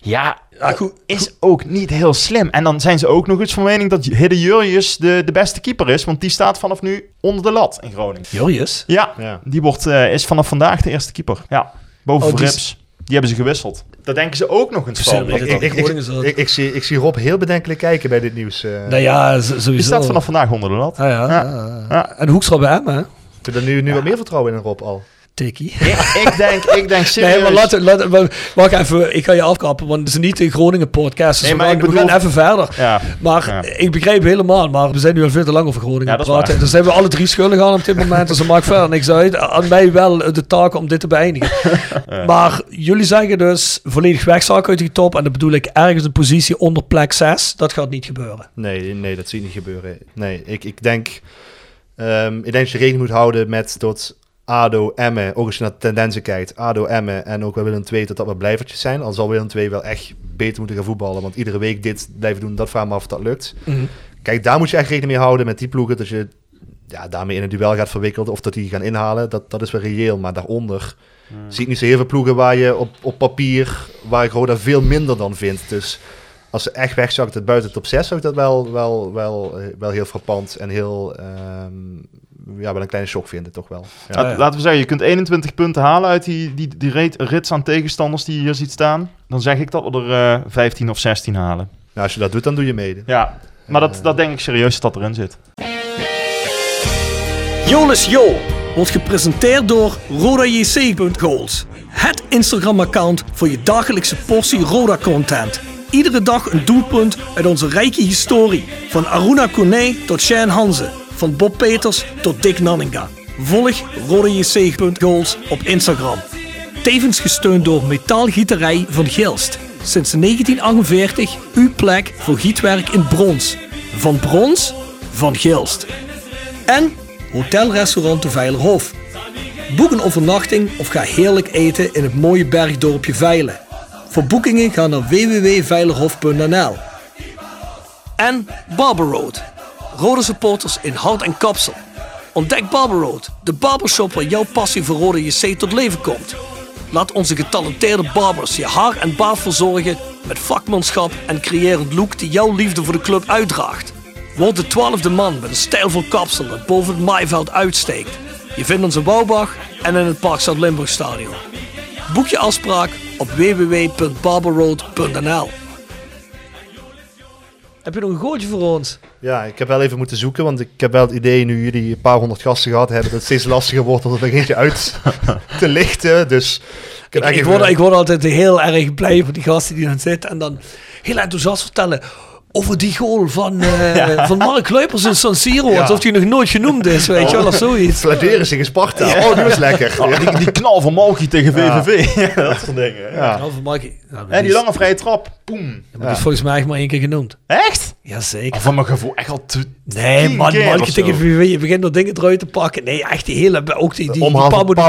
Ja, goed. is ook niet heel slim. En dan zijn ze ook nog eens van mening dat Hidde Jurrius de, de beste keeper is. Want die staat vanaf nu onder de lat in Groningen. Jurjes. Ja, Ja. die wordt, eh, is vanaf vandaag de eerste keeper. Ja, boven Oh, Rips. Die hebben ze gewisseld. Daar denken ze ook nog eens van. Ik, ik, dat- zie, ik zie Rob heel bedenkelijk kijken bij dit nieuws. eh. Nou ja, sowieso. Die staat vanaf vandaag onder de lat. Ah, ja. Ja. ja. Ja. En Hoekstra bij hem, hè? Ik heb er nu, nu wat meer vertrouwen in Rob al. Tikkie. ik, ik denk, ik denk serieus... Nee, maar laten maar- wacht even, ik ga je afkappen, want het is niet een Groningen podcast, dus Nee, we, maar gaan, ik we bedoel- gaan even verder. Ja, Maar Ja. ik begrijp helemaal, maar we zijn nu al veel te lang over Groningen Ja, praten. Dus zijn we alle drie schuldig aan op dit moment, dus dat maakt verder niks uit. Aan mij wel de taak om dit te beëindigen. Maar jullie zeggen dus volledig wegzakken uit die top, en dat bedoel ik ergens een positie onder plek 6, dat gaat niet gebeuren. Nee, nee, dat zie ik niet gebeuren. Nee, ik, ik denk... ehm, ik denk dat je rekening moet houden met dat ADO, Emmen, ook als je naar de tendensen kijkt, ADO, Emmen en ook wel Willem II, dat dat wel blijvertjes zijn. Al zal Willem II wel echt beter moeten gaan voetballen, want iedere week dit blijven doen, dat vraag me af of dat lukt. Kijk, daar moet je echt rekening mee houden met die ploegen, dat je ja, daarmee in een duel gaat verwikkeld of dat die gaan inhalen, dat, dat is wel reëel. Maar daaronder zie ik niet zo heel veel ploegen waar je op, op papier, waar ik Roda veel minder dan vind. Dus als ze echt wegzakt het buiten de top 6, zou ik dat wel, wel, wel, eh, wel heel frappant en heel, ehm, ja, wel een kleine shock vinden, toch wel. Ja. Laat- Laten we zeggen, je kunt 21 punten halen uit die, die, die reet- rits aan tegenstanders die je hier ziet staan. Dan zeg ik dat we er eh 15 of 16 halen. Nou, als je dat doet, dan doe je mede. Ja, maar dat, dat denk ik serieus dat dat erin zit. Jolis Jo wordt gepresenteerd door RodaJC.goals. Het Instagram-account voor je dagelijkse portie Roda-content. Iedere dag een doelpunt uit onze rijke historie. Van Aruna Kone tot Shane Hanze. Van Bob Peters tot Dick Nanninga. Volg RodaJC.goals op Instagram. Tevens gesteund door Metaalgieterij van Gilst. Sinds 1948 uw plek voor gietwerk in brons. Van brons, van Gilst. En Hotelrestaurant de Veilerhof. Boek een overnachting of ga heerlijk eten in het mooie bergdorpje Veilen. Voor boekingen ga naar www.veilerhof.nl. En Barber Road. Rode supporters in hout en kapsel. Ontdek Barber Road, de barbershop waar jouw passie voor Rode JC tot leven komt. Laat onze getalenteerde barbers je haar en baard verzorgen met vakmanschap en creërend look die jouw liefde voor de club uitdraagt. Word de twaalfde man met een stijlvol kapsel dat boven het maaiveld uitsteekt. Je vindt ons in Bouwbach en in het Park Zuid-Limburg Stadion. Boek je afspraak op www.barberroad.nl Heb je nog een gootje voor ons? Ja, ik heb wel even moeten zoeken, want ik heb wel het idee nu jullie een paar honderd gasten gehad hebben, dat het steeds lastiger wordt om er eentje uit te lichten. Dus ik, Ik, word, ik word altijd heel erg blij van die gasten die dan zitten en dan heel enthousiast vertellen over die goal van, eh, van Mark Luipers in San Siro. Ja. Alsof die nog nooit genoemd is, weet je wel, of zoiets. Fladeren in Sparta. Oh, die was lekker. Oh, die, die knal van Malky tegen VVV. dat soort dingen. Ja. Ja, van nou, maar En die is- lange vrije trap. Poem. maar die is volgens mij echt maar één keer genoemd. Echt? Jazeker. Van mijn gevoel echt al te... Nee, man, of zo. tegen VV, je begint nog dingen eruit te pakken. Nee, echt die hele, ook die, die, die Pablo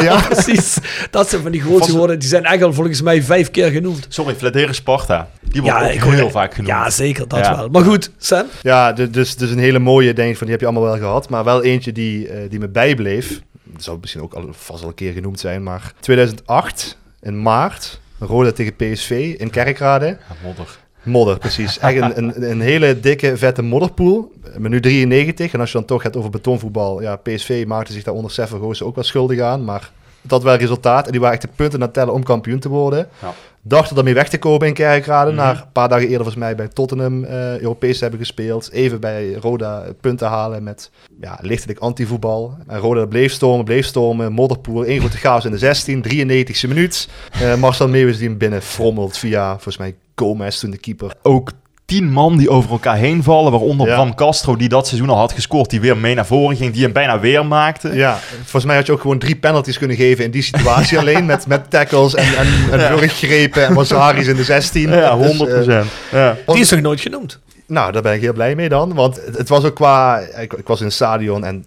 ja. precies. Dat zijn van die grootste woorden, die zijn echt al volgens mij vijf keer genoemd. Sorry, Fladeren Sparta. Die wordt ook heel vaak genoemd. Zeker, dat Ja. wel. Maar goed, Sam? Ja, du- dus, dus een hele mooie, denk ik, van die heb je allemaal wel gehad. Maar wel eentje die, eh, die me bijbleef. Dat zou misschien ook al, vast al een keer genoemd zijn. Maar 2008, in maart, Roda tegen PSV in Kerkrade. Ja, modder. Modder, precies. Echt een, een, een hele dikke, vette modderpoel. Minuut 93. En als je dan toch hebt over betonvoetbal. Ja, PSV maakte zich daar onder Seffer Goossen ook wel schuldig aan. Maar dat wel resultaat. En die waren echt de punten aan het tellen om kampioen te worden. Ja. Dachten daarmee weg te komen in Kerkrade. Mhm. Na een paar dagen eerder volgens mij bij Tottenham eh Europees hebben gespeeld. Even bij Roda punten halen met ja, lichtelijk antivoetbal. En Roda bleef stormen, bleef stormen. Modderpoel, één grote chaos in de 16. 93e minuut. Eh, Marcel Meeuwis die hem binnen frommelt via volgens mij Gomez toen de keeper. Ook tien man die over elkaar heen vallen. Waaronder Ja. Bram Castro, die dat seizoen al had gescoord. Die weer mee naar voren ging. Die hem bijna weer maakte. Ja, volgens mij had je ook gewoon drie penalties kunnen geven in die situatie alleen. Met, met tackles en, en, en Ja. wurggrepen en in de 16. Ja, Dus, 100 eh, ja. Die is nog nooit genoemd. nou, daar ben ik heel blij mee dan. Want het, het was ook qua... Ik, ik was in het stadion en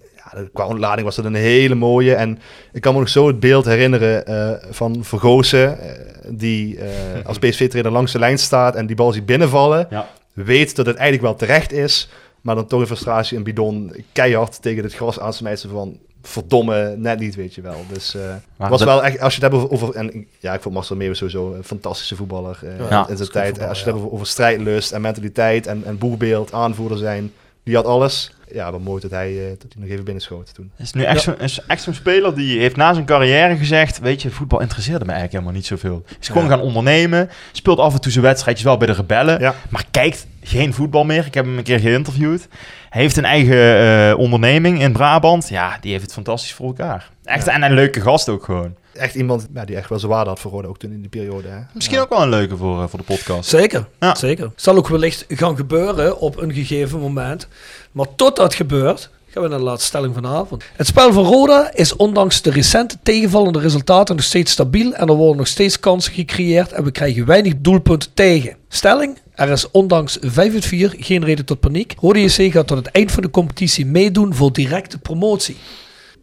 qua ontlading was het een hele mooie. En ik kan me nog zo het beeld herinneren eh, van Vergozen... eh, die eh, als PSV-trainer langs de lijn staat en die bal ziet binnenvallen. Ja. Weet dat het eigenlijk wel terecht is... maar dan toch in frustratie een bidon keihard tegen het gras aansmijten van... Verdomme, net niet, weet je wel. Dus eh was dat- wel echt, als je het hebt over, over en ja, ik vond Marcel Meeuwis sowieso een fantastische voetballer eh, Ja. in zijn tijd. Als je het hebt over, over strijdlust en mentaliteit en, en boegbeeld, aanvoerder zijn, die had alles. Ja, wat mooi dat hij, eh, dat hij nog even binnenschoot toen. Is nu echt zo'n is echt zo'n speler die heeft na zijn carrière gezegd: Weet je, voetbal interesseerde me eigenlijk helemaal niet zoveel. Is gewoon Ja. gaan ondernemen. Speelt af en toe zijn wedstrijdjes wel bij de rebellen. Ja. Maar kijkt geen voetbal meer. Ik heb hem een keer geïnterviewd. Hij heeft een eigen eh, onderneming in Brabant. Ja, die heeft het fantastisch voor elkaar. Echt Ja. en een leuke gast ook gewoon. Echt iemand ja, die echt wel zijn waarde had voor Roda, ook toen in die periode. Hè. Misschien ook wel een leuke voor, eh, voor de podcast. Zeker, Ja. zeker. Zal ook wellicht gaan gebeuren op een gegeven moment. Maar tot dat gebeurt, gaan we naar de laatste stelling vanavond. Het spel van Roda is ondanks de recente tegenvallende resultaten nog steeds stabiel. En er worden nog steeds kansen gecreëerd en we krijgen weinig doelpunten tegen. Stelling, er is ondanks 5 uit 4 geen reden tot paniek. Roda JC gaat tot het eind van de competitie meedoen voor directe promotie.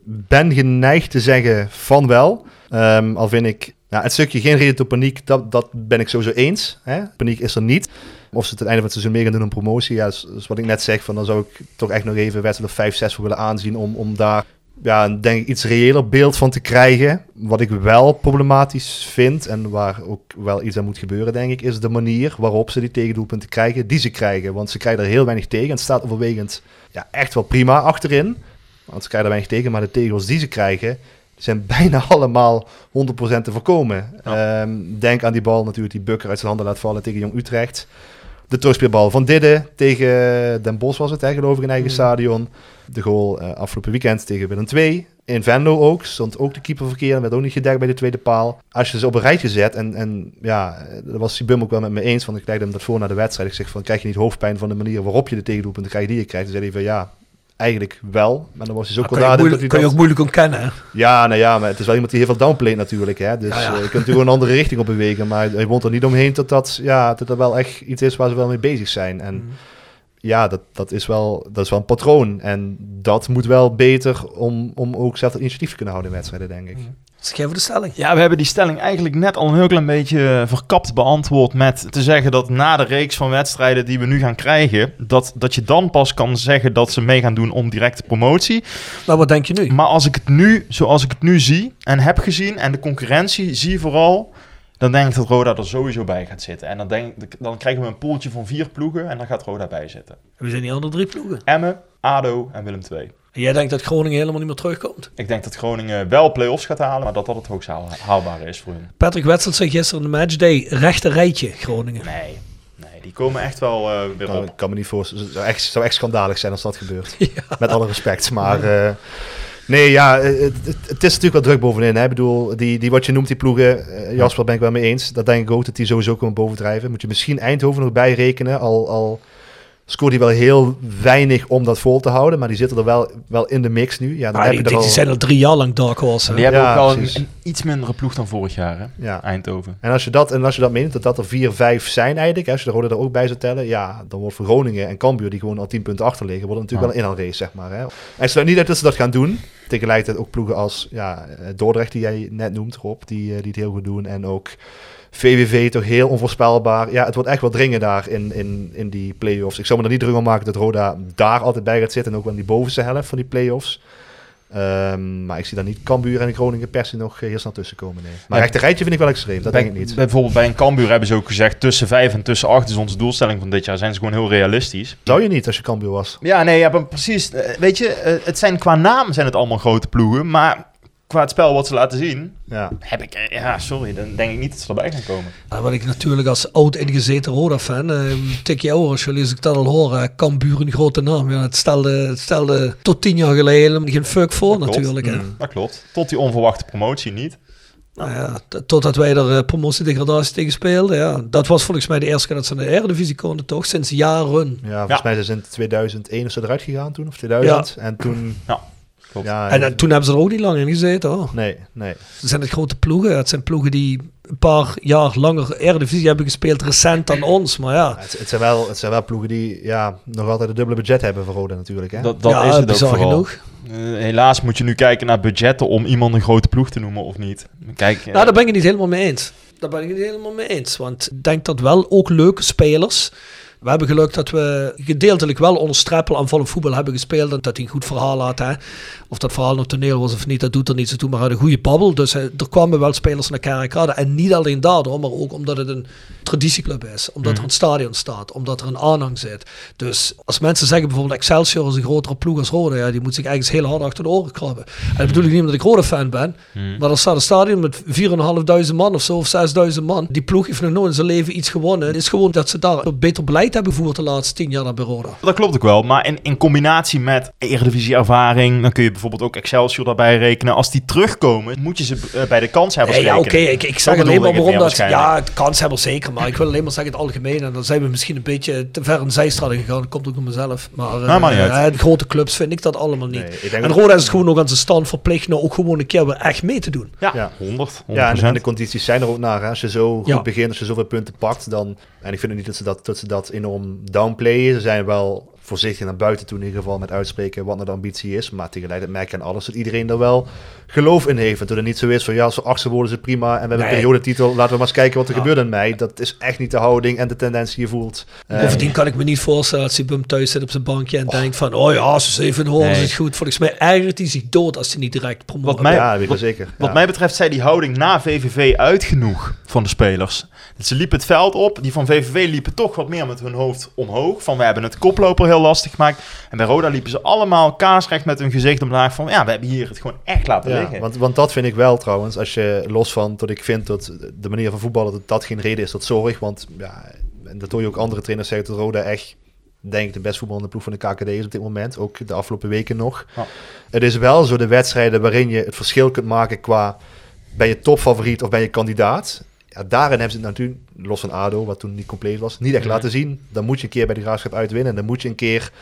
ben geneigd te zeggen van wel. Ehm, al vind ik ja, het stukje geen reden tot paniek, dat, dat ben ik sowieso eens. Hè? Paniek is er niet. Of ze het einde van het seizoen mee gaan doen aan promotie, ja, is, wat ik net zeg. Van, dan zou ik toch echt nog even een wedstrijd of 5, 6 voor willen aanzien om, om daar ja, een, denk ik iets reëler beeld van te krijgen. Wat ik wel problematisch vind en waar ook wel iets aan moet gebeuren, denk ik, is de manier waarop ze die tegendoelpunten krijgen die ze krijgen. Want ze krijgen er heel weinig tegen. Het staat overwegend ja, echt wel prima achterin. Want ze krijgen er weinig tegen, maar de tegels die ze krijgen, zijn bijna allemaal 100% te voorkomen. Ehm, denk aan die bal natuurlijk die Bukker uit zijn handen laat vallen tegen Jong Utrecht. De terugspeelbal van Didde tegen Den Bosch was het, hè, geloof ik, in eigen stadion. De goal eh, afgelopen weekend tegen Willem II. In Venlo ook, stond ook de keeper verkeerd en werd ook niet gedekt bij de tweede paal. Als je ze op een rijtje zet, en, en ja, daar was Sibum ook wel met me eens, want ik legde hem dat voor naar de wedstrijd. Ik zeg van, krijg je niet hoofdpijn van de manier waarop je de tegendoelpunten krijgt die je krijgt? Toen zei hij van, ja, eigenlijk wel. Maar dan was hij zo moeilijk, dat kan je ook moeilijk ontkennen. Ja, nou ja, maar het is wel iemand die heel veel downplayt natuurlijk. Hè? Dus Ja, ja. eh, je kunt natuurlijk een andere richting op bewegen. Maar hij woont er niet omheen dat dat, ja, dat dat wel echt iets is waar ze wel mee bezig zijn. En Mhm. Ja, dat, dat, is wel, dat is wel een patroon. En dat moet wel beter om, om ook zelf het initiatief te kunnen houden in wedstrijden, denk ik. Zeg even de stelling. Ja, we hebben die stelling eigenlijk net al een heel klein beetje eh, verkapt beantwoord met te zeggen dat na de reeks van wedstrijden die we nu gaan krijgen, dat, dat je dan pas kan zeggen dat ze mee gaan doen om directe promotie. Nou, wat denk je nu? Maar als ik het nu, zoals ik het nu zie en heb gezien en de concurrentie zie vooral, dan denk ik dat Roda er sowieso bij gaat zitten. En dan, denk, ik- dan krijgen we een poeltje van vier ploegen en dan gaat Roda bij zitten. We zijn die andere drie ploegen. Emmen, ADO en Willem II. En jij denkt dat Groningen helemaal niet meer terugkomt? Ik denk dat Groningen wel play-offs gaat halen, maar dat dat het hoogst haal- haalbare is voor hun. Patrick Wetsel zei gisteren in de matchday, rechte rijtje Groningen. Nee, nee die komen echt wel eh, weer Nou, op. ik kan me niet voorstellen. Het zou echt, zou echt schandalig zijn als dat gebeurt. Met alle respect. Maar eh, nee, ja, eh, het, het, het is natuurlijk wel druk bovenin. Hè? Ik bedoel, die, die wat je noemt, die ploegen. eh, Jasper, ben ik wel mee eens. Dat denk ik ook dat die sowieso komen bovendrijven. Moet je misschien Eindhoven nog bijrekenen. Al, al scoort hij wel heel weinig om dat vol te houden. Maar die zitten er wel, wel in de mix nu. Ja, dan Maar heb die, je er die al- zijn al drie jaar lang dark horse. Die hebben Ja, ook wel een, een iets mindere ploeg dan vorig jaar, hè? Ja. Eindhoven. En als je dat, en als je dat meent, dat dat er vier, vijf zijn eigenlijk, hè, als je de Rode er ook bij zou tellen, ja, dan wordt voor Groningen en Cambuur, die gewoon al tien punten achter liggen, wordt het natuurlijk wel een inhaalrace, zeg maar. Hè. En ik sluit niet uit dat ze dat gaan doen. Tegelijkertijd ook ploegen als ja, eh, Dordrecht, die jij net noemt, Rob, die, eh, die het heel goed doen. En ook VWV, toch heel onvoorspelbaar. Ja, het wordt echt wel dringen daar in, in, in die play-offs. Ik zou me er niet druk om maken dat Roda daar altijd bij gaat zitten en ook wel in die bovenste helft van die play-offs. Ehm, maar ik zie daar niet Cambuur en Groningen per se nog eh, heel snel tussen komen. Nee. Maar Ja. rechte rijtje vind ik wel extreem, dat bij, denk ik niet. Bijvoorbeeld bij een Cambuur hebben ze ook gezegd... tussen 5 en tussen 8 is onze doelstelling van dit jaar. Zijn ze gewoon heel realistisch. Zou je niet als je Cambuur was? Ja, nee, ja, precies. Eh, Weet je, eh, het zijn qua naam zijn het allemaal grote ploegen. Maar qua het spel wat ze laten zien... Ja. heb ik... eh, Ja, sorry, dan denk ik niet dat ze erbij gaan komen. Ja, wat ik natuurlijk als oud ingezeten Roda-fan, eh, tikje ouder, jullie als ik dat al hoor, Cambuur een grote naam. Ja, het, stelde, het stelde tot tien jaar geleden helemaal geen fuck voor Dat klopt. natuurlijk. Hè. Mm. Dat klopt. Tot die onverwachte promotie niet. Nou ja, totdat wij er uh, promotie-degradatie tegen speelden. Ja. Dat was volgens mij de eerste keer dat ze naar de Eredivisie konden, toch? Sinds jaren. Ja, volgens Ja. mij zijn ze in 2001 of zo eruit gegaan toen, of 2000. En toen... Ja, klopt. Ja, En, eh, toen hebben ze er ook niet lang in gezeten. Hoor. Nee, nee. Het zijn het grote ploegen. Het zijn ploegen die een paar jaar langer Eredivisie hebben gespeeld, recent dan ons. Maar ja, Het, het, zijn wel, het zijn wel ploegen die ja, nog altijd een dubbele budget hebben voor Roda natuurlijk. Hè? Dat, dat ja, is het ook bizar genoeg. Eh, helaas moet je nu kijken naar budgetten om iemand een grote ploeg te noemen of niet. Kijk, eh, Nou, daar ben ik het niet helemaal mee eens. Daar ben ik het niet helemaal mee eens. Want ik denk dat wel ook leuke spelers. We hebben geluk dat we gedeeltelijk wel onder streppel aan volle voetbal hebben gespeeld. En dat hij een goed verhaal had. Hè. Of dat verhaal nog toneel was of niet, dat doet er niet zo toe. Maar hij had een goede babbel. Dus eh, er kwamen wel spelers naar Kerkrade. En niet alleen daardoor, maar ook omdat het een traditieclub is. Omdat er een stadion staat. Omdat er een aanhang zit. Dus als mensen zeggen bijvoorbeeld Excelsior is een grotere ploeg als Rode. Ja, die moet zich eigenlijk heel hard achter de oren krabben. En dat bedoel ik niet omdat ik Rode fan ben. Maar er staat een stadion met 4.500 man of zo, of 6.000 man. Die ploeg heeft nog nooit in zijn leven iets gewonnen. Het is gewoon dat ze daar beter beleid hebben gevoerd de laatste tien jaar naar bij Roda. Dat klopt ook wel, maar in, in combinatie met Eredivisie-ervaring, dan kun je bijvoorbeeld ook Excelsior daarbij rekenen. Als die terugkomen, moet je ze eh, bij de kanshebbers Nee, ja, oké, ik, ik zeg alleen maar waarom het dat... Ja, waarschijnlijk. het kanshebber zeker, maar ik wil alleen maar zeggen het algemeen. En dan zijn we misschien een beetje te ver in zijstraat gegaan. Dat komt ook door mezelf. Maar eh, Nou, niet uit. eh, de grote clubs vind ik dat allemaal niet. Nee, en dat- Roda is het gewoon ook aan zijn stand verplicht nou ook gewoon een keer weer echt mee te doen. Ja, Ja. 100, 100%. Ja, en, en de condities zijn er ook naar. Hè. Als je zo goed Ja. begint, als je zoveel punten pakt, dan... En ik vind ook niet dat ze dat, dat, ze dat enorm downplayen. Ze zijn wel voorzichtig naar buiten toe in ieder geval met uitspreken wat nou de ambitie is. Maar tegelijkertijd merk je aan alles dat iedereen er wel geloof in heeft. En toen het niet zo is van ja, als we achtste worden is het prima. En we hebben Nee. een periodetitel, laten we maar eens kijken wat er Ja. gebeurt in mei. Dat is echt niet de houding en de tendens die je voelt. Eh, Bovendien kan ik me niet voorstellen dat Sibum thuis zit op zijn bankje en denkt van, oh ja, als ze zeven horen is het goed. Volgens mij ergert hij zich dood als hij niet direct promoot. Wat mij- ja, weet wat- zeker. Wat mij betreft zei die houding na VVV uit genoeg van de spelers. Dus ze liepen het veld op. Die van VVV liepen toch wat meer met hun hoofd omhoog. Van we hebben het koploper heel lastig gemaakt. En bij Roda liepen ze allemaal kaarsrecht met hun gezicht omlaag van... Ja, we hebben hier het gewoon echt laten Ja, liggen. want, want dat vind ik wel trouwens. Als je los van dat ik vind dat de manier van voetballen dat dat geen reden is tot zorg. Want ja, en dat hoor je ook andere trainers zeggen dat Roda echt, denk ik, de best voetballende ploeg van de KKD is op dit moment. Ook de afgelopen weken nog. Ja. Het is wel zo de wedstrijden waarin je het verschil kunt maken qua ben je topfavoriet of ben je kandidaat. Ja, daarin hebben ze het natuurlijk, los van ADO, wat toen niet compleet was, niet echt laten zien. Dan moet je een keer bij de graafschap uitwinnen. En dan moet je een keer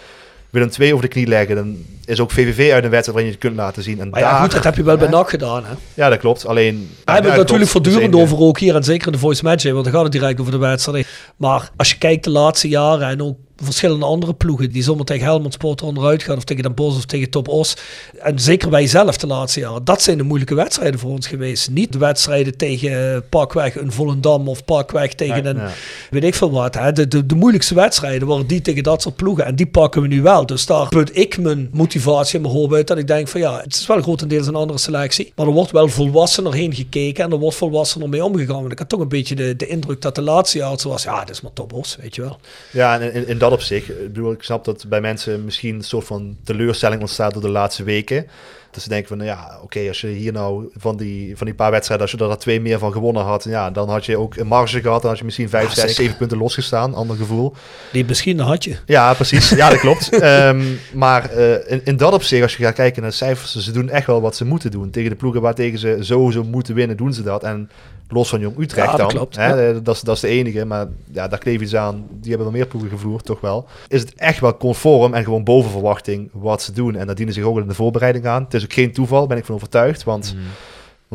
Willem 2 over de knie leggen. Dan is ook VVV uit een wedstrijd waarin je het kunt laten zien. En Maar ja, daar- goed, dat heb je wel bij? NAC gedaan, hè? Ja, dat klopt. Alleen... We hebben het natuurlijk voortdurend Dus over ook hier, en zeker in de voice match, want dan gaat het direct over de wedstrijd. Maar als je kijkt de laatste jaren en ook verschillende andere ploegen die zomaar tegen Helmond Sport onderuit gaan, of tegen Den Bosch of tegen Top Os, en zeker wij zelf de laatste jaren, dat zijn de moeilijke wedstrijden voor ons geweest. Niet de wedstrijden tegen Parkweg een Volendam of Parkweg tegen Nee, een weet ik veel wat. Hè. De, de, de moeilijkste wedstrijden waren die tegen dat soort ploegen. En die pakken we nu wel. Dus daar put ik mijn motivatie en mijn hoop uit. Dat ik denk van ja, het is wel grotendeels een andere selectie. Maar er wordt wel volwassener heen gekeken. En er wordt volwassener mee omgegaan. Want ik had toch een beetje de, de indruk dat de laatste jaar zo was. Ja, dit is maar topos, weet je wel. Ja, en in, in dat opzicht, ik bedoel, ik snap dat bij mensen misschien een soort van teleurstelling ontstaat door de laatste weken. Dat ze denken van, nou ja, oké, als je hier nou van die, van die paar wedstrijden, als je er twee meer van gewonnen had, ja, dan had je ook een marge gehad. Dan had je misschien vijf, zes, zeven punten losgestaan. Ander gevoel. Die misschien had je. Ja, precies. Ja, dat klopt. Ehm, maar eh, in, in dat opzicht, als je gaat kijken naar de cijfers, ze doen echt wel wat ze moeten doen. Tegen de ploegen waar tegen ze sowieso moeten winnen, doen ze dat. En los van Jong Utrecht Ja, dat dan, klopt, hè, ja. dat, is, dat is de enige. Maar ja, daar kleef iets aan. Die hebben wel meer ploegen gevloerd, toch wel. Is het echt wel conform en gewoon boven verwachting wat ze doen. En dat dienen zich ook in de voorbereiding aan. Het is ook geen toeval, ben ik van overtuigd. Want Mm.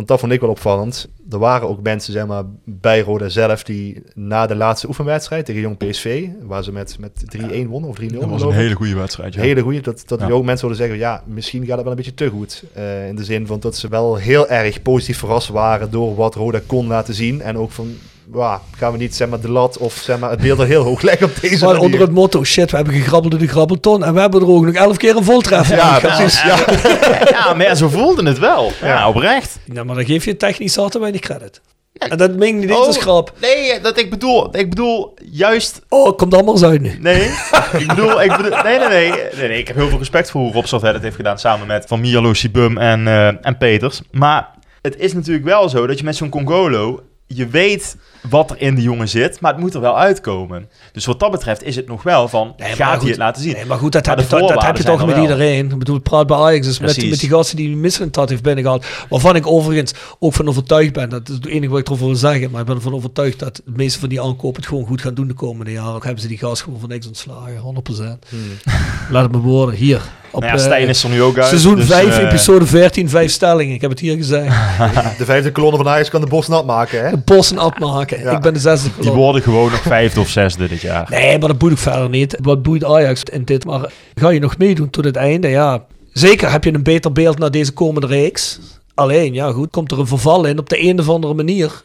Want dat vond ik wel opvallend. Er waren ook mensen zeg maar, bij Roda zelf die na de laatste oefenwedstrijd tegen Jong PSV, waar ze met, met 3-1 wonnen of 3-0 Dat was een hele goede wedstrijd. Ja. Hele goede. Dat, dat Ja. ook mensen wilden zeggen, ja, misschien gaat het wel een beetje te goed. Eh, in de zin van dat ze wel heel erg positief verrast waren door wat Roda kon laten zien. En ook van, wauw, gaan we niet zeg maar, de lat of zeg maar, het beeld er heel hoog leggen op deze Maar manier. onder het motto, shit, we hebben gegrabbeld in de grabbelton. En we hebben er ook nog elf keer een voltreffer Ja, precies. Ja. ja, maar zo voelden het wel. Ja, Ja. oprecht. Ja, maar dan geef je technisch altijd weinig credit. En dat meen ik niet eens Oh. als grap. Nee, dat ik bedoel, ik bedoel juist Oh, komt allemaal uit nu. Nee, ik bedoel, ik bedoel nee, nee, nee, nee, nee. Ik heb heel veel respect voor hoe Rob Salvet het heeft gedaan samen met Van Mierlo, Sibum en, eh, en Peters. Maar het is natuurlijk wel zo dat je met zo'n Congolo, je weet wat er in de jongen zit, maar het moet er wel uitkomen. Dus wat dat betreft is het nog wel van, Nee, gaat goed, hij het laten zien? Nee, maar goed, dat, Maar heb, de je, toch- dat heb je toch met er wel. iedereen. Ik bedoel, praat bij Ajax dus met, met die gasten die Michelin dat heeft binnengehaald. Waarvan ik overigens ook van overtuigd ben. Dat is het enige wat ik erover wil zeggen. Maar ik ben ervan overtuigd dat de meeste van die aankopen het gewoon goed gaan doen de komende jaren. Ook hebben ze die gast gewoon voor niks ontslagen. 100%. Laat het me worden. Hier. Op, Nou ja, eh, Stijn is er nu ook uit. Seizoen dus, 5, eh, episode 14, 5 stellingen. Ik heb het hier gezegd. De vijfde kolonne van Ajax kan de bos nat maken, hè? De bossen Ja. Ik ben de zesde Die worden gewoon nog vijfde of zesde dit jaar. Nee, maar dat boeit ook verder niet. Wat boeit Ajax in dit? Maar ga je nog meedoen tot het einde? Ja, zeker heb je een beter beeld naar deze komende reeks. Alleen, ja goed, komt er een verval in op de een of andere manier.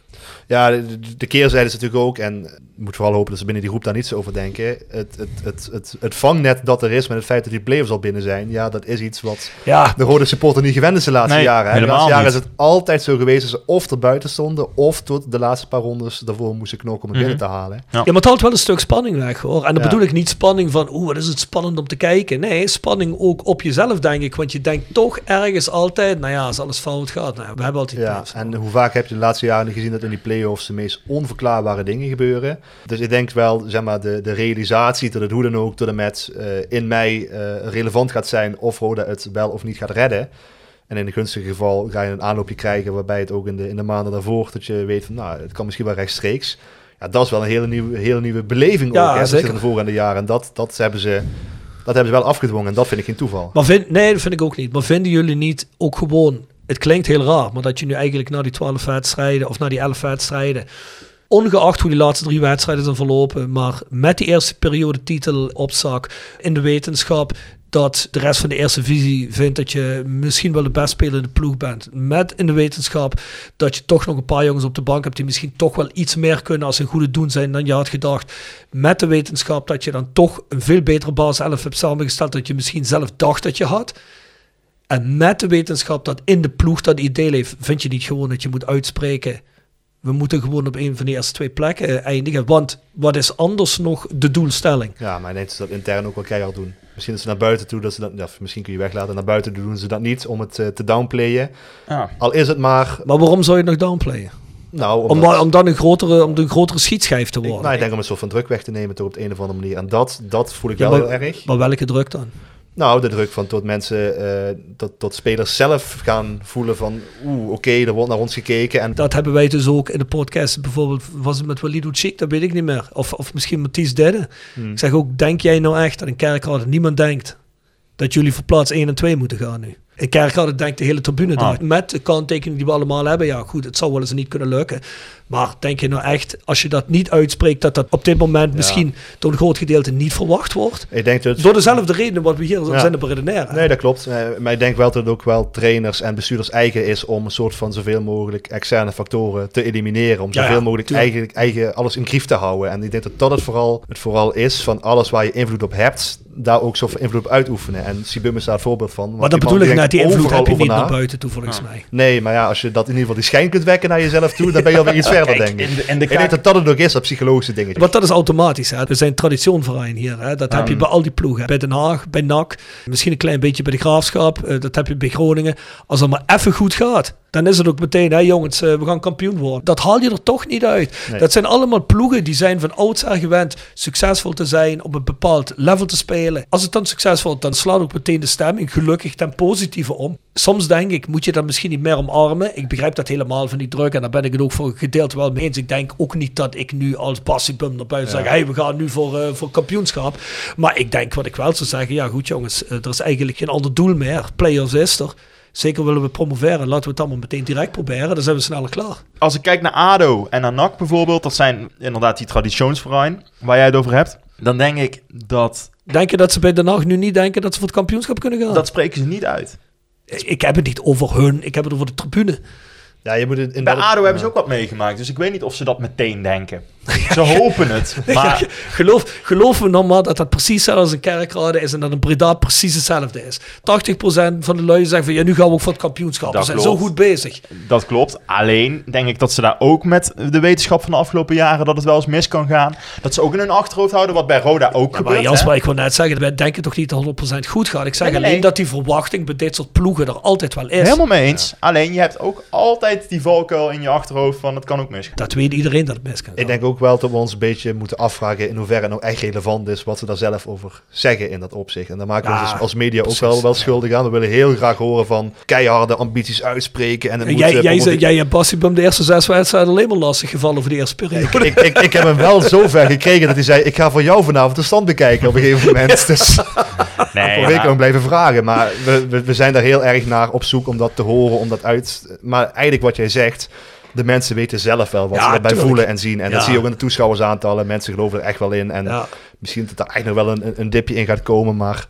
Ja, de, de keerzijde is natuurlijk ook, en je moet vooral hopen dat ze binnen die groep daar niets over denken. Het, het, het, het, het vangnet dat er is met het feit dat die players al binnen zijn, ja, dat is iets wat Ja, de rode supporter niet gewend is de laatste Nee, jaren. hè. De laatste jaren niet. is het altijd zo geweest dat ze of er buiten stonden, of tot de laatste paar rondes daarvoor moesten knokken om het Mhm. binnen te halen. ja, maar het houdt wel een stuk spanning weg hoor. En dan Ja. bedoel ik niet spanning van, oeh, wat is het spannend om te kijken. Nee, spanning ook op jezelf, denk ik. Want je denkt toch ergens altijd, nou ja, als alles fout gaat, nou, we hebben altijd Ja, play-offs. en hoe vaak heb je de laatste jaren gezien dat in die play-offs de meest onverklaarbare dingen gebeuren. Dus ik denk wel, zeg maar, de, de realisatie dat het hoe dan ook tot en met eh, in mei eh, relevant gaat zijn of Roda het wel of niet gaat redden. En in een gunstige geval ga je een aanloopje krijgen waarbij het ook in de, in de maanden daarvoor, dat je weet van, nou, het kan misschien wel rechtstreeks. Ja, dat is wel een hele nieuwe, hele nieuwe beleving Ja, ook, hè, zeker. de vorige jaren. En dat, dat, hebben ze, dat hebben ze wel afgedwongen en dat vind ik geen toeval. Maar vind, nee, dat vind ik ook niet. Maar vinden jullie niet ook gewoon, het klinkt heel raar, maar dat je nu eigenlijk na die 12 wedstrijden of na die 11 wedstrijden, ongeacht hoe die laatste drie wedstrijden zijn verlopen, maar met die eerste periode titel op zak in de wetenschap dat de rest van de eerste visie vindt dat je misschien wel de best spelende ploeg bent. Met in de wetenschap dat je toch nog een paar jongens op de bank hebt die misschien toch wel iets meer kunnen als een goede doen zijn dan je had gedacht. Met de wetenschap dat je dan toch een veel betere basis 11 hebt samengesteld dat je misschien zelf dacht dat je had. En met de wetenschap dat in de ploeg dat idee leeft, vind je niet gewoon dat je moet uitspreken. We moeten gewoon op een van de eerste twee plekken eh, eindigen. Want wat is anders nog de doelstelling? Ja, maar ik denk dat ze dat intern ook wel keihard doen. Misschien dat ze naar buiten toe, dat ze dat, ja, misschien kun je weglaten, naar buiten toe doen ze dat niet om het eh, te downplayen. Ja. Al is het maar, Maar waarom zou je het nog downplayen? nou, Om, omdat- dan- om dan een grotere, om een grotere schietschijf te ik, worden. nou, ik denk om een soort van druk weg te nemen toch op de een of andere manier. En dat, dat voel ik Ja, wel maar- heel erg. Maar welke druk dan? Nou, de druk van tot mensen, eh, tot, tot spelers zelf gaan voelen van, oeh, oké, er wordt naar ons gekeken. En Dat hebben wij dus ook in de podcast. Bijvoorbeeld was het met Walid Chic, dat weet ik niet meer. Of, of misschien Mathies Dedde. Hmm. Ik zeg ook, denk jij nou echt dat in Kerkrade niemand denkt dat jullie voor plaats 1 en 2 moeten gaan nu? In Kerkrade denkt de hele tribune Ah. dat. Met de kanttekening die we allemaal hebben. Ja goed, het zou wel eens niet kunnen lukken. Maar denk je nou echt, als je dat niet uitspreekt, dat dat op dit moment misschien door een groot gedeelte niet verwacht wordt? ik denk dat... Door dezelfde redenen wat we hier Ja. zijn te redeneren. Nee, dat klopt. Eh, maar ik denk wel dat het ook wel trainers en bestuurders eigen is om een soort van zoveel mogelijk externe factoren te elimineren. Om zoveel ja, mogelijk eigen, eigen alles in grief te houden. En ik denk dat dat het vooral, het vooral is van alles waar je invloed op hebt, daar ook zoveel invloed op uitoefenen. En Sibum is daar het voorbeeld van. want maar dat bedoel ik net, die invloed heb overal je niet naar na. buiten toe volgens mij. Nee, maar ja, als je dat in ieder geval die schijn kunt wekken naar jezelf toe, dan ben je alweer iets verder, Kijk, denk ik. en de- en de ik denk dat dat het ook is, dat psychologische dingetje. Want dat is automatisch. Hè. We zijn traditionverein hier. Hè. Dat heb je Um. bij al die ploegen. Bij Den Haag, bij NAC. Misschien een klein beetje bij de Graafschap. eh, dat heb je bij Groningen. Als het maar even goed gaat. Dan is het ook meteen, hè, jongens, eh, we gaan kampioen worden. Dat haal je er toch niet uit. Nee. Dat zijn allemaal ploegen die zijn van oudsher gewend succesvol te zijn, op een bepaald level te spelen. Als het dan succesvol is, dan slaat ook meteen de stemming gelukkig ten positieve om. Soms denk ik, moet je dat misschien niet meer omarmen. Ik begrijp dat helemaal van die druk en daar ben ik het ook voor een gedeelte wel mee eens. Ik denk ook niet dat ik nu als Bassibum naar buiten zeg, hey, we gaan nu voor, eh, voor kampioenschap. Maar ik denk wat ik wel zou zeggen, ja goed jongens, eh, er is eigenlijk geen ander doel meer. Playoffs is er. Zeker willen we promoveren. Laten we het allemaal meteen direct proberen. Dan zijn we sneller klaar. Als ik kijk naar ADO en naar NAC bijvoorbeeld, dat zijn inderdaad die traditionsverein waar jij het over hebt. Dan denk ik dat, Denk je dat ze bij Den Haag nu niet denken dat ze voor het kampioenschap kunnen gaan? dat spreken ze niet uit. Ik heb het niet over hun, ik heb het over de tribune. Ja, je moet het Bij inderdaad- ADO hebben ze ook wat meegemaakt, dus ik weet niet of ze dat meteen denken. Ze hopen het, maar geloof, geloof me nog maar dat dat precies hetzelfde als een kerkrade is en dat een Breda precies hetzelfde is. 80% van de lui zeggen van ja, nu gaan we ook voor het kampioenschap. Dat we zijn klopt. zo goed bezig. dat klopt. Alleen denk ik dat ze daar ook met de wetenschap van de afgelopen jaren dat het wel eens mis kan gaan. Dat ze ook in hun achterhoofd houden, wat bij Roda ook Ja, maar gebeurt. Jasper, hè? ik wil net zeggen, wij denken toch niet dat het 100% goed gaat. Ik zeg Nee, alleen nee. dat die verwachting bij dit soort ploegen er altijd wel is. Helemaal mee eens. Alleen je hebt ook altijd die valkuil in je achterhoofd van het kan ook misgaan. Dat weet iedereen dat het mis kan. Ik denk ook wel dat we ons een beetje moeten afvragen in hoeverre het nou echt relevant is wat ze daar zelf over zeggen in dat opzicht. En daar maken we Ja, ons als- als media precies. ook wel, wel schuldig aan. We willen heel graag horen van keiharde ambities uitspreken. En moet, jij, eh, jij, zei- jij hebt Bassibum de eerste zes wedstrijden alleen maar lastig gevallen voor de eerste periode. ik, ik, ik heb hem wel zo ver gekregen dat hij zei: Ik ga voor jou vanavond de stand bekijken op een gegeven moment. Dus Nee, gewoon blijven vragen. Maar we, we, we zijn daar heel erg naar op zoek om dat te horen, om dat uit. Maar eigenlijk wat jij zegt. De mensen weten zelf wel wat Ja, ze erbij tuurlijk. voelen en zien. En dat zie je ook in de toeschouwersaantallen. Mensen geloven er echt wel in. En Ja. misschien dat er eigenlijk nog wel een, een- dipje in gaat komen. Maar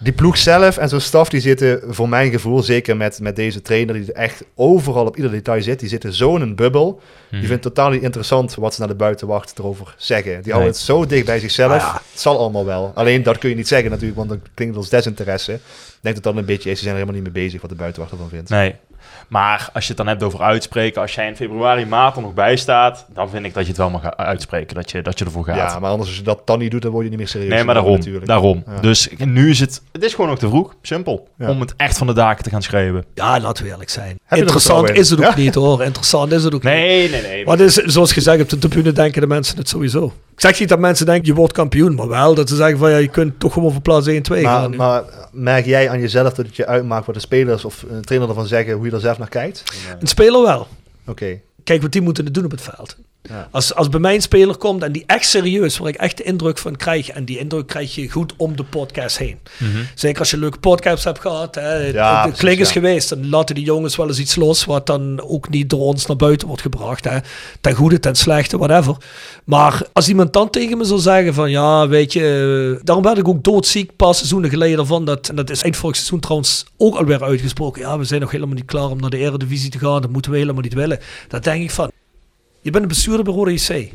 die ploeg zelf en zo'n staf, die zitten voor mijn gevoel, zeker met, met deze trainer, die er echt overal op ieder detail zit, die zitten zo in een bubbel. Die vindt het totaal niet interessant wat ze naar de buitenwacht erover zeggen. Die houden het zo dicht bij zichzelf. Ah, ja. Het zal allemaal wel. Alleen dat kun je niet zeggen natuurlijk, want dan klinkt het als desinteresse. Ik denk dat dat een beetje is. Ze zijn er helemaal niet mee bezig wat de buitenwacht ervan vindt. Nee. Maar als je het dan hebt over uitspreken, als jij in februari, maart er nog bij staat, dan vind ik dat je het wel mag uitspreken, dat je, dat je ervoor gaat. Ja, maar anders als je dat dan niet doet, dan word je niet meer serieus. nee, maar daarom. natuurlijk. daarom. Ja. Dus nu is het, het is gewoon ook te vroeg, simpel, Ja. om het echt van de daken te gaan schreeuwen. Ja, laten we eerlijk zijn. er Interessant is het ook Ja? niet hoor. Interessant is het ook niet. Nee, nee, nee. Maar is, zoals gezegd, op de tribune denken de mensen het sowieso. Ik zeg niet dat mensen denken, je wordt kampioen. Maar wel dat ze zeggen van, ja, je kunt toch gewoon voor plaats 1 2 gaan. Maar, nu. maar merk jij aan jezelf dat het je uitmaakt wat de spelers of een trainer ervan zeggen, hoe je er zelf naar kijkt? Een speler wel. Oké. Kijk wat die moeten het doen op het veld. Ja. Als, als bij mij een speler komt en die echt serieus, waar ik echt de indruk van krijg, en die indruk krijg je goed om de podcast heen. Zeker als je leuke podcasts hebt gehad, hè, Ja, het precies, klink is ja. geweest, dan laten die jongens wel eens iets los, wat dan ook niet door ons naar buiten wordt gebracht. Hè. Ten goede, ten slechte, whatever. Maar als iemand dan tegen me zou zeggen van, ja, weet je, eh, daarom werd ik ook doodziek, een paar seizoenen geleden ervan, dat, en dat is eind vorig seizoen trouwens ook alweer uitgesproken, ja, we zijn nog helemaal niet klaar om naar de eredivisie te gaan, dat moeten we helemaal niet willen. Dan denk ik van, je bent een bestuurder bij Rode JC.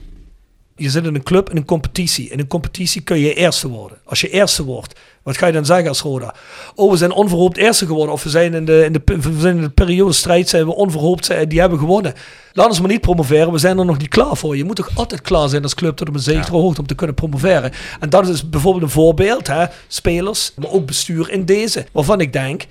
Je zit in een club, in een competitie. In een competitie kun je eerste worden. Als je eerste wordt, wat ga je dan zeggen als Roda? Oh, we zijn onverhoopt eerste geworden. Of we zijn in de, in de, we zijn in de periode strijd, zijn we onverhoopt, zijn, die hebben gewonnen. Laat ons maar niet promoveren, we zijn er nog niet klaar voor. Je moet toch altijd klaar zijn als club tot op een zekere hoogte om te kunnen promoveren. En dat is bijvoorbeeld een voorbeeld, hè? spelers, maar ook bestuur in deze. Waarvan ik denk,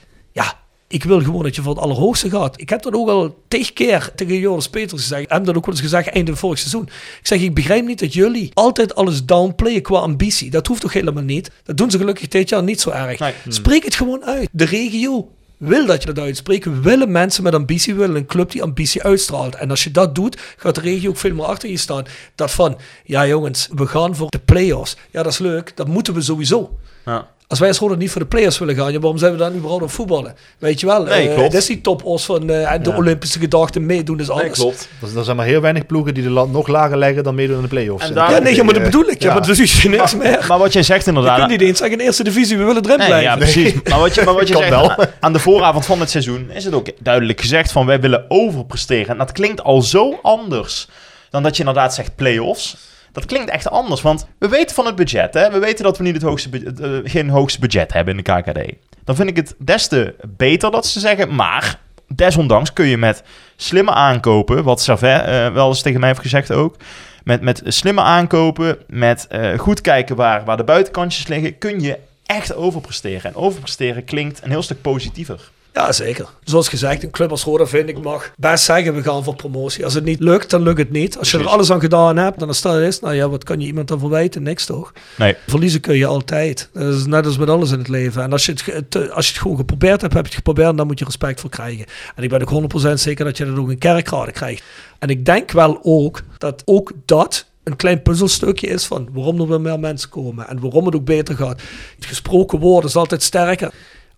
ik wil gewoon dat je voor het allerhoogste gaat. Ik heb dat ook al tig keer tegen Joris Peters gezegd. Ik heb dat ook wel eens gezegd einde vorig seizoen. Ik zeg, ik begrijp niet dat jullie altijd alles downplayen qua ambitie. Dat hoeft toch helemaal niet? Dat doen ze gelukkig dit jaar niet zo erg. Nee. Spreek het gewoon uit. De regio wil dat je dat uitspreekt. We willen mensen met ambitie, we willen een club die ambitie uitstraalt. En als je dat doet, gaat de regio ook veel meer achter je staan. Dat van, ja jongens, we gaan voor de play-offs. Ja, dat is leuk. Dat moeten we sowieso. Ja. Als wij als Roda niet voor de players willen gaan, ja, waarom zijn we dan überhaupt op voetballen? Weet je wel, Nee, eh, klopt. dat is die topos van eh, de Olympische gedachte meedoen is alles. Nee, klopt. Dus er zijn maar heel weinig ploegen die de lat nog lager leggen dan meedoen in de play-offs. En daar- Ja, nee, ja, maar dat bedoel ik. Ja, Ja. maar dus is je niks meer. Maar wat jij zegt Je inderdaad... kunt niet eens zeggen in eerste divisie, we willen erin Nee, blijven. ja, precies. Maar wat je, maar wat je Kan zegt, wel. aan- aan de vooravond van het seizoen is het ook duidelijk gezegd van wij willen overpresteren. En dat klinkt al zo anders dan dat je inderdaad zegt play-offs. Dat klinkt echt anders, want we weten van het budget. Hè? We weten dat we niet het hoogste, eh, geen hoogste budget hebben in de KKD. Dan vind ik het des te beter dat ze zeggen, maar desondanks kun je met slimme aankopen, wat Servet eh, wel eens tegen mij heeft gezegd ook, met, met slimme aankopen, met eh, goed kijken waar, waar de buitenkantjes liggen, kun je echt overpresteren. En overpresteren klinkt een heel stuk positiever. Ja, zeker. Zoals gezegd, een club als Roda vind ik mag best zeggen we gaan voor promotie. Als het niet lukt, dan lukt het niet. Als je er alles aan gedaan hebt, dan is dat is. Nou ja, wat kan je iemand dan verwijten? Niks toch? Nee. Verliezen kun je altijd. Dat is net als met alles in het leven. En als je het, als je het gewoon geprobeerd hebt, heb je het geprobeerd en daar moet je respect voor krijgen. En ik ben ook 100% zeker dat je dat ook in kerkraden krijgt. En ik denk wel ook dat ook dat een klein puzzelstukje is van waarom er weer meer mensen komen en waarom het ook beter gaat. Het gesproken woord is altijd sterker.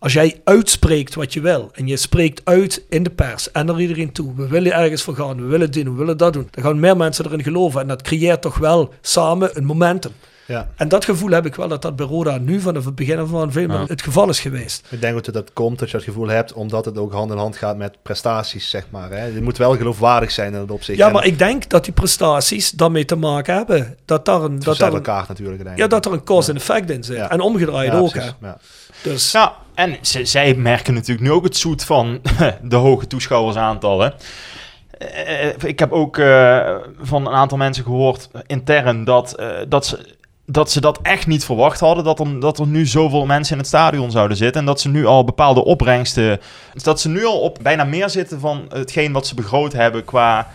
Als jij uitspreekt wat je wil en je spreekt uit in de pers en naar iedereen toe, we willen ergens voor gaan, we willen dit doen, we willen dat doen, dan gaan meer mensen erin geloven en dat creëert toch wel samen een momentum. Ja. En dat gevoel heb ik wel dat dat bij Roda nu vanaf het begin aan veel Ja. het geval is geweest. Ik denk dat dat komt, dat je het gevoel hebt, omdat het ook hand in hand gaat met prestaties, zeg maar. Hè. Je moet wel geloofwaardig zijn in dat opzicht. Ja, En maar ik denk dat die prestaties daarmee te maken hebben. Dat daar een, het dat daar een, elkaar natuurlijk. Ja, dat er een cause en effect in zit. En omgedraaid ook. Hè. precies. Ja. En ze- zij merken natuurlijk nu ook het zoet van de hoge toeschouwersaantallen. Eh, ik heb ook eh, van een aantal mensen gehoord eh, intern dat, eh, dat, ze, dat echt niet verwacht hadden. Dat er, dat er nu zoveel mensen in het stadion zouden zitten. En dat ze nu al bepaalde opbrengsten. Dat ze nu al op bijna meer zitten van hetgeen wat ze begroot hebben qua.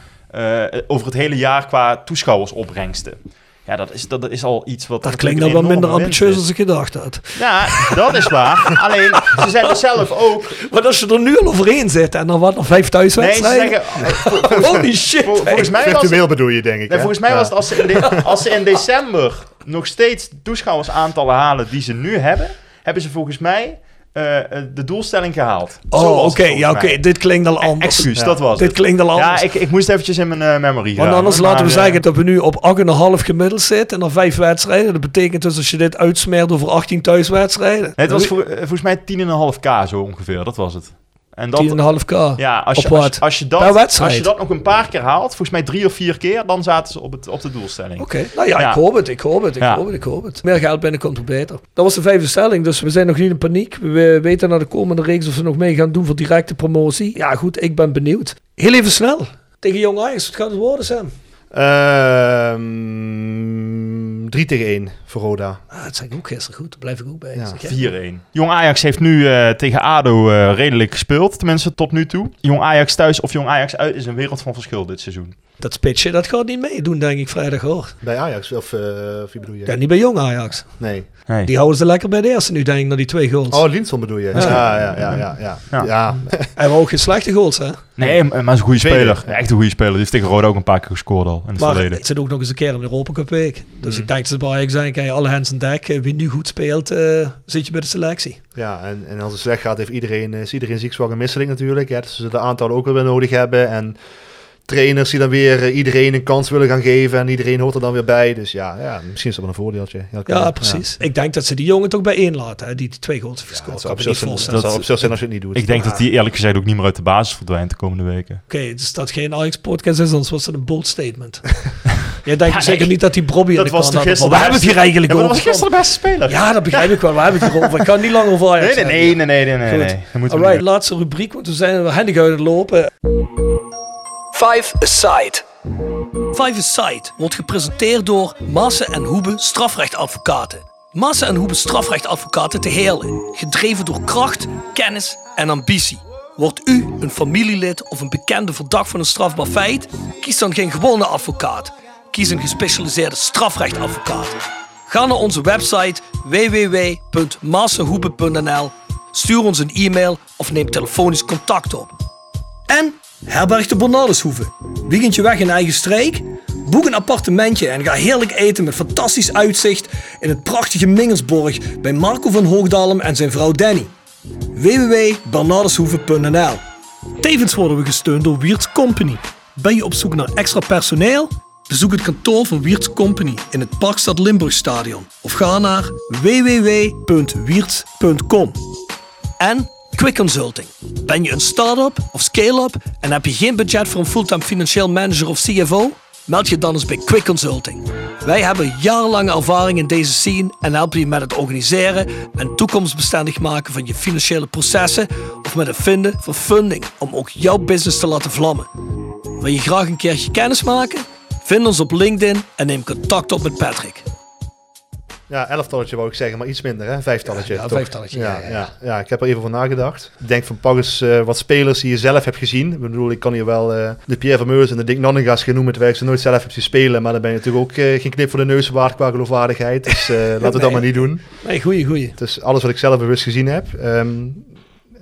over het hele jaar qua toeschouwersopbrengsten. Ja, dat is, dat is al iets wat. dat klinkt dan wel minder ambitieus als ik gedacht had. Ja, dat is waar. Alleen, ze zeggen zelf ook. Maar als je er nu al overheen zit en dan wat nog vijf Nee, ze thuiswedstrijden. zeggen. Holy shit. vol- volgens mij was het, Virtueel bedoel je, denk ik. nee, volgens mij Ja. was het als ze, in de- als ze in december nog steeds toeschouwersaantallen halen die ze nu hebben, hebben ze volgens mij de doelstelling gehaald. Oh, oké. Ja, oké. Dit klinkt al anders. Excuus, Ja. dat was Dit het. klinkt al anders. Ja, ik, ik moest eventjes in mijn eh, memory. Want anders laten we maar, eh, zeggen dat we nu op 8,5 gemiddeld zitten en dan vijf wedstrijden. Dat betekent dus als je dit uitsmeert over 18 thuiswedstrijden. Nee, het was voor- eh, volgens mij 10,5k zo ongeveer, dat was het. En dat, 10,5k. ja, als je, Op als, wat? je- als, je Per dat, als je dat nog een paar keer haalt, volgens mij drie of vier keer, dan zaten ze op, het, op de doelstelling. Oké, nou ja, Ja. ik hoop het, ik hoop het, ik Ja. hoop het, ik hoop het. Meer geld binnenkomt, hoe beter. Dat was de vijfde stelling, dus we zijn nog niet in paniek. We weten naar de komende reeks of ze nog mee gaan doen voor directe promotie. Ja goed, ik ben benieuwd. Heel even snel, tegen Jong Ajax, wat gaat het worden Sam? Ehm 3 tegen 1 voor Roda. Ah, dat zeg ik ook gisteren goed, daar blijf ik ook bij. Ja, Zeg jij? 4-1. Jong Ajax heeft nu eh, tegen ADO eh, redelijk gespeeld, tenminste tot nu toe. Jong Ajax thuis of Jong Ajax uit is een wereld van verschil dit seizoen. Dat spitsje, dat gaat niet meedoen denk ik vrijdag hoor. Bij Ajax, of, of wie bedoel je? Ja, niet bij Jong Ajax. Nee. Nee. Die houden ze lekker bij de eerste nu denk ik, naar die twee goals. Oh, Linson bedoel je? Ja, ja, ja, ja. ja, ja. Ja. ja. Hij wou ook geen slechte goals hè. Nee, maar hij is een goede speler. Echt een goede speler. Die heeft tegen Roda ook een paar keer gescoord al in het Maar verleden. het zit ook nog eens een keer in de Europa Cup week. Dus Mm. ik denk dat ze bij Ajax zijn, kijk, alle hands aan dek. Eh, Wie nu goed speelt, eh, zit je bij de selectie. Ja, en, en als het slecht gaat, heeft iedereen, is iedereen ziek, zwak en misselijk natuurlijk. Ja, dus ze de aantallen ook wel weer nodig hebben. En trainers die dan weer eh, iedereen een kans willen gaan geven. En iedereen hoort er dan weer bij. Dus ja, ja misschien is dat wel een voordeeltje. Klein. Ja, precies. Ik denk dat ze die jongen toch bij één laten, hè, die twee goals heeft Ja, gescoord. het zijn, voorstellen. dat zou absurd zijn als je het niet doet. Ik denk dat die eerlijk gezegd ook niet meer uit de basis verdwijnt de komende weken. Oké, dus dat geen Ajax-podcast is, anders was dat een bold statement. Jij denkt Ja, zeker nee. niet dat die Brobby in Dat de was gisteren We hebben het hier eigenlijk Ja, maar dat over. was gisteren de beste speler. Ja, dat begrijp ik wel. We hebben het hierover. Ik kan niet lang over Ajax Nee, nee, hebben. nee, nee, nee, nee, nee. Alright, laatste rubriek, want we zijn er handig uit het lopen. Five Aside. Five Aside wordt gepresenteerd door Maassen en Hoebe strafrechtadvocaten. Maassen en Hoebe strafrechtadvocaten te Heerlen. Gedreven door kracht, kennis en ambitie. Wordt u een familielid of een bekende verdacht van een strafbaar feit? Kies dan geen gewone advocaat. Kies een gespecialiseerde strafrechtadvocaat. Ga naar onze website www.massenhoebe.nl, stuur ons een e-mail of neem telefonisch contact op. En herberg de Bernardeshoeve. Weekendje weg in eigen streek? Boek een appartementje en ga heerlijk eten met fantastisch uitzicht in het prachtige Mingelsborg bij Marco van Hoogdalem en zijn vrouw Danny. www.bernardeshoeve.nl Tevens worden we gesteund door Wiert's Company. Ben je op zoek naar extra personeel? Bezoek het kantoor van Wiert's Company in het Parkstad Limburgstadion of ga naar www.wierts.com. En Quick Consulting. Ben je een start-up of scale-up en heb je geen budget voor een fulltime financieel manager of CFO? Meld je dan eens bij Quick Consulting. Wij hebben jarenlange ervaring in deze scene en helpen je met het organiseren en toekomstbestendig maken van je financiële processen of met het vinden van funding om ook jouw business te laten vlammen. Wil je graag een keertje kennis maken? Vind ons op LinkedIn en neem contact op met Patrick. Ja, elftalletje wou ik zeggen, maar iets minder, hè? Vijftalletje. Ja, toch? vijftalletje, Ja, ja, ja, ja, ja. ik heb er even over nagedacht. Ik denk van pak eens eh, wat spelers die je zelf hebt gezien. Ik bedoel, ik kan hier wel eh, de Pierre Vermeulen en de Dick Nanningas gaan noemen, terwijl ik ze nooit zelf heb zien spelen. Maar dan ben je natuurlijk ook eh, geen knip voor de neus waard qua geloofwaardigheid. Dus laten we dat Nee. maar niet doen. Nee, goeie, goeie. Dus alles wat ik zelf bewust gezien heb.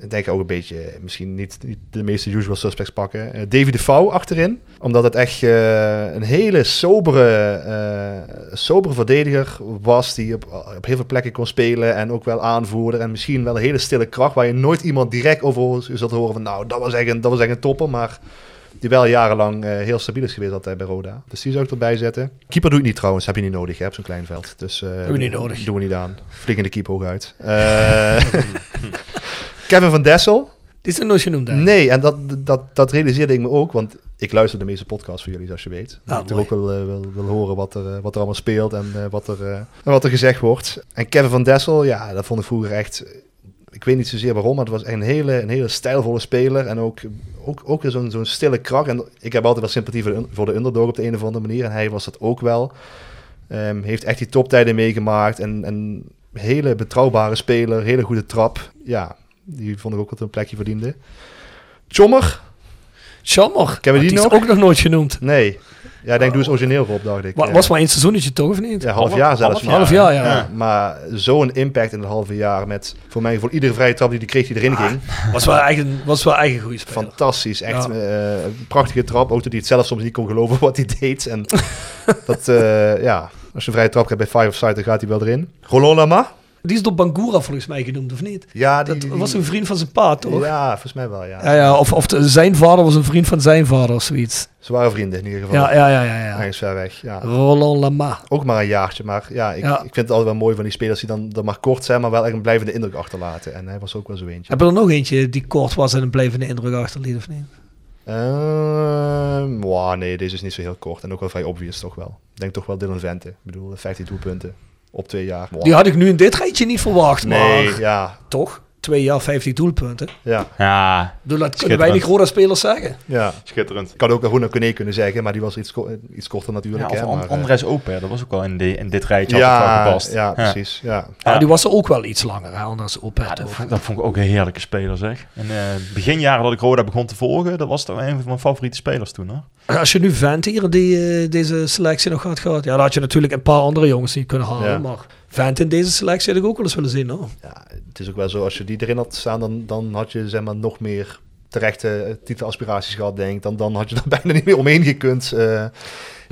Ik denk ook een beetje, misschien niet, niet de meeste usual suspects pakken. Eh, Davy de Vouw achterin. Omdat het echt eh, een hele sobere, eh, sobere verdediger was. Die op, op heel veel plekken kon spelen. En ook wel aanvoerder. En misschien wel een hele stille kracht. Waar je nooit iemand direct over zult horen van... Nou, dat was echt een, dat was echt een topper. Maar die wel jarenlang heel stabiel is geweest altijd bij Roda. Dus die zou ik erbij zetten. Keeper doe ik niet trouwens. Heb je niet nodig hè, op zo'n klein veld. Dus, eh, we niet nodig. Doen we niet aan. Vliegende keeper hooguit. Eh Kevin van Dessel. Die is er nooit genoemd. Nee, en dat, dat, dat realiseerde ik me ook, want ik luister de meeste podcasts van jullie, zoals je weet. Ah, ik mooi. ook wel, eh, wil, wil horen wat er, eh, wat er allemaal speelt en eh, wat, er, en wat er gezegd wordt. En Kevin van Dessel, ja, dat vond ik vroeger echt... Ik weet niet zozeer waarom, maar het was echt een hele, een hele stijlvolle speler. En ook, ook, ook weer zo'n zo'n stille kracht. En ik heb altijd wel sympathie voor de, voor de underdog op de een of andere manier. En hij was dat ook wel. Ehm, heeft echt die toptijden meegemaakt. En een hele betrouwbare speler, hele goede trap. Ja, die vond ik ook dat een plekje verdiende. Chommer? Jammer. Kennen we die is nog? ook nog nooit genoemd. Nee. Ja, ik denk doe eens origineel op, dacht ik. Ja. Was maar één seizoenetje toch, of niet? Ja, half jaar zelfs. jaar. Half jaar, ja. Maar zo'n impact in het halve jaar met voor mij voor iedere vrije trap die hij kreeg die erin ging. Was wel eigen, was wel eigen goede speler. Fantastisch. Echt Ja. eh, een prachtige trap. Ook dat hij het zelf soms niet kon geloven wat hij deed. En dat, eh, ja, als je een vrije trap hebt bij Five of Side, dan gaat hij wel erin. Roland Lama? Die is door Bangura volgens mij genoemd, of niet? Ja, die, Dat die- was een vriend van zijn pa, toch? Ja, Ja, volgens mij wel, ja. ja, of, of de- zijn vader was een vriend van zijn vader of zoiets. Ze waren vrienden in ieder geval. Ja, ja, ja, ja. ja. Ergens ver weg, ja. Roland Lama. Ook maar een jaartje, maar ja ik, Ja. ik vind het altijd wel mooi van die spelers die dan, dan maar kort zijn, maar wel echt een blijvende indruk achterlaten. En hij was ook wel zo eentje. Heb je er nog eentje die kort was en een blijvende indruk achterliet, of niet? Ehm, wow, nee, deze is niet zo heel kort en ook wel vrij obvious toch wel. Ik denk toch wel Dylan Vente. Ik bedoel, 15 doelpunten op twee jaar. Wow. Die had ik nu in dit rijtje niet verwacht, nee, maar ja, toch? Twee jaar, 50 doelpunten. ja, Ja, bedoel, dat kunnen weinig Roda-spelers zeggen. ja. schitterend. Ik had ook Aruna Kone kunnen zeggen, maar die was iets, ko- iets korter Ja, natuurlijk. of hè, maar, eh, Andres Oper, dat was ook wel in, de, in dit rijtje ja, gepast. ja, precies. Ja. Ja. Ja. die was er ook wel iets langer, hè, anders op Ja, dat, vond- dat vond ik ook een heerlijke speler, zeg. En eh beginjaren dat ik Roda begon te volgen, dat was toch een van mijn favoriete spelers toen, hoor. Als je nu Vent hier die, eh, deze selectie nog had gehad, ja, dan had je natuurlijk een paar andere jongens niet kunnen halen. Ja. Maar Vent in deze selectie had ik ook wel eens willen zien. Hoor. ja, het is ook wel zo, als je die erin had staan, dan, dan had je zeg maar nog meer terechte eh, titelaspiraties gehad, denk ik. Dan, dan had je er bijna niet meer omheen gekund. eh.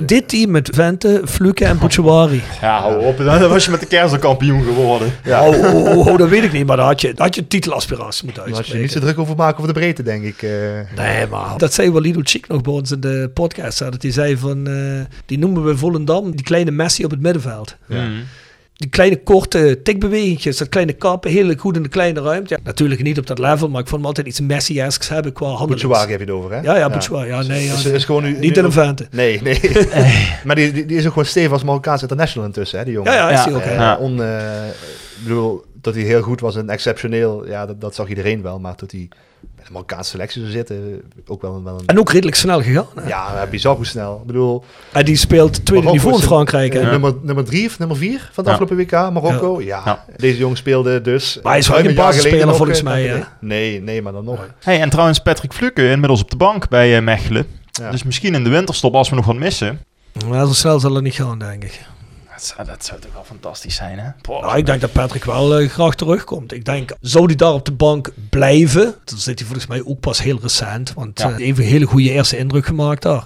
Dit team met Vente, Fluke en Bouchouari. Ja, hou op. Dan was je met de kerst kampioen geworden. ja. Oh, oh, oh, oh, dat weet ik niet, maar dan had je, dan had je titelaspiraties moeten Dan had je uitspreken. er niet zo druk over maken over de breedte, denk ik. eh. Nee, maar dat zei Walido Chic nog bij ons in de podcast. Dat hij zei van, eh, die noemen we Volendam, die kleine Messi op het middenveld. Ja. Mm. Die kleine korte tikbewegingjes, dat kleine kappen, heel goed in de kleine ruimte. Ja, natuurlijk niet op dat level, maar ik vond hem altijd iets Messi-esks hebben qua handelen. Bouchouari heb je het over, hè? Ja, ja. Ja, nee, ja, Is, gewoon nu, Niet nu in een vente. Nee, nee. maar die, die, die is ook gewoon stevig als Marokkaans international intussen, hè, die jongen. Ja, ja, is Ja, hij ook. hè. Eh, Ja. on, eh, ik bedoel, dat hij heel goed was en exceptioneel, ja, dat, dat zag iedereen wel. Maar dat hij Marokkaanse selectie zou zitten, ook wel, een- wel een... En ook redelijk snel gegaan. hè. Ja, bizar hoe snel. Ik bedoel, En die speelt tweede Marokko niveau in Frankrijk. hè. eh, nummer, nummer drie of nummer vier van het Ja. afgelopen WK, Marokko. Ja. Ja. deze jongen speelde dus... Maar hij is wel een basisspeler nog, volgens mij, hè? Nee, nee, maar dan nog. Hey, en trouwens Patrick Fluke inmiddels op de bank bij eh, Mechelen. Ja. Dus misschien in de winterstop als we nog wat missen. Maar zo snel zal het niet gaan, denk ik. Dat zou, dat zou toch wel fantastisch zijn, hè? Nou, ik denk dat Patrick wel eh, graag terugkomt. Ik denk, zou hij daar op de bank blijven? Dan zit hij volgens mij ook pas heel recent. Want Ja. eh, even een hele goede eerste indruk gemaakt daar.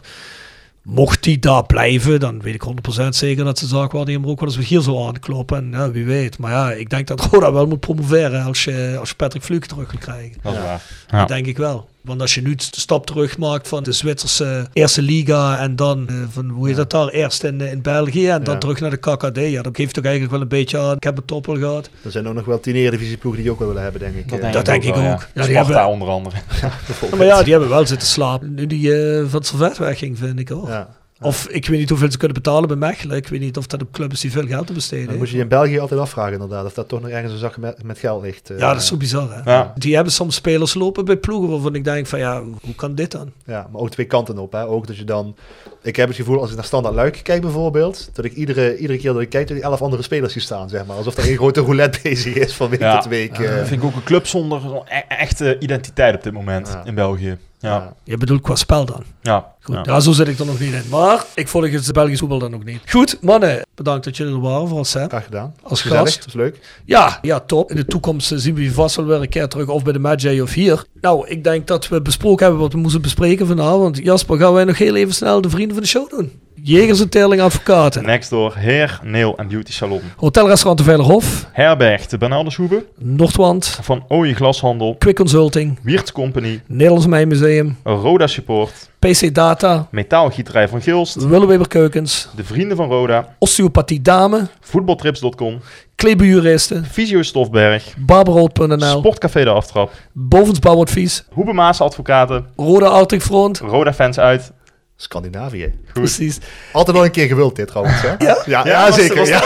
Mocht hij daar blijven, dan weet ik 100% zeker dat ze zaak waar hij hem ook wel eens hier zou aankloppen. En ja, wie weet. Maar ja, ik denk dat Roda wel moet promoveren als je, als je Patrick Fluke terug wil krijgen. Dat is waar. Dat Ja. denk ik wel. Want als je nu de stap terug maakt van de Zwitserse eerste liga en dan eh, van hoe heet dat daar eerst in, eh, in België en dan Ja. terug naar de KKD, ja, dat geeft toch eigenlijk wel een beetje aan. Ik heb het top wel gehad. Er zijn ook nog wel tien eredivisieploegen die ook wel willen hebben, denk ik. Eh, Dat denk ik ook. wel, Ja, die Sparta hebben- onder andere. Maar ja, die hebben wel zitten slapen. Nu die eh, van het servet wegging, vind ik hoor. Ja. Of ik weet niet hoeveel ze kunnen betalen bij Mechelen. Ik weet niet of dat op club is die veel geld te besteden. Dan moet je je in België altijd afvragen inderdaad, of dat toch nog ergens een zak met, met geld ligt. eh. Ja, dat is zo bizar hè. Ja. Die hebben soms spelers lopen bij ploegen waarvan ik denk van ja, hoe kan dit dan? Ja, maar ook twee kanten op. Hè. Ook dat je dan... Ik heb het gevoel, als ik naar Standaard Luik kijk bijvoorbeeld, dat ik iedere, iedere keer dat ik kijk, dat ik elf andere spelers zie staan, zeg maar. Alsof er een grote roulette bezig is van week Ja. tot week. eh. Dat vind ik ook een club zonder zo'n e- echte identiteit op dit moment Ja. in België. Ja, ja. Je bedoelt qua spel dan? ja. Goed, ja. ja. zo zit ik er nog niet in. Maar ik volg het Belgisch voetbal dan ook niet. Goed, mannen. Bedankt dat jullie er waren voor ons. Hè. Graag gedaan. Als Gezellig, gast. dat is leuk. Ja, ja, top. In de toekomst eh, zien we je vast wel weer een keer terug. Of bij de Magi of hier. Nou, ik denk dat we besproken hebben wat we moesten bespreken vanavond. Jasper, gaan wij nog heel even snel de vrienden van de show doen? Jegers en Advocaten. Next door Heer, Nail en Beauty Salon. Hotelrestaurant de Veilerhof. Herberg de Bernardeshoeve. Noordwand. Van Ooie Glashandel. Quick Consulting. Wiertz Company. Nederlands Mijnmuseum. Roda Support. PC Data. Metaalgieterij van Gilst. Willeweber Keukens. De Vrienden van Roda. Osteopathie Dame. Voetbaltrips.com. Kleberjuristen. Visio Stofberg. Barberood.nl. Sportcafé De Aftrap. Bovensbouwadvies. Hoebemaas Advocaten. Roda Arctic Front. Roda Fans uit. Scandinavië. Precies. Altijd al een keer gewild dit trouwens, hè? Ja, ja, Ja, was- zeker. was ja.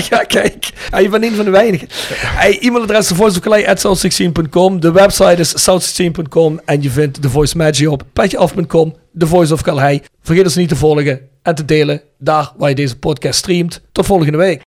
ja, kijk. Ja, je bent een van de weinigen. Hey, e-mailadres voiceofkalei.south16.com. De website is south16.com. En je vindt de Voice Magic op petjeaf.com. The Voice of Calhei. Vergeet ons niet te volgen en te delen daar waar je deze podcast streamt. Tot volgende week.